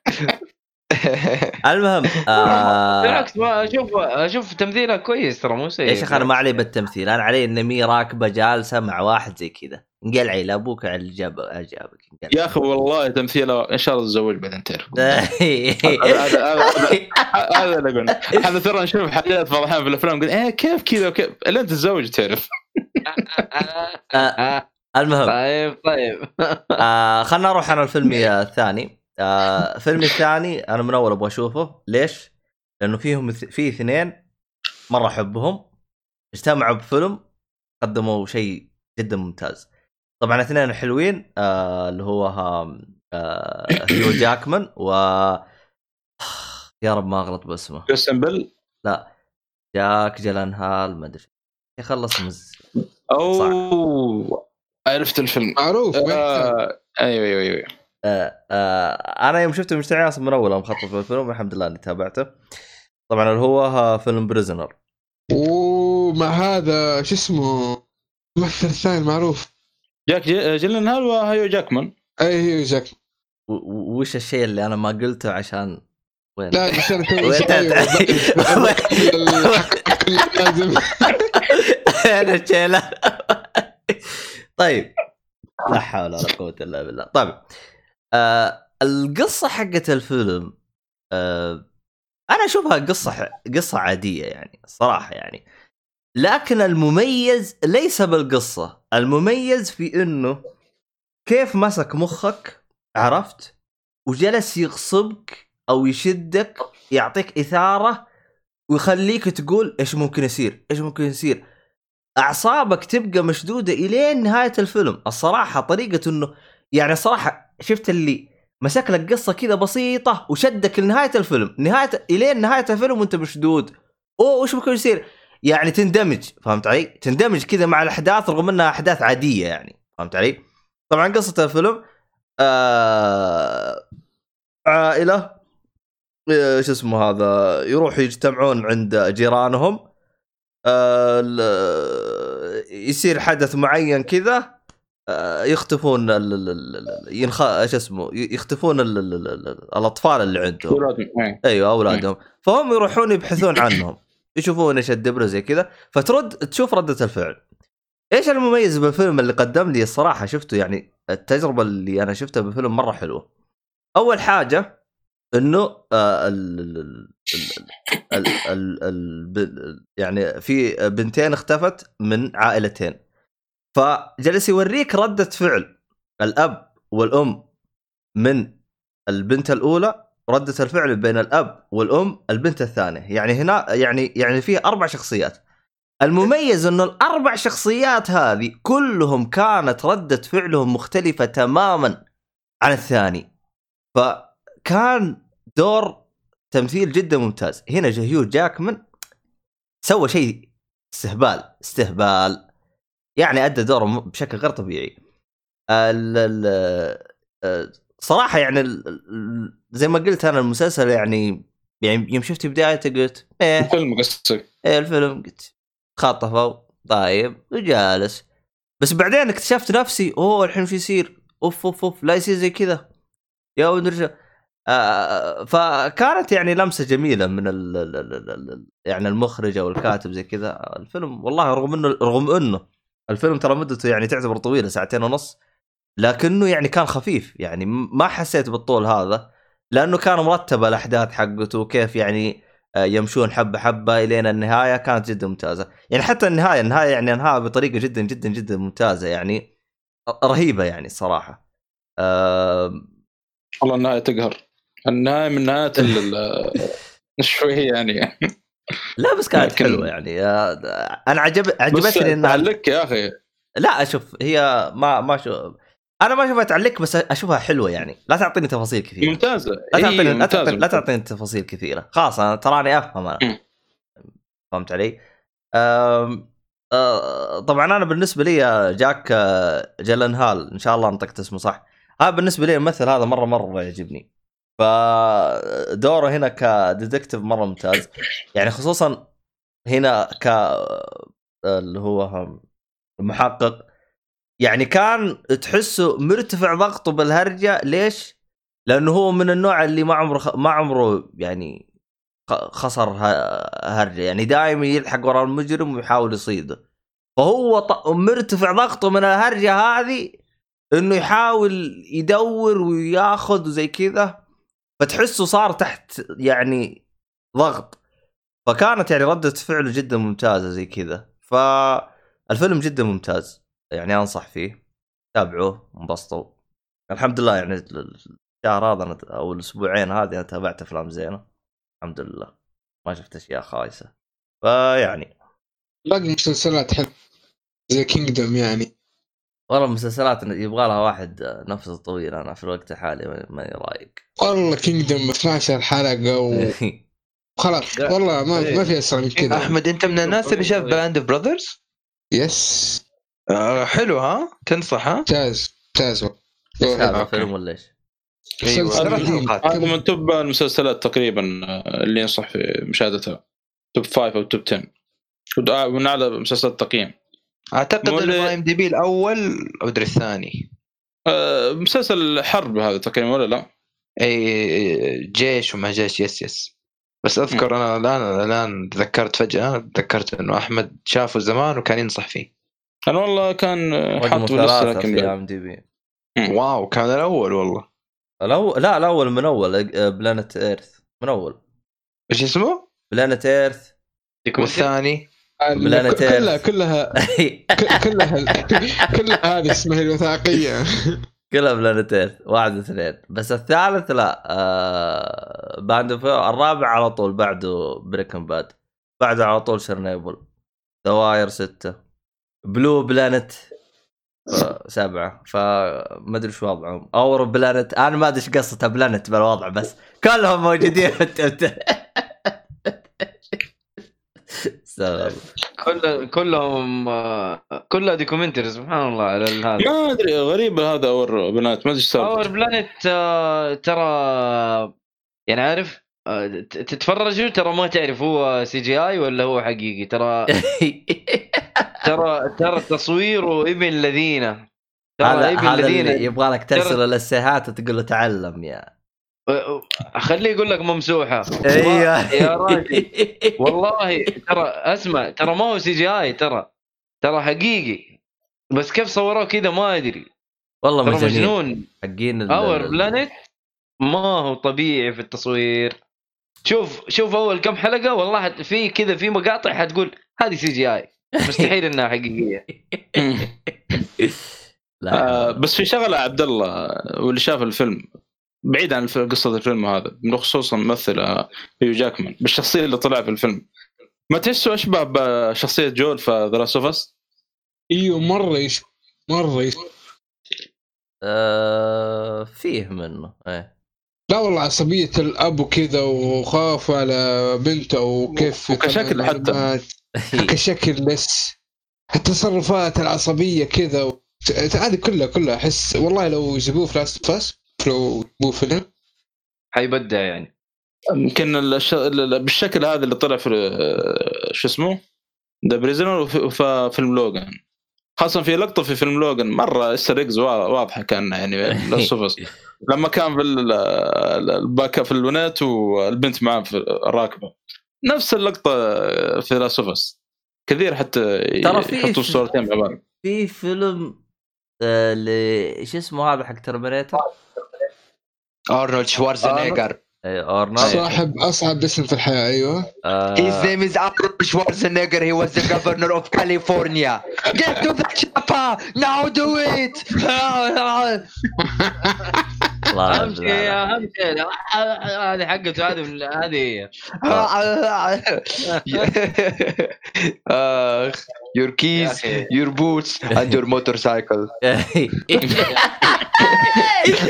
S1: المهم آه
S5: بالعكس ما أشوف أشوف تمثيلها كويس ترى مو سيء.
S1: يا شيخ أنا ما علي بالتمثيل أنا علي ان مي راكبة جالسة مع واحد زي كذا. انقلعي على أبوك على اللي جاب جابك.
S2: يا أخي والله تمثيله إن شاء الله تتزوج بعدين تعرف. هذا هذا هذا- هذا اللي أقول هذا ترى نشوف حاجات بعض الأحيان في الأفلام نقول إيه كيف كذا وكيف؟ لين تتزوج تعرف.
S1: آه، المهم.
S5: طيب طيب.
S1: آه خلنا نروح على الفيلم الثاني. آه الفيلم الثاني أنا من أول أبغى أشوفه. ليش؟ لأنه فيهم في اثنين مرة أحبهم. اجتمعوا بفيلم قدموا شيء جدا ممتاز. طبعا اثنين حلوين آه اللي هو ها- آه هيو جاكمان و يا رب ما أغلط باسمه.
S2: كريستن بيل؟
S1: جاك جلنهال ما أدري. يخلص مز
S2: أو عرفت الفيلم.
S4: معروف.
S2: آه، أيوه أيوه أيوه.
S1: آه آه أنا يوم شفته مشتعل أصلا من أول أنا مخطط في الفيلم الحمد لله إني تابعته. طبعا اللي هو فيلم Prisoners
S4: ومع هذا شو اسمه؟ الممثل الثاني المعروف
S2: جاك جي- جيلنهال وهيو جاكمان.
S4: أي هي جاك
S1: وش الشيء اللي أنا ما قلته عشان وين؟
S4: لا بس أنا تو
S1: وين
S4: لازم
S1: أنا الشيء طيب لا حول ولا قوة إلا بالله. طيب آه القصة حقت الفيلم آه أنا أشوفها قصة قصة عادية يعني صراحة يعني. لكن المميز ليس بالقصة المميز في إنه كيف مسك مخك عرفت؟ وجلس يغصبك أو يشدك يعطيك إثارة ويخليك تقول إيش ممكن يصير إيش ممكن يصير. أعصابك تبقى مشدودة إلين نهاية الفيلم. الصراحة طريقة إنه يعني صراحة شفت اللي مسك لك قصة كذا بسيطة وشدك لنهاية الفيلم. نهايه إلين نهاية الفيلم وأنت مشدود اوه وش ممكن يصير؟ يعني تندمج فهمت علي؟ تندمج كذا مع الأحداث رغم إنها أحداث عادية يعني فهمت علي؟ طبعا قصة الفيلم آه عائلة آه، شو اسمه هذا يروحوا يجتمعون عند جيرانهم آه، يصير حدث معين كذا يختفون ال- ال- ال- ال- ينخ شو اسمه يختفون ال- ال- ال- ال- الاطفال اللي عندهم
S2: أولادهم. إيه.
S1: أيوه اولادهم فهم يروحون يبحثون عنهم يشوفون إيش الدبره زي كذا فترد تشوف رده الفعل إيش المميز بالفيلم اللي قدم لي الصراحه شفته يعني التجربه اللي أنا شفتها بالفيلم مره حلوة اول حاجة انه آه يعني في بنتين اختفت من عائلتين فجلس يوريك ردة فعل. الأب والأم من البنت الأولى ردة الفعل بين الأب والأم البنت الثانية. يعني هنا يعني يعني في أربع شخصيات. المميز إنه الأربع شخصيات هذه كلهم كانت ردة فعلهم مختلفة تماما عن الثاني. فكان دور تمثيل جدا ممتاز. هنا جهيو جاكمان سوى شيء استهبال استهبال. يعني أدى دوره بشكل غير طبيعي. ال ال آه، صراحة يعني زي ما قلت أنا المسلسل يعني يعني يوم شفت بدايته قلت إيه.
S2: الفيلم قصتك.
S1: إيه الفيلم قلت خطفوا طيب وجالس. بس بعدين اكتشفت نفسي أوه الحين شو يصير. أوف أوف أوف لا يصير زي كذا. يا ولد الرجال. آه فكانت يعني لمسة جميلة من ال ال ال ال ال يعني المخرج أو الكاتب زي كذا. الفيلم والله رغم إنه رغم إنه الفيلم ترى مدته يعني تعتبر طويلة ساعتين ونص. لكنه يعني كان خفيف يعني ما حسيت بالطول هذا. لأنه كان مرتب الأحداث حقته وكيف يعني آه، يمشون حبة حبة إلين النهاية كانت جدا ممتازة. يعني حتى النهاية النهاية يعني أنهاها بطريقة جدا جدا جدا ممتازة يعني. رهيبة يعني الصراحة. آم،
S2: والله النهاية تقهر. النهاية من نهايات ال- ال- شوي يعني.
S1: لا بس كانت
S2: لكن-
S1: حلوة يعني. أنا عجب
S2: بس
S1: عجبتني إنها
S2: تعلق يا أخي.
S1: لا أشوف هي ما ما شو أنا ما أشوفها تعلق بس أشوفها حلوة يعني. لا تعطيني تفاصيل كثيرة.
S2: ممتازة.
S1: لا
S2: إيه،
S1: تعطيني لا
S2: ممتازة.
S1: تعطيني لا تعطيني تفاصيل كثيرة. خلاص أنا تراني أفهم
S2: أنا.
S1: فهمت علي؟ أم... أه... طبعا أنا بالنسبة لي جاك آه، جلن هال إن شاء الله نطقت اسمه صح. هذا بالنسبة لي الممثل هذا مرة مرة يعجبني. فدوره هنا كديتكتيف مرة ممتاز. يعني خصوصا هنا ك اللي هو محقق يعني كان تحسه مرتفع ضغطه بالهرجة. ليش؟ لأنه هو من النوع اللي ما عمره خ... ما عمره يعني خسر هرجة. يعني دائما يلحق وراء المجرم ويحاول يصيده. فهو ط... مرتفع ضغطه من الهرجة هذه إنه يحاول يدور وياخذ وزي كذا. فتحسه صار تحت يعني ضغط. فكانت يعني ردة فعله جدا ممتازة زي كذا. فالفيلم جدا ممتاز. يعني أنصح فيه. تابعوه انبسطوا. الحمد لله يعني الشهر هذا أو الأسبوعين هذه أنا تابعت أفلام زينة. الحمد لله. ما شفت أشياء خايسة. فيعني
S4: باقي مسلسلات حلوة. زي Kingdom يعني.
S1: والله المسلسلات يبغى لها واحد نفسه طويل أنا في الوقت الحالي ما- ماني رايق.
S4: والله Kingdom 12 حلقه وخلاص والله ما ما في أسرع من كذا.
S3: أحمد أنت من الناس اللي شاف باند اوف براذرز
S4: يس
S3: آه حلو ها؟ تنصح ها؟
S4: ممتاز ممتاز
S1: إيش هذا
S3: okay.
S1: فيلم ولا
S4: إيش؟
S3: حلقات.
S2: هذا من top المسلسلات تقريبا آه، اللي ينصح في مشاهدتها. top 5 أو top 10 ود- آه، من أعلى مسلسلات تقييم
S3: أعتقد إنه IMDb الأول أو إدري الثاني.
S2: آه، مسلسل حرب هذا تقريبا ولا لا؟
S3: إي جيش وما جيش yes yes. بس أذكر أنا الآن الآن تذكرت فجأة تذكرت إنه أحمد شافه زمان وكان ينصح فيه.
S2: أنا والله كان آه، حاطه لسه لكن
S1: في. IMDb.
S3: واو كان الأول والله.
S1: الأول لا الأول من أول Planet Earth من أول.
S3: إيش اسمه؟
S1: Planet Earth
S3: والثاني؟
S4: كلها
S1: Earth.
S4: كلها ك- كلها كلها هذه اسمها الوثائقية.
S1: كلها Planet Earth واحد واثنين بس الثالث لا. آه Band الرابع على طول بعده Breaking Bad بعده على طول Chernobyl The Wire ستة. Blue Planet آه، سبعة. فما أدري شو وضعهم. Our Planet أنا ما أدري إيش قصة Planet بالوضع بس كلهم موجودين. في.
S5: كل كلهم كلها documentary سبحان الله على هذا.
S2: ما أدري غريب هذا Our Planet ما أدري إيش
S5: اور بلانت آه، ترى يعني عارف آه، ت- تتفرجوا ترى ما تعرف هو CGI ولا هو حقيقي. ترى ترى ترى تصويره ابن الذين. ترى
S1: هذا
S5: ابن الذين.
S1: يبغى لك ترسل الاسيهات وتقول له تعلم يا.
S5: خليه يقول لك ممسوحة.
S1: أيوه
S5: يا راجل. والله ترى اسمع ترى ما هو CGI ترى ترى حقيقي. بس كيف صوروه كذا ما أدري.
S1: والله
S5: مجنون.
S1: حقين
S5: Our Planet ما هو طبيعي في التصوير. شوف شوف أول كم حلقة والله في كذا في مقاطع حتقول هذه CGI. مستحيل إنها حقيقية.
S1: لا.
S2: آه، بس في شغلة عبد الله واللي شاف الفيلم. بعيد عن قصة الفيلم هذا خصوصا ممثل هيو جاكمان بالشخصية اللي طلع في الفيلم ما تحسه اشبه بشخصيه جول في The Last of Us
S4: إيوه مرة يش مرة يش
S1: آه فيه منه إيه
S4: لا والله عصبية الأب وكذا وخاف على بنته وكيف يطلع
S2: حتى.
S4: معلومات. كشكل بس التصرفات العصبية كذا. هذه كلها كلها أحس والله لو جابوه في لاست فاس لو جابوه فيلم؟
S5: حيبدع يعني.
S2: يمكن الش... ال- بالشكل هذا اللي طلع في شو اسمه؟ The Prisoners وفي فيلم لوجان خاصة في لقطة في فيلم لوجان مرة ستر واضحة كان يعني لما كان في ال- ال- الباكا في الونات والبنت معاه في الراكبة نفس اللقطة في Last كثير حتى
S1: ترى في-
S2: يحطوا الصورتين مع بعض.
S1: في فيلم آه ل- شو اسمه هذا حق Terminator
S3: أرنولد شوارزنيجر
S1: اورنولد
S4: صاحب أصعب اسم في الحياة أيوه
S3: His
S1: آه
S3: name is Arnold Schwarzenegger. He was the governor of California. Get to the chopper now. Do it.
S5: اهم شيء. اهم شيء هذه حقته هذه هذه هي
S3: uh, your
S5: يا
S3: keys, your boots, and your motorcycle.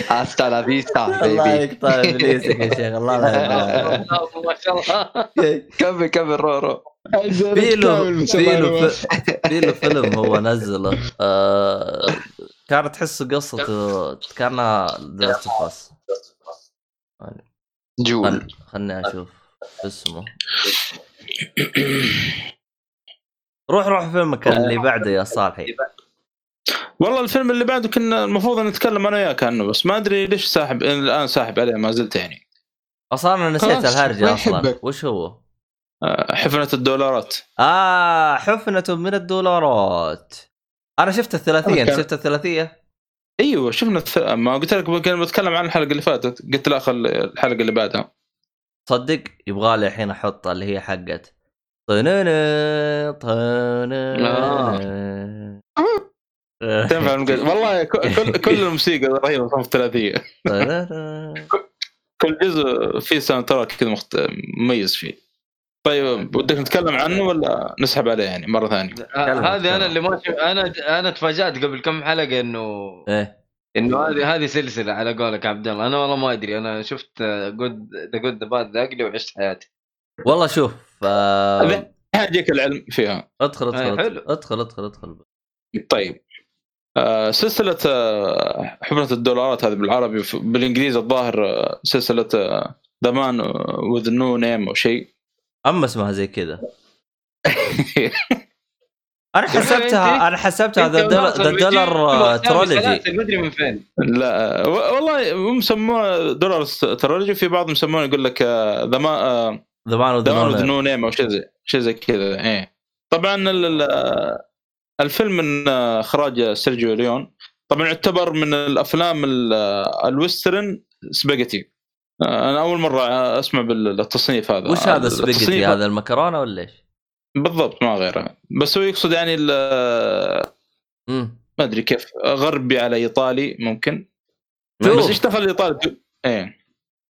S3: Hasta la vista,
S1: الله
S3: baby.
S1: يقطع ابليسك يا شيخ الله لا.
S5: ما شاء الله
S3: كمل كمل رو رو.
S1: في له في له فيلم هو نزله آه كانت تحسه قصته كانها The Last of Us
S3: جول
S1: خلني أشوف اسمه روح روح فيلمك اللي بعده يا صالحي.
S2: والله الفيلم اللي بعده كنا المفروض نتكلم أنا وياك عنه بس ما أدري ليش ساحب الآن ساحب عليه ما زلت يعني.
S1: أصلا أنا نسيت
S4: الهرجة
S1: أصلا.
S4: يحبك.
S1: وش هو؟
S2: آه، حفنة الدولارات.
S1: آه حفنة من الدولارات. أنا شفت الثلاثية انت
S2: أوكي.
S1: شفت الثلاثية؟
S2: أيوه شفنا الث... ما قلت لك كنا بتكلم عن الحلقة اللي فاتت قلت لا خل الحلقة اللي بعدها.
S1: تصدق يبغى لي الحين أحط اللي هي حقت طننا طننا
S2: تنفع والله كل كل الموسيقى رهيبه الثلاثيه
S1: طننا.
S2: كل جزء فيه soundtrack كذا. مميز فيه طيب ودك نتكلم عنه ولا نسحب عليه يعني مره
S1: ثانية؟
S5: هذه. أنا اللي ما. أنا أنا تفاجات قبل كم حلقه انه
S1: إيه
S5: انه هذه هذه سلسله على قولك عبد الله أنا والله ما ادري أنا شفت Good The Good the Bad the Ugly وعشت حياتي
S1: والله شوف آه،
S2: يجيك العلم فيها.
S1: ادخل ادخل
S5: حلو.
S1: ادخل ادخل ادخل.
S2: طيب. آه سلسلة آه حفنه الدولارات هذه بالعربي بالإنجليزي الظاهر آه، سلسلة the man with no name أو شيء.
S1: أما اسمها زي كذا. أنا حسبتها أنا حسبتها the dollar, dollar trilogy
S5: مدري من فين.
S2: لا. والله هم يسموها dollar trilogy في بعضهم يسمونه يقول لك آه،
S1: the
S2: ma the man
S1: with
S2: no name أو شيء زي شيء زي كذا إيه. طبعا ال- ال- الفيلم من إخراج Sergio Leone طبعا يعتبر من الأفلام ال- ال western spaghetti. أنا أول مرة أسمع بالتصنيف هذا.
S1: وش هذا
S2: التصنيف
S1: هذا المكرونة ولا إيش؟
S2: بالضبط ما غيره. بس هو يقصد يعني ال- ما أدري كيف غربي على إيطالي ممكن. بس إيش دخل ايطالي إيه.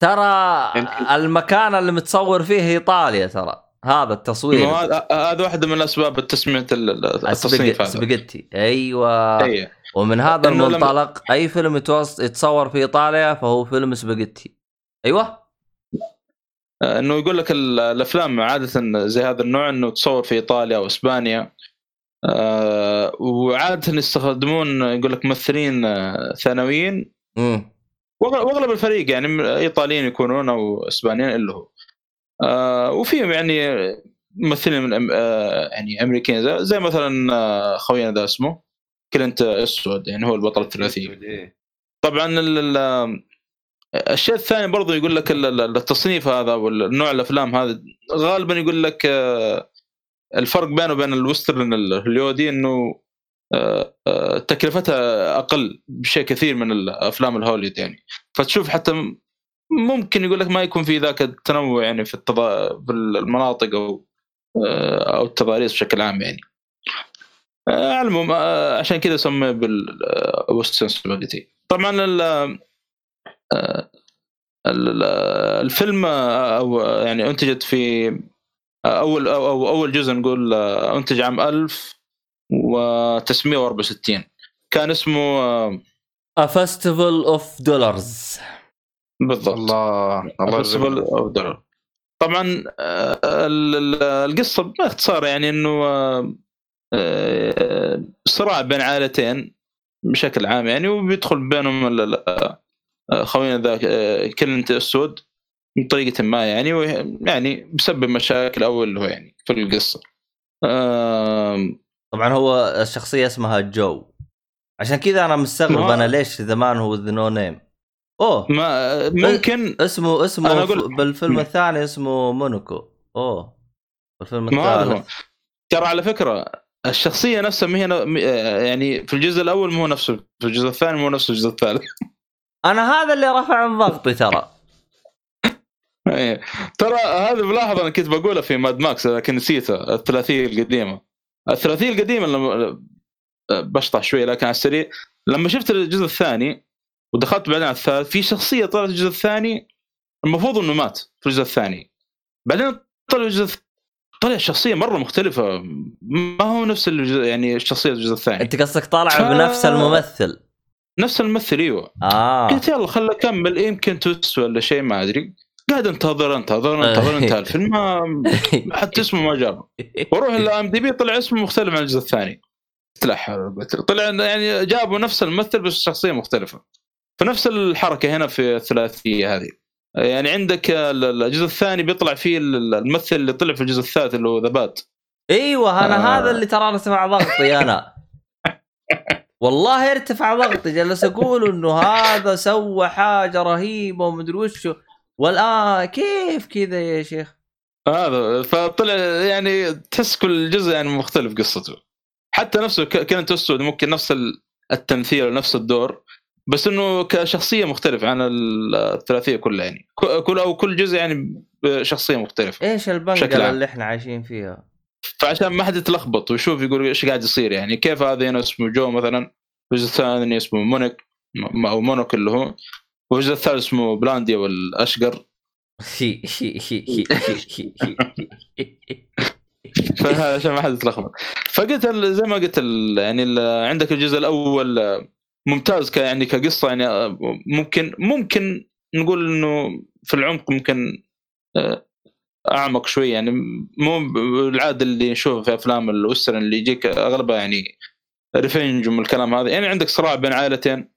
S1: ترى
S5: يمكن.
S1: المكان اللي متصور فيه إيطاليا ترى. هذا التصوير.
S2: هذا واحدة من أسباب التسمية ال- ال- التصنيف هذا.
S1: سبيجيتي أيوه.
S2: إيه
S1: ومن هذا
S2: لما-
S1: المنطلق أي فيلم. يتصور في إيطاليا فهو فيلم سباجيتي أيوه.
S2: إنه يقول لك ال- الأفلام عادة زي هذا النوع إنه تصور في إيطاليا أو إسبانيا. آه، وعادة يستخدمون يقول لك ممثلين آه، ثانويين. وأغلب الفريق يعني إيطاليين يكونون أو إسبانيين إلا هو آه، وفيهم يعني ممثلين من آه، يعني أمريكيين زي, زي مثلا آه، خوينا ذا اسمه Clint Eastwood يعني هو البطل الثلاثي
S5: إيه.
S2: طبعا ال- الشيء الثاني برضو يقول لك ال- ال- التصنيف هذا والنوع الأفلام هذا غالبا يقول لك آه، الفرق بينه وبين ال western الهوليودي إنه آه، آه، تكلفتها أقل بشيء كثير من الأفلام الهوليود يعني. فتشوف حتى ممكن يقول لك ما يكون في ذاك التنوع يعني في التضا... المناطق أو آه، أو التضاريس بشكل عام يعني. آه، العموم آه، عشان كذا بال western spaghetti. طبعا ال- ال- الفيلم أو يعني أنتجت في أول أو أول جزء نقول أنتج عام 1964 كان اسمه
S1: A Festival of Dollars
S2: بالضبط
S3: الله الله
S2: Festival
S3: يرزقك.
S2: of Dollar. طبعا آه، ال- ال- القصة باختصار يعني إنه آه، آه، صراع بين عائلتين بشكل عام يعني وبيدخل بينهم ال- ال- خوينا ذا كلنت اسود بطريقه ما يعني يعني بسبب مشاكل أو اللي هو يعني في القصة
S1: طبعا هو الشخصيه اسمها جو. عشان كذا أنا مستغرب أنا ليش the man هو the no name. أوه.
S2: ما ممكن
S1: اسمه اسمه
S2: أنا أقول-
S1: بالفيلم الثاني اسمه مونوكو. أوه. الفيلم
S2: ما هذا هو
S1: الثالث.
S2: ترى على فكرة الشخصية نفسها ما هي يعني في الجزء الأول مو نفسه في الجزء الثاني مو نفسه الجزء الثالث.
S1: أنا هذا اللي رفع من ضغطي ترى.
S2: إيه. ترى هذا بلاحظ أنا كنت بقولها في Mad Max لكن نسيتها الثلاثية القديمة. الثلاثية القديمة لما بشطح شوي لكن على السريع. لما شفت الجزء الثاني ودخلت بعدين على الثالث في شخصية طلعت الجزء الثاني المفروض إنه مات في الجزء الثاني. بعدين طلع الجزء طلع شخصية مرة مختلفة ما هو نفس الجزء يعني الشخصيه الجزء الثاني.
S1: أنت قصدك طالع
S2: ف-
S1: بنفس الممثل.
S2: نفس الممثل أيوه.
S1: آه.
S2: قلت يلا خل أكمل يمكن توست ولا شيء ما أدري. قاعد انتظر انتظر انتظر انتهى الفيلم ما حتى اسمه ما جاب. وأروح ال IMDb طلع اسمه مختلف عن الجزء الثاني. طلع يعني جابوا نفس الممثل بس شخصية مختلفة. فنفس الحركة هنا في الثلاثية هذه. يعني عندك ال- الجزء الثاني بيطلع فيه ال- الممثل اللي طلع في الجزء الثالث اللي هو the bad
S1: أيوه أنا
S2: آه.
S1: هذا اللي ترى ارتفع ضغطي أنا. والله ارتفع ضغطي جلس أقول إنه هذا سوى حاجة رهيبة ومدري وشو. والان كيف كذا يا شيخ؟
S2: هذا فطلع يعني تحس كل جزء يعني مختلف قصته. حتى نفسه Clint Eastwood ممكن نفس ال- التمثيل ونفس الدور بس إنه كشخصية مختلف عن ال- الثلاثية كلها يعني. كل أو كل جزء يعني
S1: بشخصية
S2: مختلفة.
S1: إيش
S2: عام.
S1: اللي إحنا عايشين فيها؟
S2: فعشان ما حد يتلخبط ويشوف يقول إيش قاعد يصير يعني. كيف هذا هنا اسمه جو مثلا الجزء الثاني اسمه مونيك أو مونوك اللي هو. والجزء الثالث اسمه؟ Blondie أو الأشقر؟ فهذا عشان ما حد يتلخبط. فقلت زي ما قلت يعني عندك الجزء الأول ممتاز ك يعني كقصة يعني آه، ممكن ممكن نقول إنه في العمق ممكن آه، أعمق شوي. يعني مو بالعاده اللي نشوفه في أفلام ال western اللي يجيك أغلبها يعني revenge من الكلام هذا. يعني عندك صراع بين عائلتين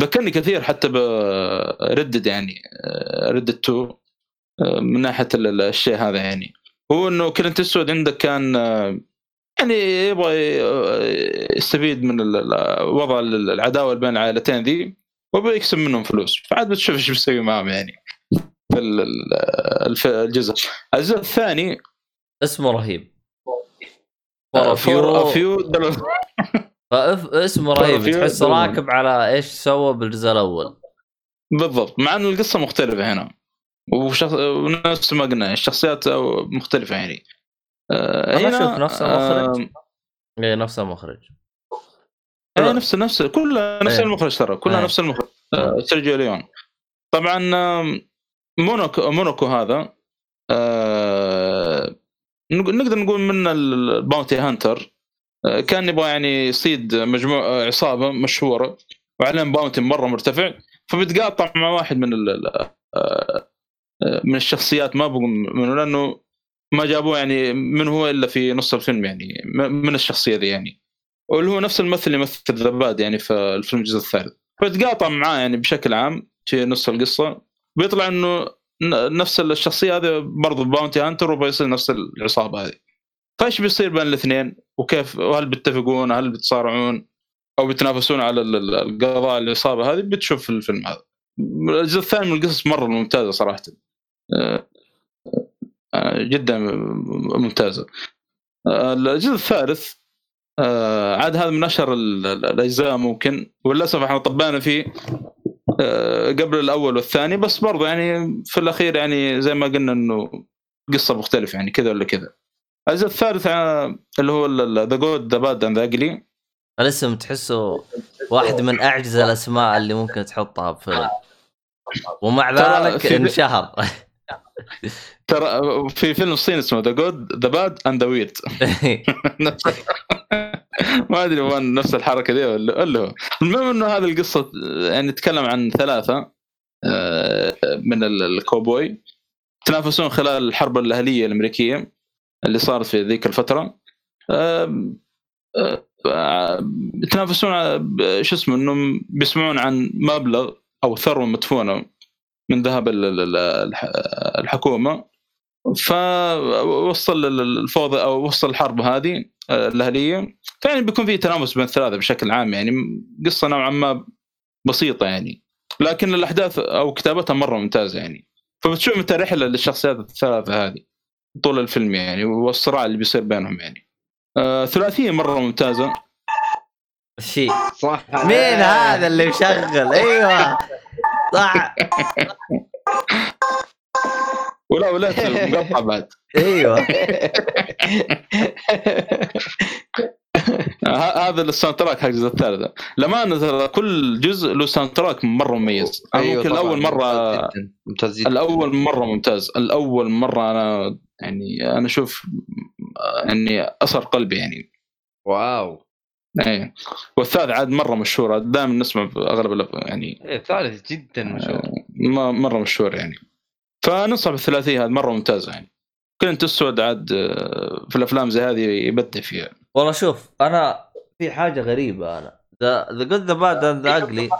S2: ذكرني كثير حتى ب Red Dead يعني Red Dead 2 آه، من ناحية ال- ال- الشيء هذا يعني. هو إنه Clint Eastwood عندك كان آه، يعني يبغى آه، يستفيد من وضع ال- العداوة بين العائلتين ذي وبيكسب منهم فلوس. فعاد بتشوف إيش بيسوي معهم يعني في الجزء. الجزء الثاني
S1: اسمه رهيب.
S2: for
S1: for
S2: few
S1: فاف- اسمه رهيب تحس راكب على إيش سوى بالجزء الأول.
S2: بالضبط مع إن القصة مختلفة هنا. وشخص... ونفس ما قلنا الشخصيات مختلفة يعني. آه، هنا
S1: أشوف نفس المخرج.
S2: آه،
S1: إيه نفس المخرج.
S2: إيه نفس نفس كلها نفس
S1: إيه.
S2: المخرج ترى كلها
S1: إيه.
S2: نفس المخرج. آه، Sergio Leone. طبعا مونوكو مونوكو هذا آه، نق- نقدر نقول من ال bounty hunter. آه، كان يبغى يعني يصيد مجموعه عصابة مشهورة وعليهم bounty مرة مرتفع فبيتقاطع مع واحد من آه، من الشخصيات ما بقول منه لأنه ما جابوه يعني من هو إلا في نص الفيلم يعني من الشخصية ذي يعني. واللي هو نفس الممثل اللي يمثل the bad يعني في الفيلم الجزء الثالث. فتقاطع معاه يعني بشكل عام في نص القصة. بيطلع إنه نفس الشخصية هذه برضه bounty hunter وبيصير نفس العصابة هذه. فايش بيصير بين الاثنين؟ وكيف وهل بيتفقون؟ هل بيتصارعون؟ أو بيتنافسون على ال- ال- القضاء العصابه هذه بتشوف في الفيلم هذا. الجزء الثاني من القصص مرة ممتازة صراحة. آه، آه، جدا ممتازة. آه، الجزء الثالث عاد هذا من أشهر ال- ال- الأجزاء ممكن. وللأسف إحنا طبقنا فيه قبل الأول والثاني بس برضه يعني في الأخير يعني زي ما قلنا إنه قصة مختلفة يعني كذا ولا كذا. الجزء الثالث اللي هو The Good the Bad and the Ugly
S1: الاسم تحسه واحد من أعجز الأسماء اللي ممكن تحطها بفيلم ومع ذلك
S2: في-
S1: انشهر.
S2: ترى في فيلم صيني اسمه The Good the Bad and the Weird ما أدري وين نفس الحركة دي ولا هو. المهم إنه هذه القصة يعني تتكلم عن ثلاثة آه، من ال- الكوبوي. تنافسون خلال الحرب الأهلية الأمريكية. اللي صارت في ذيك الفترة يتنافسون شو اسمه إنهم بيسمعون عن مبلغ أو ثروة مدفونة من ذهب ال- ال- ال- الح- الحكومة. فوصل الفوضى أو وصل الحرب هذه آه، الأهلية. فيعني بيكون في تنافس بين الثلاثة بشكل عام يعني قصة نوعا ما بسيطة يعني. لكن الأحداث أو كتابتها مرة ممتازة يعني. فبتشوف انت رحله للشخصيات الثلاثة هذه. طول الفيلم يعني والصراع اللي بيصير بينهم يعني. آه ثلاثية مرة ممتازة.
S1: شيء
S5: صح.
S1: مين هذا اللي مشغل؟ أيوه. صح.
S2: ولا ولا مقطع بعد. أيوه. هذا ال soundtrack حق الجزء الثالث. لما ترى كل جزء له soundtrack مرة مميز. أنا
S3: أيوة
S2: ممكن الأول مره
S3: ممتاز جدا.
S2: الأول مرة ممتاز. الأول مرة أنا يعني أنا أشوف يعني اثر قلبي يعني.
S5: wow.
S2: إيه. والثالث عاد مرة مشهور دائما نسمع في اغلب يعني
S5: إيه، ثالث جدا مشهور.
S2: م- مرة مشهور يعني. فننصح بالثلاثية هذه مرة ممتازه يعني. كلينت ايستوود عاد آه، في الأفلام زي هذه يبدع فيها.
S1: والله شوف أنا في حاجة غريبة أنا. The Good the Bad and the Ugly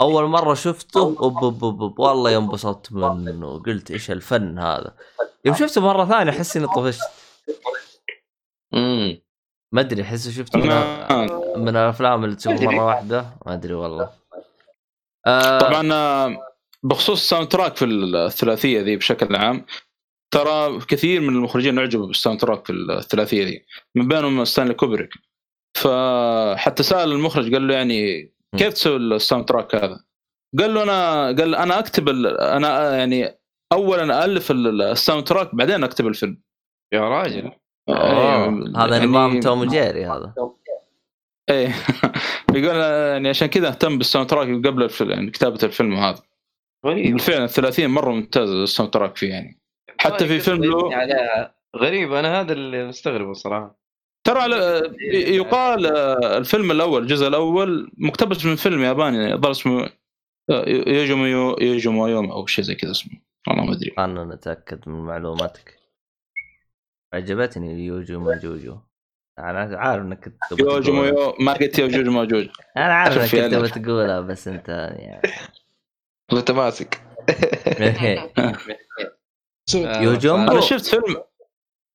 S1: أول مرة شفته أوب أوب أوب أوب والله ينبسطت منه. قلت إيش الفن هذا؟ يوم شفته مرة ثانية أحس إني طفشت.
S5: امم
S1: ما أدري أحس شفته من, من الأفلام اللي تشوفها مرة واحدة. ما أدري والله. آه
S2: طبعا آه، بخصوص ال soundtrack في الثلاثية ذي بشكل عام ترى كثير من المخرجين أعجبوا بال soundtrack في الثلاثية دي. من بينهم ستانلي كوبريك. فحتى سأل المخرج قال له يعني كيف تسوي ال soundtrack هذا؟ قال له أنا قال أنا أكتب ال- أنا يعني اولا الف ال- ال soundtrack بعدين أكتب الفيلم.
S5: يا راجل.
S1: أوه.
S2: إيه،
S1: هذا
S2: يعني-
S1: نظام توم وجيري هذا.
S2: إيه. يقول يعني عشان كذا اهتم بال soundtrack قبل الفيلم يعني كتابة الفيلم هذا
S5: غريب.
S2: بالفعل الثلاثية مرة ممتاز ال soundtrack فيه يعني. حتى في فيلم له
S5: غريب أنا هذا اللي مستغربه صراحة.
S2: ترى على- يقال آه، الفيلم الأول الجزء الأول مقتبس من فيلم ياباني ظل اسمه آه، يوجومو يو- يوجومو يوم أو شيء زي كذا اسمه. والله ما أدري.
S1: أنا نتاكد من معلوماتك. عجبتني يوجو ماجوجو أنا عارف إنك
S2: يوجومو
S1: تقولها.
S2: يو ما قلت يوجوجو ماجوج
S1: أنا عارف إنك
S2: شوف يا
S1: كنت تبغى
S2: أنا.
S1: تقولها بس أنت يعني.
S3: متماسك
S1: يوجومبو.
S2: أنا شفت فيلم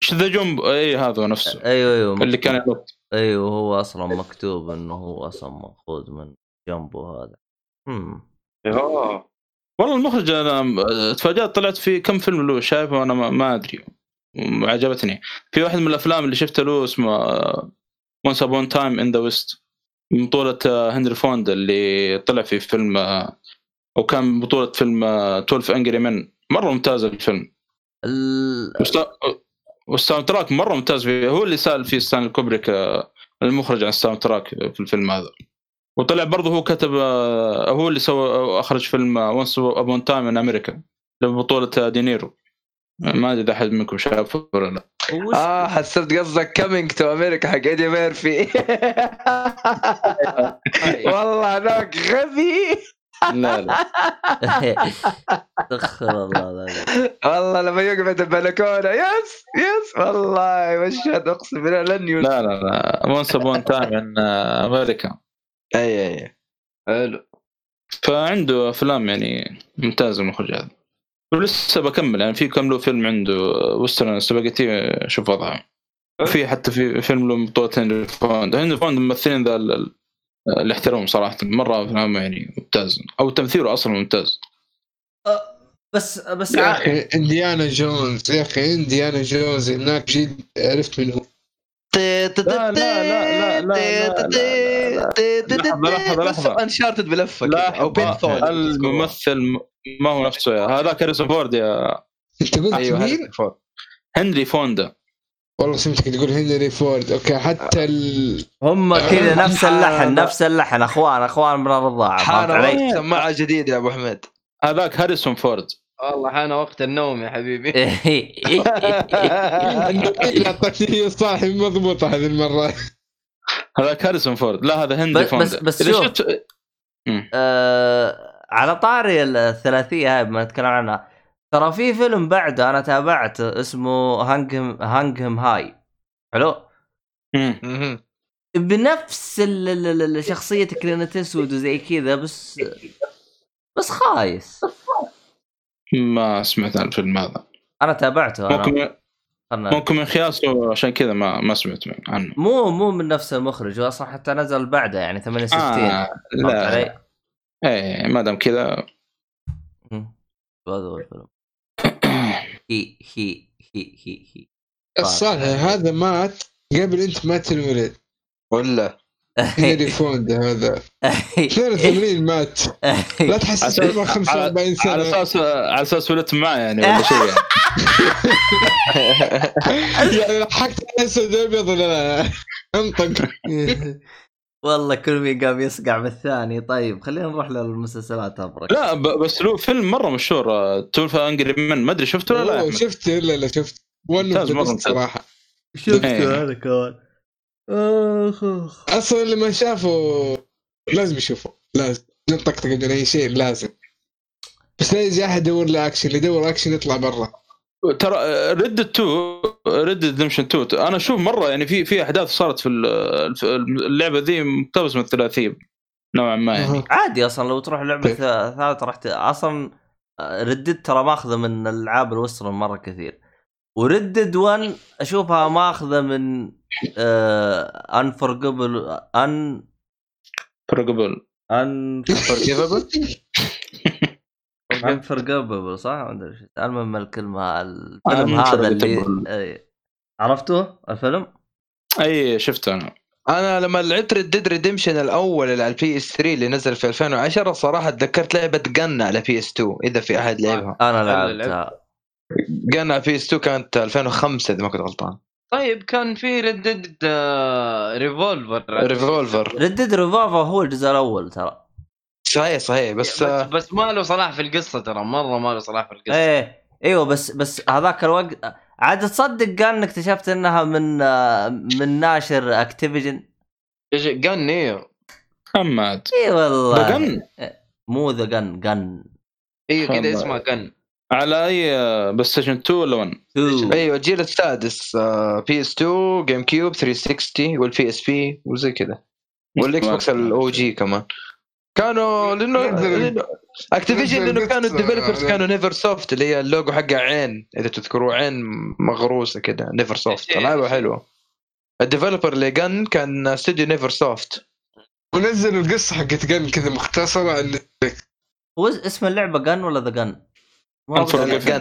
S2: ش ذا جومبو اي هذا نفسه.
S1: أيوه أيوه
S2: اللي كان ينط
S1: أيوه هو أصلا مكتوب إنه هو أصلا مأخوذ من جنبه هذا امم
S5: أوه.
S2: والله المخرج أنا تفاجأت طلعت في كم فيلم له شايفه أنا ما, ما أدري. عجبتني. في واحد من الأفلام اللي شفته له اسمه Once Upon a Time in the West من بطولة آه، هنري فوندا اللي طلع في فيلم آه، أو كان بطولة فيلم آه، 12 Angry Men مرة ممتاز الفيلم.
S1: ال...
S2: والسا- وال soundtrack مرة ممتاز فيه. هو اللي سأل فيه ستانلي كوبريك آه، المخرج عن ال soundtrack في الفيلم هذا. وطلع برضه هو كتب آه، هو اللي سوى أو أخرج فيلم Once Upon a Time in America ببطولة آه، دينيرو ما أدري إذا أحد منكم شافه ولا لا.
S3: آه حسبت قصدك Coming to America حق ايدي ميرفي والله هذاك غبي.
S2: لا لا.
S1: استغفر الله
S3: والله لما يقعد البلكونه yes yes والله مشهد أقسم بالله لن ينسى
S2: لا لا لا. Once Upon a Time in
S3: America أي أي
S5: حلو.
S2: فعنده أفلام يعني ممتازة المخرج هذا ولسه بكمل يعني في كم له فيلم عنده western spaghetti شوف وضعه. في حتى في فيلم له بطولة هنري فوندا هنري فوندا ممثلين ذا ال- ال- اللي احترمهم صراحة مرة افلام يعني ممتاز. أو تمثيله أصلا ممتاز.
S1: بس بس
S4: يا. أخي إنديانا جونز يا أخي إنديانا جونز هناك جد عرفت من هو
S2: لا لا لا لا لا لا لحظة، لحظة.
S3: انشارتد بلفه
S2: لا
S3: كذا أو بين ثول
S2: الممثل ما هو نفسه هذاك هاريسون فورد يا
S4: أنت قلت مين؟
S3: هاريسون فورد
S2: هنري فوندا.
S4: والله سمعتك تقول هنري فورد؟ أوكي حتى ال...
S1: هم كذا نفس اللحن نفس اللحن. أخوان أخوان من الرضاعة
S3: حان سماعه جديده يا أبو حميد.
S2: هذاك هاريسون فورد.
S5: والله حان وقت النوم يا حبيبي.
S4: اعطتني صاحي مضبوطة هذه المرة.
S2: هذاك هاريسون فورد. لا هذا هنري
S1: بس-
S2: فوندا.
S1: بس- بس شوف. آه، على طاري الثلاثية هاي ما نتكلم عنها ترى في فيلم بعده أنا تابعت اسمه Hang 'Em Hang 'Em
S2: High.
S3: حلو.
S1: بنفس ال- ال- ال- شخصية كلينت ايستوود وزي كذا بس بس خايس.
S2: ما سمعت عن الفيلم هذا.
S1: أنا تابعته أنا
S2: ممكن
S1: خلنا-
S2: ممكن من خياسه عشان كذا ما ما سمعت عنه.
S1: مو مو من نفس المخرج هو أصلا حتى نزل بعده يعني 68
S2: آه
S1: فهمت
S2: لا
S1: علي؟
S2: إيه ما دام كذا.
S1: هذا هو الفيلم. هي هي هي هي هي
S4: الصالح هذا مات قبل أنت ما تنولد.
S3: ولا
S4: هنري فورد هذا. 82 مات. لا
S2: على
S4: عمره 45
S2: على
S4: سنة.
S2: أساس على أساس ولدت معاه يعني ولا شيء يعني.
S4: يعني ضحكت اسود أبيض ولا لا؟ انطق.
S1: والله كل مين قام يصقع بالثاني. طيب خلينا نروح للمسلسلات أبرك.
S2: لا بس له فيلم مرة مشهور تولفا انجري من ما أدري شفته ولا لا يا
S4: أوه،
S2: أحمد؟
S4: شفت لا لا شفت ون. صراحة.
S1: شفته
S2: إيه.
S1: هذا كمان. أخ
S4: أصلا اللي ما شافه لازم يشوفه. لازم. نطقطق من اي شيء لازم. بس لا يجي أحد يدور له اكشن اللي يدور أكشن يطلع برا.
S2: ترى Red Dead Redemption 2 أنا أشوف مرة يعني في في أحداث صارت في ال- في اللعبة ذي مقتبس من الثلاثية نوعا ما يعني.
S1: عادي أصلا لو تروح
S4: لعبة؟
S1: ثا- ثالثة راح. أصلا Red Dead ترى ماخذة من الالعاب ال western مرة كثير و Red Dead 1 أشوفها ماخذة من
S2: Unforgivable
S1: Unforgivable
S3: Unforgivable
S1: Unforgivable صح؟ ما أدري إيش المهم الكلمة الفيلم هذا اللي. عرفتوه الفيلم؟
S2: أي شفته أنا.
S3: أنا لما لعبت Red Dead Redemption الأول اللي على ال PS 3 اللي نزل في 2010 صراحة تذكرت لعبة Gun على PS 2 إذا في أحد لعبها.
S5: أنا
S1: لعبتها.
S3: Gun على PS 2 كانت 2005 إذا ما كنت غلطان.
S5: طيب كان في Red Dead
S3: Revolver
S1: Revolver Red Dead Revolver هو الجزء الأول ترى.
S3: صحيح صحيح. بس
S5: بس, بس ما له صلاح في القصة ترى مرة ما له صلاح في القصة.
S1: إيه إيوه بس بس هذاك الوقت عاد تصدق قال إنك اكتشفت إنها من من ناشر Activision
S5: Gun إيوه.
S2: حماد
S1: إي والله.
S2: ب Gun
S1: مو ذا Gun Gun
S5: إيوه كذا. اسمها Gun
S2: على أي PlayStation 2 ولا 1
S3: إيوه الجيل السادس PS 2 GameCube 360 وال PSP وزي كذا. وال Xbox ال OG كمان. كانوا لأنه
S4: Activision
S3: لأنه كانوا ال
S4: developers
S3: كانوا Neversoft اللي هي اللوجو حقه عين إذا تذكروا عين مغروسة كذا
S5: Neversoft
S3: لعبه
S5: حلوة
S3: ال developer اللي Gun كان استوديو Neversoft
S4: ونزل القصة حقت جن كذا مختصرة عن
S1: هو اسم اللعبة جن ولا ذا جن؟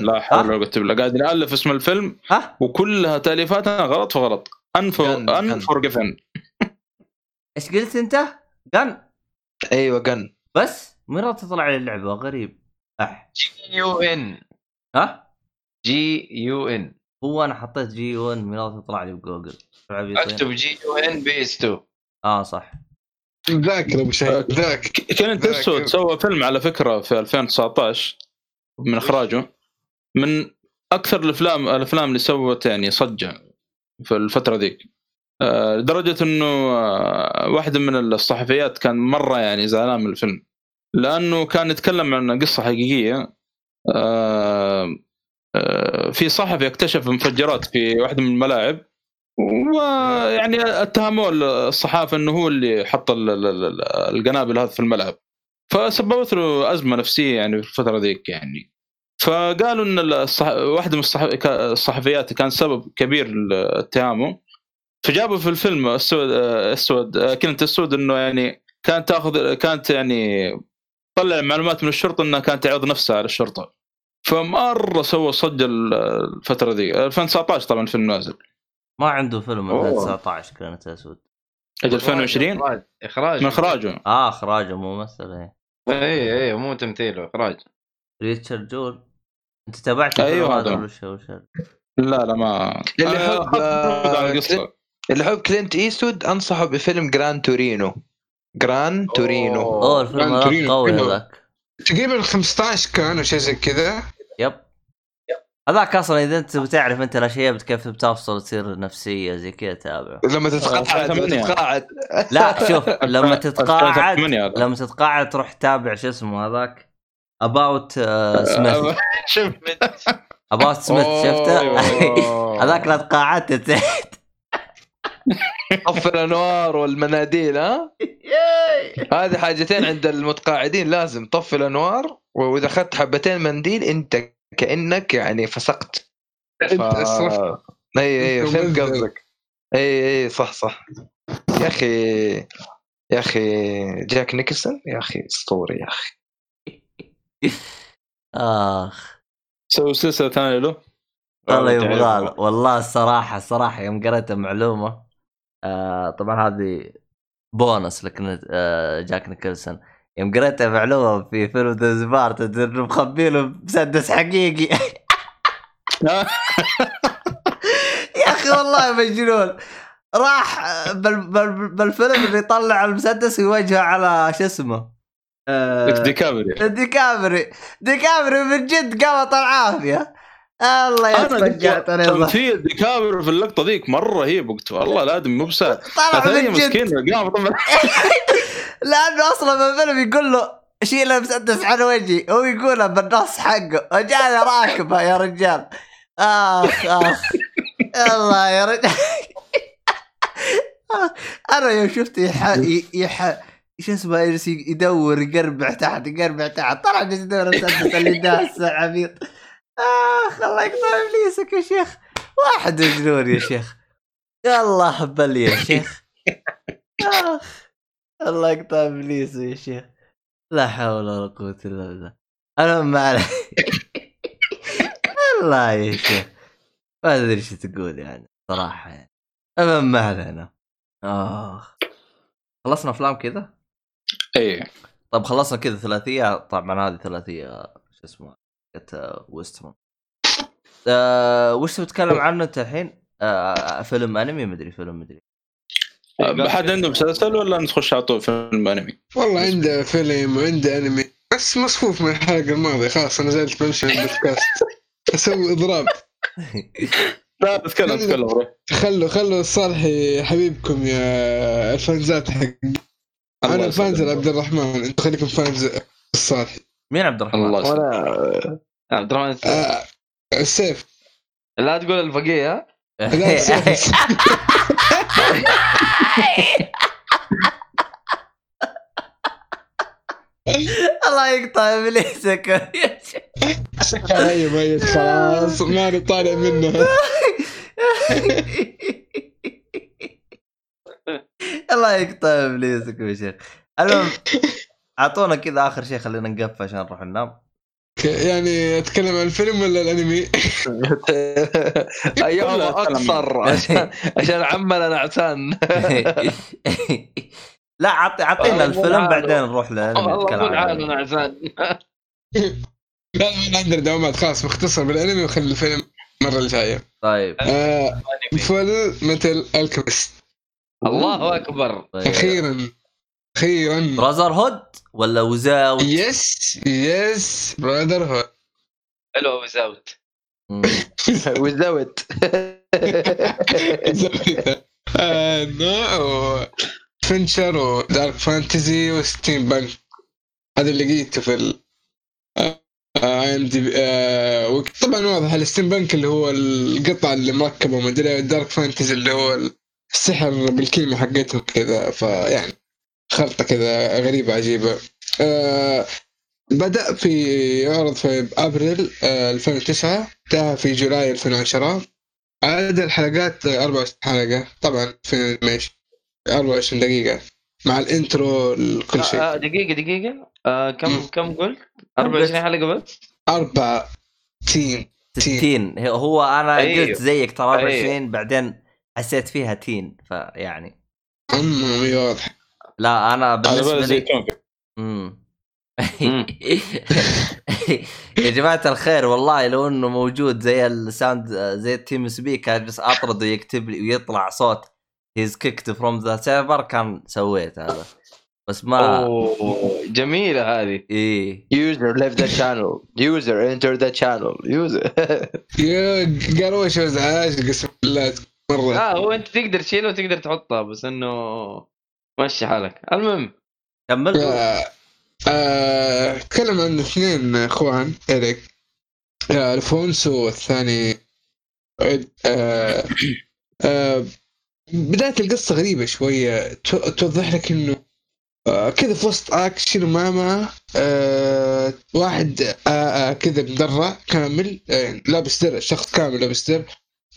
S2: لا حول ولا قوة إلا بالله. قاعد نالف اسم الفيلم
S1: ها؟
S2: وكلها تاليفاتنا غلط فغلط.
S3: جن- جن.
S2: انفورجيفن
S1: إيش قلت أنت؟ جن
S3: أيوه جن.
S1: بس مرة تطلع لي اللعبه غريب. أح.
S5: جي يو إن.
S1: ها؟
S5: جي يو إن.
S1: هو أنا حطيت جي 1 مرة تطلع لي بجوجل.
S5: أكتب G U N PS 2
S1: آه صح.
S4: ذاكر أبو شيء ذاك. Clint
S2: Eastwood. سوى فيلم على فكرة في 2019 من إخراجه. من أكثر الافلام الأفلام اللي سوت يعني ضجة في الفترة ذيك. لدرجة إنه آه، واحدة من الصحفيات كان مرة يعني زعلان من الفيلم. لأنه كان يتكلم عن قصة حقيقية. آه، آه، في صحفي اكتشف مفجرات في واحدة من الملاعب. ويعني اتهموه الصحافة إنه هو اللي حط ال- ال- ال- القنابل هذه في الملعب. فسببت له أزمة نفسية يعني في الفترة ذيك يعني. فقالوا إن الصح... واحدة من الصح... الصحفيات كان سبب كبير لاتهامه. فجابوا في الفيلم اسود اسود كلمة اسود إنه يعني كانت تأخذ كانت يعني طلع معلومات من الشرطة إنها كانت تعرض نفسها على الشرطه فمرة سوى ضجة الفترة ذي. 2019 طبعا الفيلم نازل.
S1: ما عنده فيلم
S5: أوه.
S1: 2019 Clint Eastwood.
S2: أجل 2020
S5: إخراج إخراج.
S2: من إخراجه.
S1: آه إخراجه ممثل إيه.
S5: اي اي مو تمثيله إخراج.
S1: Richard Jewell. أنت تابعت الفيلم
S2: هذا. لا لا ما.
S3: اللي آه،
S2: عن القصة.
S3: اللي يحب Clint Eastwood أنصحه بفيلم Gran Torino. Gran Torino.
S1: أوه. الفيلم هذا قوي. هذاك.
S4: تقريبا 15 كان أو شيء زي كذا.
S1: yep. هذاك أصلا إذا أنت بتعرف أنت الاشياء كيف بتفصل تصير نفسية زي كذا تابع
S3: لما تتقاعد لما. تتقاعد.
S1: لا شوف لما تتقاعد
S2: 2008 هذا.
S1: لما تتقاعد تروح تتابع شو اسمه هذاك؟ About
S2: Schmidt
S1: About Schmidt شفته. هذاك لا تقاعدت.
S3: طفي الأنوار والمناديل ها؟ هذه حاجتين عند المتقاعدين لازم طفي الأنوار وإذا أخذت حبتين منديل أنت كأنك يعني فسقت.
S4: أنت أسرفت.
S3: اي
S4: أي
S3: فهمت. قصدك. أي أي صح صح. يا أخي يا أخي جاك نيكلسون يا أخي أسطوري يا أخي.
S1: آخ.
S2: سووا سلسلة ثانية له.
S1: والله يبغى له. والله الصراحه الصراحه يوم قريت المعلومة آه طبعا هذه بونس لكن آه Jack Nicholson يوم قريت المعلومه في فيلم The Departed انه مخبي له مسدس حقيقي. يا أخي والله مجنون. راح بال بال بالفيلم اللي يطلع المسدس ويوجهه على شو اسمه؟ آه،
S2: DiCaprio.
S1: ديكابري. ديكابري من جد قامت العافيه الله
S2: أنا
S1: يتفجعت أنا.
S2: تمثيل ديكابري في اللقطة ذيك مرة رهيب وقت والله الادمي مو بسهل.
S1: طلع من جد.
S2: مسكين قام. طبعا
S1: لأنه أصلا في الفيلم يقول له شيل المسدس عن وجهي. هو يقولها بالنص حقه. وجانا راكبه يا رجال. آخ آخ. الله يا رجال. أنا يوم شفته يح يح شو اسمه يدور يقربع تحت يقربع تحت. طلع يدور المسدس اللي داس عبيط آخ الله يقطع إبليسك يا شيخ. واحد مجنون يا شيخ. الله هبل يا شيخ. آخ الله يقطع ابليسه يا شيخ. لا حول ولا قوة إلا بالله. المهم ما عليه والله يا شيخ. ما أدري إيش تقول يعني صراحة يعني. المهم ما علينا. آخ. خلصنا أفلام كذا؟
S2: اي
S1: طب خلصنا كذا ثلاثية. طبعا هذه ثلاثية شو اسمه ويسترن آه وش تبي تتكلم عنه انت الحين؟ آه فيلم أنمي؟ مدري فيلم مدري
S2: حد عنده مسلسل ولا نخش على طول فيلم أنمي؟
S4: والله عنده فيلم وعنده أنمي. بس مصفوف من الحلقة الماضية خلاص أنا زلت بمشي البودكاست. أسوي إضراب.
S2: لا تتكلم تتكلم روح.
S4: خلوا خلوا صالحي حبيبكم يا الفانزات حق أنا فانز. عبد الرحمن. أنتم خليكم فانز الصالحي
S1: مين عبد الرحمن؟
S2: الله يسلمك.
S5: وأنا عبد الرحمن
S4: آه السيف
S5: لا تقول الفقيه ها؟
S4: لا السيف
S1: الله يقطع إبليسك يا شيخ.
S4: ميت خلاص ماني طالع منها
S1: الله يقطع إبليسك يا شيخ المهم أعطونا كذا آخر شيء خلينا نقفل عشان نروح ننام.
S4: يعني أتكلم عن الفيلم ولا
S3: الأنمي؟
S2: لا،
S3: اقصر عشان عشان عمنا نعسان
S1: لا عطي عطينا الفيلم. بعدين نروح نتكلم عن الأنمي.
S3: نعسان
S4: لا ما عندنا دوامات. خلاص مختصر بالأنمي وخلي الفيلم المرة الجاية.
S1: طيب.
S4: آه Fullmetal Alchemist.
S3: الله أكبر.
S1: طيب.
S4: أخيرا.
S1: أخيرا Brotherhood ولا
S4: without yes yes Brotherhood
S3: حلو
S1: without.
S3: without
S4: نوع adventure و dark fantasy و steampunk هذا اللي لقيته في ال IMDb طبعا واضح ال steampunk اللي هو القطع اللي مركبة ومدري ال dark fantasy اللي هو السحر بالكلمة حقتهم كذا فيعني. خلطه كذا غريبة عجيبة آه بدأ في يعرض في أبريل آه 2009 انتهى في July 2010 عدد الحلقات 24 حلقة طبعا في ماشي 24 دقيقة مع الإنترو كل شيء
S5: آه، دقيقة دقيقة آه كم
S4: مم.
S5: كم قلت؟ 24 حلقة بس؟
S4: تين تين
S1: 60 هو أنا
S5: أيوه.
S1: قلت زيك ترى 24
S5: أيوه.
S1: بعدين حسيت فيها تين فيعني
S4: أمي واضح
S1: لا أنا
S2: بالنسبة
S1: لي. يا جماعة الخير والله لو إنه موجود زي ال sound زي ال TeamSpeak اجلس اطرد ويكتب لي ويطلع صوت. he's kicked from the server كان سويت هذا. بس ما
S5: جميلة هذه.
S1: إيه.
S3: user left the channel user enter the channel user
S4: يا قروش وازعاج قسم بالله مرة.
S5: آه هو أنت تقدر تشيله وتقدر تحطها بس إنه مشي حالك. المهم
S1: كمل.
S4: آه، اتكلم عن اثنين إخوان اريك ألفونسو والثاني آه، آه، بداية القصة غريبة شوية. تو- توضح لك إنه آه، كذا في وسط أكشن وما معه آه، واحد كذا مدرع كامل لابس درع شخص كامل لابس درع.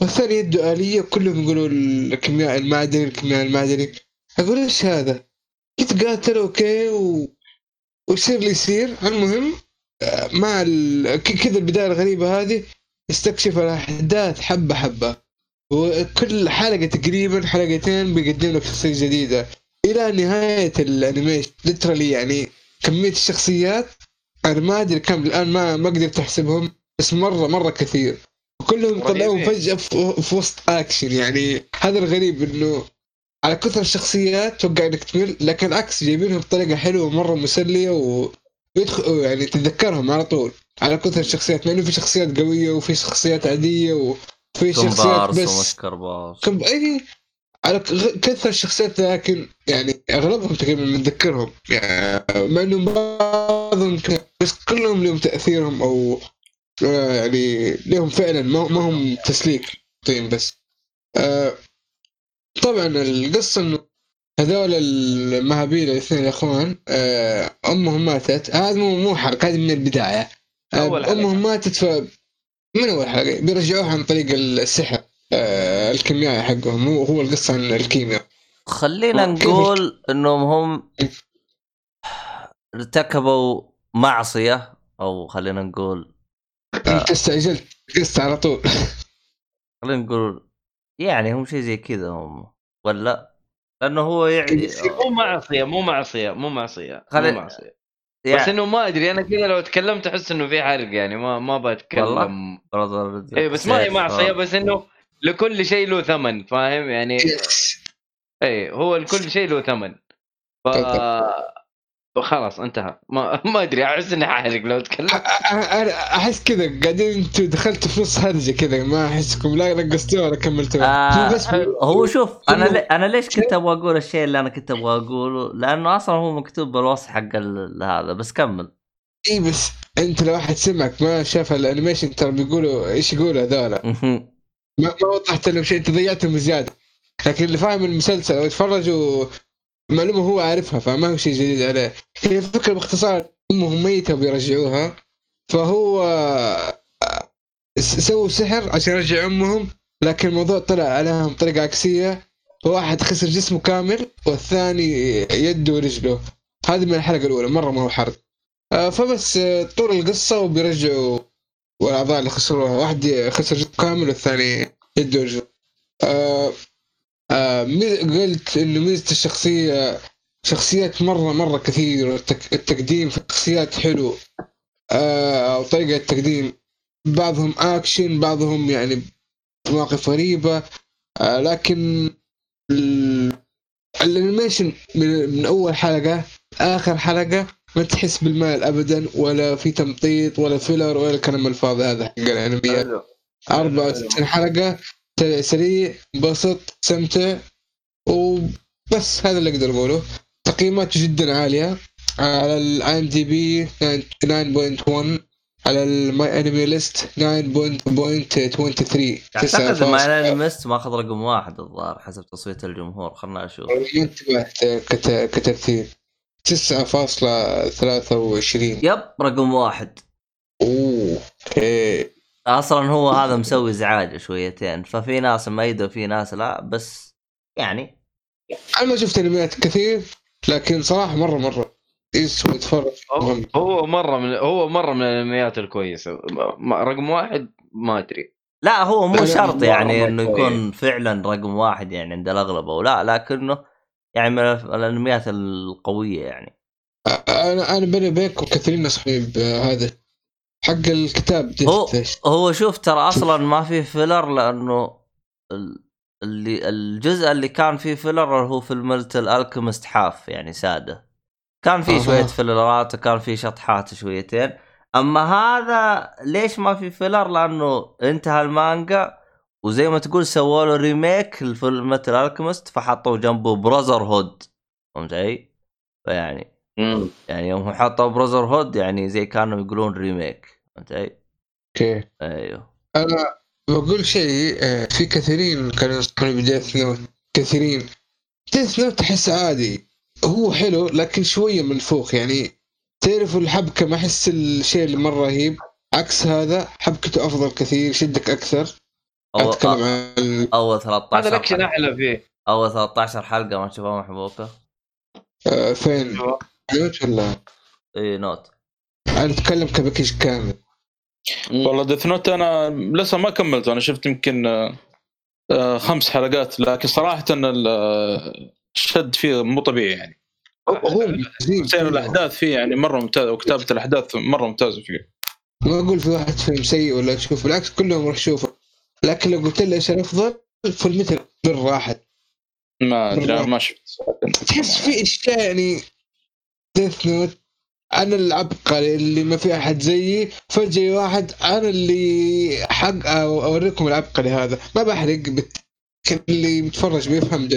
S4: والثاني يده آلية كلهم يقولوا الكيمياء المعدني الكيمياء المعدني. أقول إيش هذا؟ يتقاتل okay و... ويصير اللي يصير. المهم مع ال... كذا البداية الغريبة هذه يستكشف الأحداث حبة حبة. وكل حلقة تقريبا حلقتين بيقدم لك شخصية جديدة. إلى نهاية ال animation literally يعني كمية الشخصيات أنا ما أدري كم الآن ما ما قدرت احسبهم بس مره مرة كثير. وكلهم
S5: رهيبين.
S4: فجأة في في وسط اكشن يعني. هذا الغريب إنه على كثر الشخصيات توقع إنك تمل لكن العكس جايبينهم بطريقة حلوة مره مسلية و ويدخل يعني تتذكرهم على طول. على كثر الشخصيات مع إنه في شخصيات قوية وفي شخصيات عادية وفي شخصيات بس كم اي على ك- كثر الشخصيات لكن يعني أغلبهم تقريبا متذكرهم. يعني مع إنه بعضهم بس كلهم لهم تأثيرهم أو آه، يعني لهم فعلا ما هم تسليك طين بس. آه، طبعا القصة إنه هذول المهابيل الاثنين الاخوان آه، أمهم ماتت. هذا مو مو حرق هذه من البداية. آه،
S5: أول حلقة.
S4: أمهم ماتت ف من أول حلقة؟ بيرجعوها عن طريق السحر آه، الكيميائي حقهم. هو هو القصة عن الكيمياء.
S1: خلينا نقول إنهم هم ارتكبوا معصية أو خلينا نقول
S4: أنت استعجلت. قست على طول.
S1: خلينا نقول يعني هم شيء زي كذا هم ولا لأنه هو يعني
S5: مو معصية مو معصية مو معصية
S1: خلي-
S5: مو معصيه بس
S1: يعني
S5: إنه ما أدري أنا كذا لو تكلمت أحس إنه في حرق يعني ما ما بتكلم
S1: والله؟
S5: اي بس ما هي
S1: معصية.
S5: بس إنه لكل شيء له ثمن فاهم يعني. اي هو لكل شيء له ثمن ف خلاص انتهى. ما ما أدري أحس إني حاحرق لو تكلمت
S4: أنا أنا أحس كذا قاعدين أنتوا دخلتوا في نص هرجة كذا ما أحسكم. لا نقصتوها ولا كملتوها
S1: آه هو شوف
S4: أنا
S1: لي أنا ليش كنت أبغى أقول الشيء اللي أنا كنت أبغى أقوله؟ لأنه أصلا هو مكتوب بالوصف حق ال- هذا بس كمل.
S4: إي بس أنت لو واحد سمعك ما شاف الأنيميشن ترى بيقولوا إيش يقولوا هذول ما, ما وضحت لهم شيء أنت ضيعتهم بزياده لكن اللي فاهم المسلسل أو معلومة هو عارفها فما هو شيء جديد عليه. هي الفكرة باختصار امهم ميتة وبيرجعوها. فهو سووا سحر عشان يرجع أمهم لكن الموضوع طلع عليهم طريقه عكسية. فواحد خسر جسمه كامل والثاني يده ورجله. هذه من الحلقة الأولى مرة ما هو حرق. آه، فبس آه، طول القصة وبيرجعوا والأعضاء اللي خسروها. واحد خسر جسمه كامل والثاني يده ورجله. آه قلت إنه ميزة الشخصيه شخصيات مره مرة كثير. التقديم في الشخصيات حلو. آه وطريقه التقديم. بعضهم اكشن بعضهم يعني مواقف غريبة. آه لكن ال- ال animation من, من أول حلقة آخر حلقة ما تحس بالملل ابدا ولا في تمطيط ولا filler ولا الكلام الفاضي هذا حق الأنميات. 64 حلقة. ت- سريع بسط استمتع وبس هذا اللي أقدر أقوله. تقييماته جدا عالية على ال IMDb 9.1 على ال MyAnimeList 9.23
S1: أعتقد ما انمست ماخذ رقم واحد الظاهر حسب تصويت الجمهور خلنا أشوف
S4: ما انتبهت كت- كترتيب 9.23
S1: yep رقم واحد.
S4: أوه أوكي.
S1: أصلا هو هذا مسوي إزعاج شويتين ففي ناس ميدة وفي ناس لا بس يعني
S4: أنا ما شفت انميات كثير لكن صراحة مرة مرة يسوى يتفرج.
S5: هو مرة من هو مرة من الأنميات الكويسة رقم واحد ما أدري
S1: لا هو مو شرط يعني
S5: إنه.
S1: يكون فعلا رقم واحد يعني عند الأغلب أو لا لكنه يعني من الأنميات القوية يعني
S4: أنا أنا بيني وبينكم كثيرين نصحوني بهذا حق الكتاب
S1: هو هو شوف ترى أصلا ما في filler لأنه ال- اللي الجزء اللي كان فيه filler هو في Fullmetal Alchemist حاف يعني سادة. كان فيه
S4: أها.
S1: شوية فيلرات وكان فيه شطحات شويتين. أما هذا ليش ما في filler لأنه انتهى المانجا وزي ما تقول سووا له remake ل Fullmetal Alchemist فحطوا جنبه Brotherhood فهمت علي؟ فيعني يعني يوم حطوا Brotherhood يعني زي كانوا يقولون remake فهمت علي؟
S4: okay.
S1: أيوه.
S4: أنا بقول شيء آه، في كثيرين كانوا ينصحوني ب Death Note كثيرين. Death Note تحس عادي. هو حلو لكن شوية منفوخ يعني تعرفوا الحبكة ما أحس الشيء اللي مرة رهيب عكس هذا حبكته أفضل كثير يشدك أكثر.
S1: أو
S4: أتكلم عن
S1: أول 13
S5: هذا الاكشن
S1: حلقة.
S5: أحلى فيه.
S1: أول 13 حلقة ما تشوفها محبوكه
S4: آه، فين؟ Note ولا؟
S1: اي Note.
S4: أنا أتكلم ك package كامل.
S2: والله Death Note أنا لسه ما كملت أنا شفت يمكن آه، آه، خمس حلقات لكن صراحة آه، الشد فيه مو طبيعي يعني.
S4: هو
S2: سير الأحداث فيه يعني مرة ممتاز وكتابة الأحداث مرة ممتازة فيه.
S4: ما أقول في واحد فيلم سيء ولا تشوف بالعكس كلهم راح أشوفه. لكن لو قلت لي إيش الأفضل Fullmetal بالراحه
S2: ما أدري ما شفت.
S4: تحس في أشياء يعني Death Note أنا العبقري اللي ما في أحد زيي فجأة يجي واحد أنا اللي حق أوريكم العبقري هذا. ما بحرق بت... اللي بيتفرج بيفهم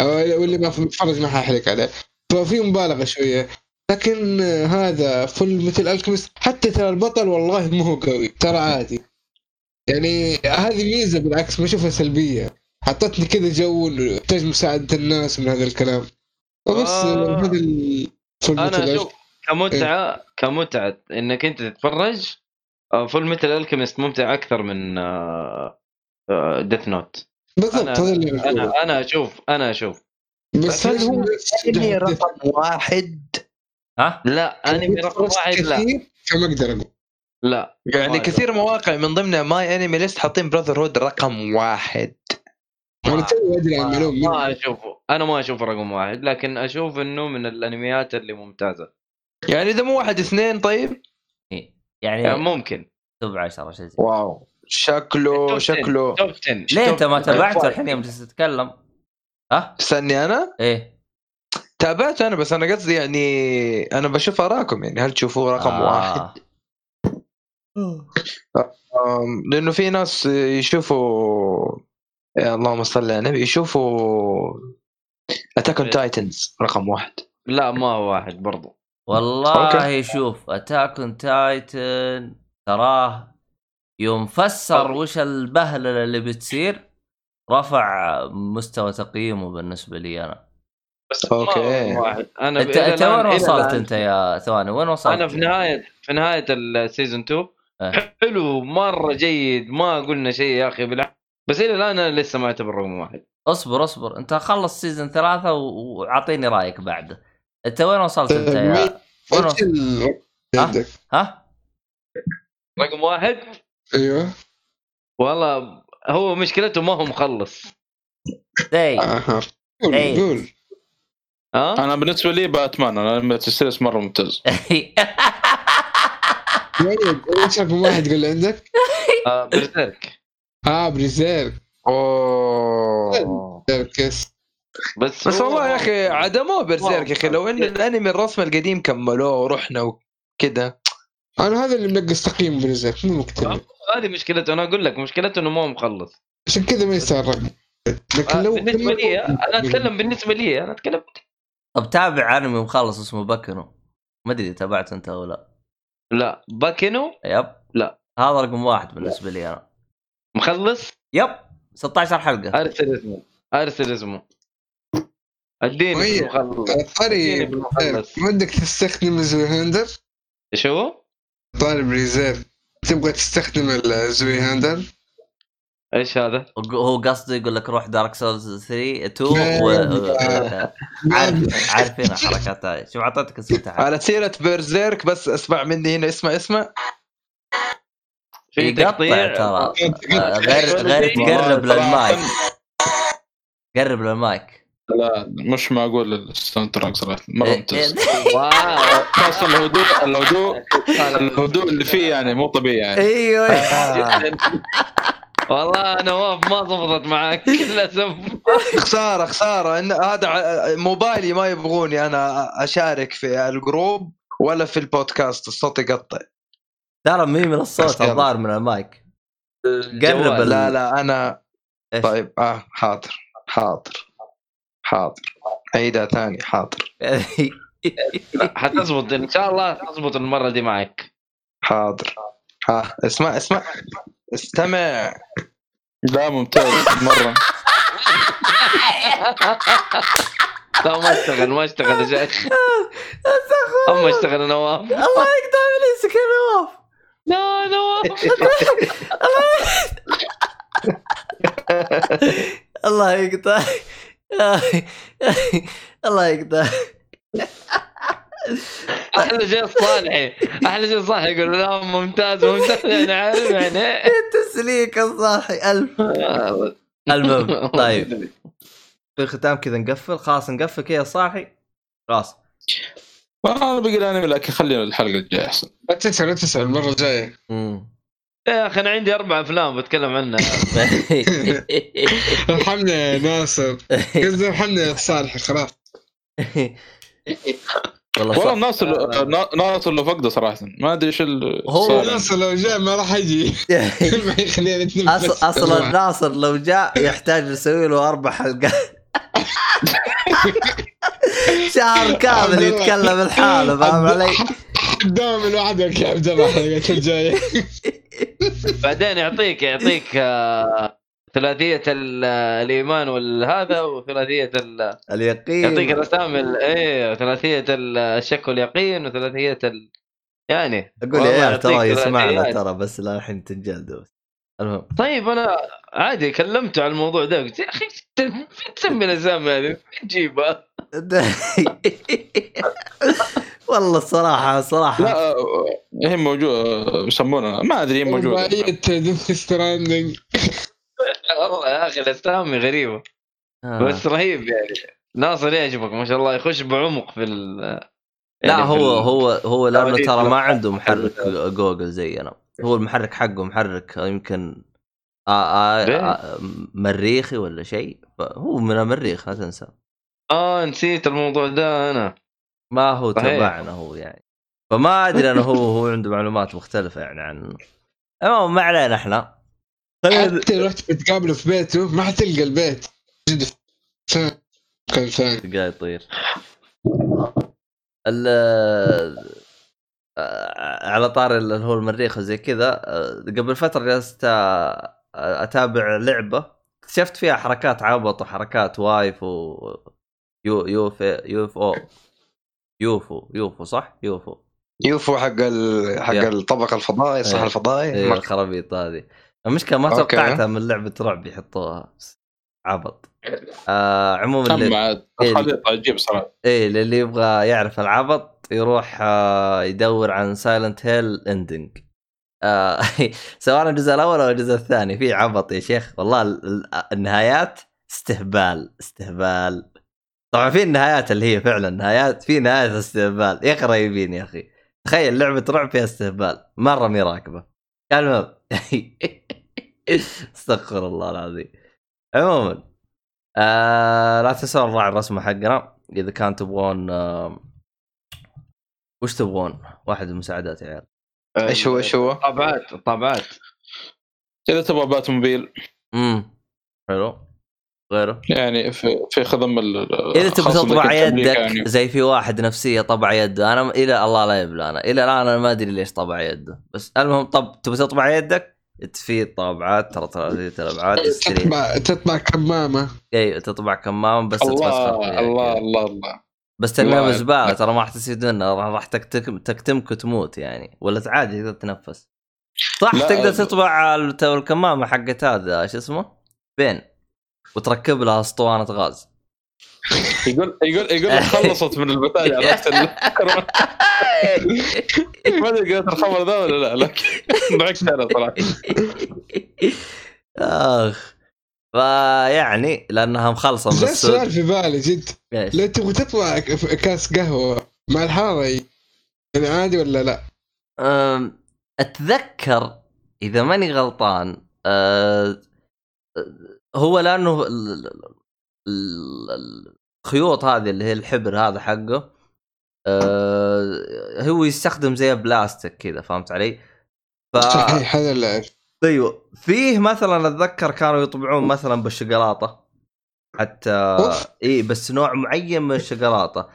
S4: أو واللي ما بيتفرج ما ححرق عليه. ففي مبالغة شوية. لكن هذا Fullmetal Alchemist حتى ترى البطل والله مو هو قوي. ترى عادي. يعني هذه ميزة بالعكس ما أشوفها سلبية. حطتني كذا جو إنه تحتاج مساعده الناس من هذا الكلام. وبس
S5: آه.
S4: هذا أنا
S5: أشوف كمتعه كمتعة إنك أنت تتفرج. Fullmetal Alchemist ممتع أكثر من آه، Death Note.
S4: بالضبط
S5: أنا-
S4: هذا اللي.
S5: أنا أنا أشوف أنا أشوف.
S4: بس هل هو
S3: انمي رقم واحد؟
S1: ها؟
S5: لا أنمي رقم واحد لا.
S4: فما أقدر أقول.
S5: لا
S3: يعني كثير مواقع من ضمنها MyAnimeList حاطين Brotherhood رقم واحد.
S4: أنا توي أدري عن
S5: ما, أشوفه. أنا ما أشوفه رقم واحد لكن أشوف إنه من الأنميات اللي ممتازة.
S3: يعني إذا مو واحد اثنين طيب؟
S1: إيه.
S5: يعني
S1: يعني
S5: ممكن.
S1: top 10 شيء زي
S3: wow. شكله
S5: top 10.
S3: شكله.
S5: top 10
S1: ليه أنت ما تابعته
S5: 5.
S1: الحين يوم جالس تتكلم ها؟
S3: استني أنا؟
S1: إيه.
S3: تابعت أنا بس أنا قصدي يعني أنا بشوف اراكم يعني هل تشوفوه رقم
S1: آه.
S3: واحد؟ لأنه في ناس يشوفوا اللهم صل على النبي. يشوفوا Attack on Titans رقم واحد.
S5: لا ما هو واحد برضو.
S1: والله
S3: okay.
S1: شوف Attack on Titan تراه يوم فسر وش البهللة اللي بتصير رفع مستوى تقييمه بالنسبة لي أنا.
S5: بس واحد. أنا
S1: أنت
S5: أنت
S1: وين وصلت أنت يا ثواني؟ وين وصلت؟
S5: أنا في نهاية في نهاية ال season 2
S1: إيه.
S5: حلو مرة جيد. ما قلنا شيء يا أخي بالعكس. بس إلى الآن أنا لسه ما أعتبر رقم واحد.
S1: اصبر اصبر. أنت خلص season ثلاثة وأعطيني رأيك بعده أنت وين وصلت أنت يا وين
S4: إيش
S1: وصلت؟ ها؟ ها؟
S5: رقم واحد؟
S4: أيوه.
S5: والله هو مشكلته ما هو مخلص.
S4: أها. قول. قول.
S5: ها؟
S2: أنا بالنسبة لي باتمان أنا لما ال series
S4: مرة ممتاز. رقم واحد قول عندك؟
S5: آه
S4: Berserk. آه
S3: Berserk
S4: أوه.
S5: بس
S3: بس
S5: هو-
S3: والله يا أخي عدموه Berserk يا أخي لو إن الأنمي الرسم القديم كملوه ورحنا وكذا
S4: أنا هذا اللي منقص تقييم Berserk مو مكتمل
S5: هذه مشكلته أنا أقول لك مشكلته إنه ما هو مخلص.
S4: عشان كذا ما يستاهل رقم لكن
S5: آه
S4: لو
S5: بالنسبة
S4: كمل-
S5: لي أنا أتكلم بالنسبة لي أنا أتكلم.
S1: طب تابع أنمي مخلص اسمه Baccano ما أدري تابعته أنت أو لا.
S5: لا Baccano؟
S1: yep.
S5: لا.
S1: هذا رقم واحد بالنسبة لي أنا.
S5: مخلص؟
S1: yep 16 حلقة.
S5: ارسل اسمه. ارسل اسمه. اديني
S4: طيب.
S5: بالمخلص اديني بالمخلص
S4: ودك تستخدم الزوي هاندر
S5: شو؟
S4: طالب ريزيرف تبغى تستخدم الزوي هاندر
S5: إيش هذا؟
S1: هو قصده يقول لك روح دارك سولز 3 2
S4: لا،
S1: و... عارف عارفين الحركات هذه شوف أعطيتك اسم
S3: على سيرة برزيرك بس اسمع مني هنا اسمع اسمع.
S5: في
S1: يقطع
S5: تقطيع.
S1: ترى. آه، غير غير تقرب للمايك. قرب للمايك.
S2: لا مش معقول ال sound تراك صراحة مره
S1: إيه،
S2: ممتاز
S5: wow.
S2: خاصه الهدوء الهدوء الهدوء اللي فيه يعني مو طبيعي يعني.
S1: أيوه.
S5: والله نواف ما ضبطت معك. للاسف
S3: خسارة خسارة. إن هذا موبايلي ما يبغوني أنا أشارك في ال group ولا في البودكاست الصوت يقطع.
S1: ترى مي من الصوت. الظاهر من المايك. قرب
S3: لا لا أنا
S1: إيش؟
S3: طيب آه حاضر حاضر حاضر. عيدها ثاني حاضر.
S5: حتزبط إن شاء الله تزبط المرة دي معك.
S3: حاضر. ها اسمع اسمع. استمع.
S2: لا ممتاز. مرة.
S5: لا ما اشتغل ما اشتغل يا شيخ. أما اشتغل يا نواف.
S1: الله يقطع ابليسك يا نواف
S5: لا نواف
S1: الله يقطع. الله يقطع.
S5: أحلى شيء الصالحي أحلى شيء الصالحي يقول لا ممتاز ممتاز يعني عارف يعني.
S1: تسليك الصاحي ألف. المهم طيب. في الختام كذا نقفل. خلاص نقفل كذا صاحي خلاص.
S2: أنا بقي الانمي لكن خلينا الحلقة الجاية أحسن
S4: لا تنسى لا تسأل المرة
S1: الجاية.
S5: يا أخي أنا عندي أربع أفلام بتكلم عنها
S4: ارحمنا يا ناصر قصدي ارحمنا يا صالح خلاص
S1: والله
S2: والله. ناصر نا- ناصر لو فقده صراحة ما أدري إيش
S1: هو.
S4: ناصر لو جاء ما راح يجي ما يخلينا.
S1: أصلا ناصر لو جاء يحتاج نسوي له أربع حلقات شهر كامل يتكلم لحاله فاهم علي؟
S4: داوم لوحدك يا عبد الله الحلقة الجايه
S5: بعدين يعطيك يعطيك آه، ثلاثية ال- الإيمان والهذا وثلاثية ال-
S1: اليقين.
S5: يعطيك الأسامي ال- إيه ثلاثيه ال- الشك واليقين وثلاثية ال... يعني.
S1: أقول يا عيال ترى يسمعنا. ترى بس لا الحين تنجلدوا المهم.
S5: طيب أنا عادي كلمته على الموضوع ده قلت يا أخي فين تسمي الاسامي هذه؟ فين تجيبها؟
S1: والله الصراحه صراحة.
S2: لا هي موجودة يسمونها. ما أدري هي
S4: Stranding
S5: والله يا أخي الأسامي غريبة.
S1: آه.
S5: بس رهيب يعني. ناصر يعجبك ما شاء الله يخش بعمق في ال
S1: لا
S5: يعني
S1: هو هو هو
S5: لأنه
S1: ترى ما. عنده محرك جوجل زينا هو المحرك حقه محرك يمكن آه آه
S5: ليه؟
S1: آه مريخي ولا شيء. هو من المريخ لا تنسى.
S5: آه نسيت الموضوع ده أنا.
S1: ما هو. تبعنا هو يعني. فما أدري أنا هو هو عنده معلومات مختلفة يعني عن المهم ما علينا إحنا. خلينا
S4: حتى لو رحت بتقابله في بيته ما حتلقى البيت. كان ثاني
S1: قاعد يطير. على طار اللي هو المريخ وزي كذا آه، قبل فترة جلست آه، أتابع لعبة اكتشفت فيها حركات عبط وحركات وايف و يو يوف يوف أو يوفو يوفو صح؟ يوفو
S6: يوفو حق ال... حق
S1: يا.
S6: الطبق الفضائي
S1: إيه.
S6: الفضائي
S1: إيه
S6: ما-
S1: الخرابيط هذه المشكلة ما. توقعتها من لعبة رعب يحطوها عبط آه عموما اللي- إيه.
S2: خليط عجيب صراحة.
S1: إيه للي يبغى يعرف العبط يروح آه يدور عن Silent Hill ending آه سواء الجزء الأول أو الجزء الثاني في عبط يا شيخ. والله ال- ال- النهايات استهبال استهبال. طبعا في النهايات اللي هي فعلا نهايات في نهايات استهبال. يا أخي رهيبين يا أخي. تخيل لعبة رعب فيها استهبال. مرة مي راكبة. المهم استغفر الله العظيم. عموما آه لا تنسون نراعي الرسمه حقنا إذا كان تبغون آه وش تبغون؟ واحد المساعدات يا عيال.
S6: إيش هو إيش هو؟
S5: الطابعات الطابعات
S2: إذا تبغى بات موبيل.
S1: امم حلو. غيره؟
S2: يعني في في خدم ال
S1: إذا تبغى تطبع يدك
S2: يعني.
S1: زي في واحد نفسية طبع يده. أنا إلى الله لا يبلى أنا. إلى الآن أنا ما أدري ليش طبع يده. بس المهم طب تبغى تطبع يدك؟ في طابعات ترى ترى الابعاد تشتري
S4: تطبع تطبع كمامة.
S1: إي تطبع كمام بس
S2: الله الله. الله الله
S1: بس ترميها
S2: يعافيك.
S1: ترى ما راح تستفيد منها راح تكتك- تكتمك وتموت يعني. ولا عادي تقدر تتنفس صح تقدر تطبع الكمامة حقت هذا شو اسمه؟ بين. وتركب لها اسطوانة غاز.
S2: يقول يقول يقول خلصت من البتاية عرفت ما أدري قريت الخبر ذا ولا لا لكن ضحكت أنا صراحة
S1: آخ فيعني لأنها مخلصة من السوق
S4: السؤال في بالي جد؟ لو تبغى تطبع ك- كاس قهوة مع الحارة يعني عادي ولا لا؟
S1: أتذكر إذا ماني غلطان أه، هو لأنه الخيوط هذه اللي هي الحبر هذا حقه أه، هو يستخدم زي بلاستيك كذا فهمت علي؟ ف
S4: صحيح هذا اللي
S1: أيوه فيه مثلا أتذكر كانوا يطبعون مثلا بالشوكولاتة حتى. إي بس نوع معين من الشوكولاتة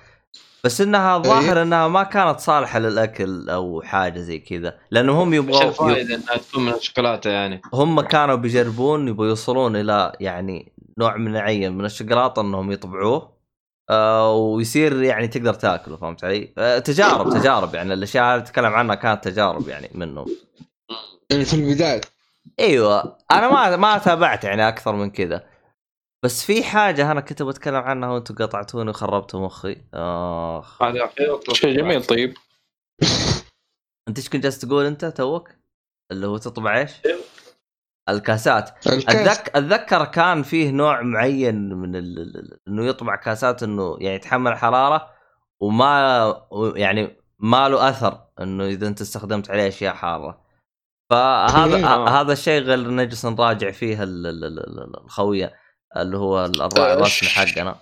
S1: بس إنها ظاهر إنها ما كانت صالحة للأكل أو حاجة زي كذا لانهم هم يبغوا
S5: الفائده إنها تكون من الشوكولاتة يعني؟
S1: هم كانوا بيجربون يبغوا يوصلون إلى يعني نوع من معين من الشوكولاته إنهم يطبعوه آه ويصير يعني تقدر تاكله فهمت علي؟ آه تجارب تجارب يعني الأشياء اللي اتكلم عنها كانت تجارب يعني منهم.
S4: يعني في البداية.
S1: أيوه أنا ما ما تابعت يعني أكثر من كذا. بس في حاجة أنا كنت بتكلم عنها وأنتم قطعتوني وخربتوا مخي آخ.
S5: هذا
S2: شيء جميل طيب.
S1: أنت إيش كنت جالس تقول أنت توك؟ اللي هو تطبع إيش؟ الكاسات.
S4: الكاس.
S1: أتذك... أتذكر كان فيه نوع معين من ال... ال- إنه يطبع كاسات إنه يعني يتحمل حرارة وما يعني ما له أثر إنه إذا أنت استخدمت عليه أشياء حارة. فهذا
S4: إيه.
S1: هذا الشيء غير نجلس نراجع فيه ال- ال- ال- ال- الخوية اللي هو الراعي الرسمي حقنا.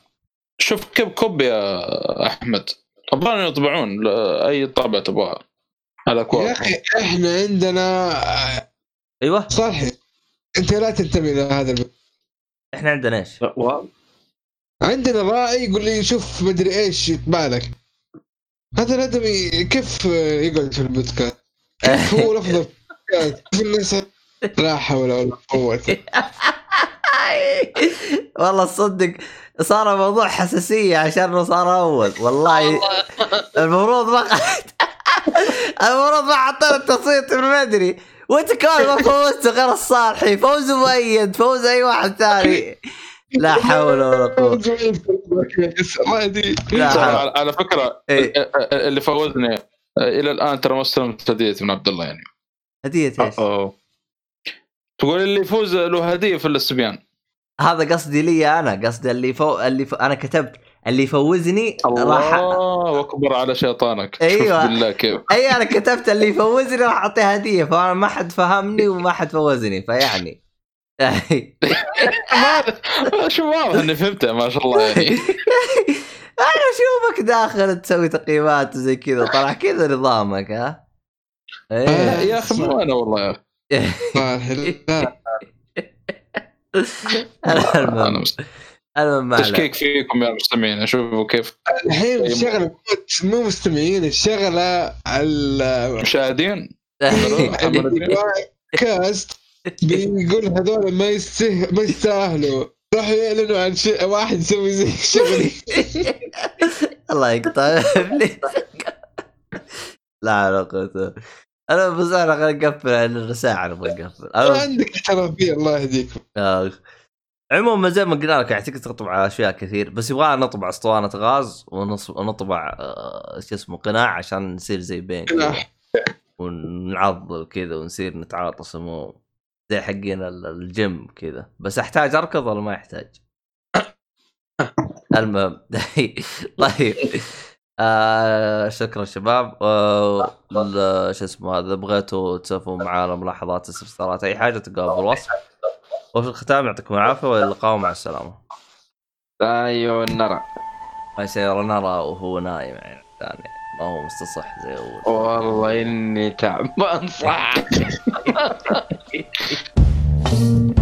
S2: شوف كب كوب يا أحمد. أبغى يطبعون أي طابع تبغاها على
S4: يا
S2: كواب
S4: أخي إحنا عندنا
S1: أيوه.
S4: صالح انت لا تنتمي إلى هذا الب...
S1: إحنا عندنا إيش؟
S4: عندنا راعي يقول لي شوف مدري إيش يطبع لك هذا الادمي كيف يقعد في البودكاست؟ هو الأفضل؟ في الناس لا حول ولا قوة؟
S1: والله تصدق صار موضوع حساسية عشان صار أول. والله المفروض ما المفروض ما حطينا التصويت من بدري. وانت كمان ما فوزت غير الصالحي. فوز مؤيد فوز أي واحد ثاني. لا حول ولا
S4: قوة.
S1: لا حول.
S2: على فكرة
S1: إيه.
S2: اللي فوزني إلى الآن ترى ما استلمت هدية من عبد الله يعني.
S1: هدية
S2: إيش؟ تقول اللي يفوز له هدية في الاستبيان
S1: هذا قصدي لي أنا قصدي اللي فو... اللي ف... أنا كتبت. اللي يفوزني راح
S2: الله أكبر على شيطانك. شوف بالله كيف.
S1: أي أنا كتبت اللي يفوزني راح اعطيه هدية فأنا ما حد فهمني وما حد فوزني فيعني.
S2: شو واضح إني فهمته ما شاء الله يعني.
S1: أنا أشوفك داخل تسوي تقييمات وزي كذا طلع كذا نظامك ها؟ إيه.
S2: يا أخي مو أنا والله. يا
S1: المهم. أنا.
S2: تشكيك فيكم يا مستمعين؟ أشوفوا كيف
S4: الحين الشغلة مو مستمعين الشغلة على
S2: مشاهدين؟
S4: كاست بيقول هذول ما يسته ما يستاهلوا. راحوا يعلنوا عن شيء واحد يسوي زي شغلي
S1: الله يقطع لا لا قوة أنا بس أنا نقفل نبغى نقفل
S4: ما
S1: أنا-
S4: عندك احترافيه الله يهديكم.
S1: آه. عموما زي ما قلنا لك يعني تقدر تطبع أشياء كثير بس يبغى نطبع أسطوانة غاز ونطبع آه، شو اسمه قناع عشان نصير زي بين. ونعضل كذا ونصير نتعاطس مو زي حقين ال- الجيم كذا بس أحتاج أركض ولا ما يحتاج؟ المهم طيب آه شكرا شباب آه شو اسمه هذا بغيتوا تسولفون معانا ملاحظات استفسارات أي حاجة تلقاها بالوصف وفي الختام يعطيكم العافية والى اللقاء ومع السلامه
S7: نرى.
S1: ما نرى وهو نايم يعني ثاني. ما هو مستصح زي أول.
S7: والله إني تعبان صح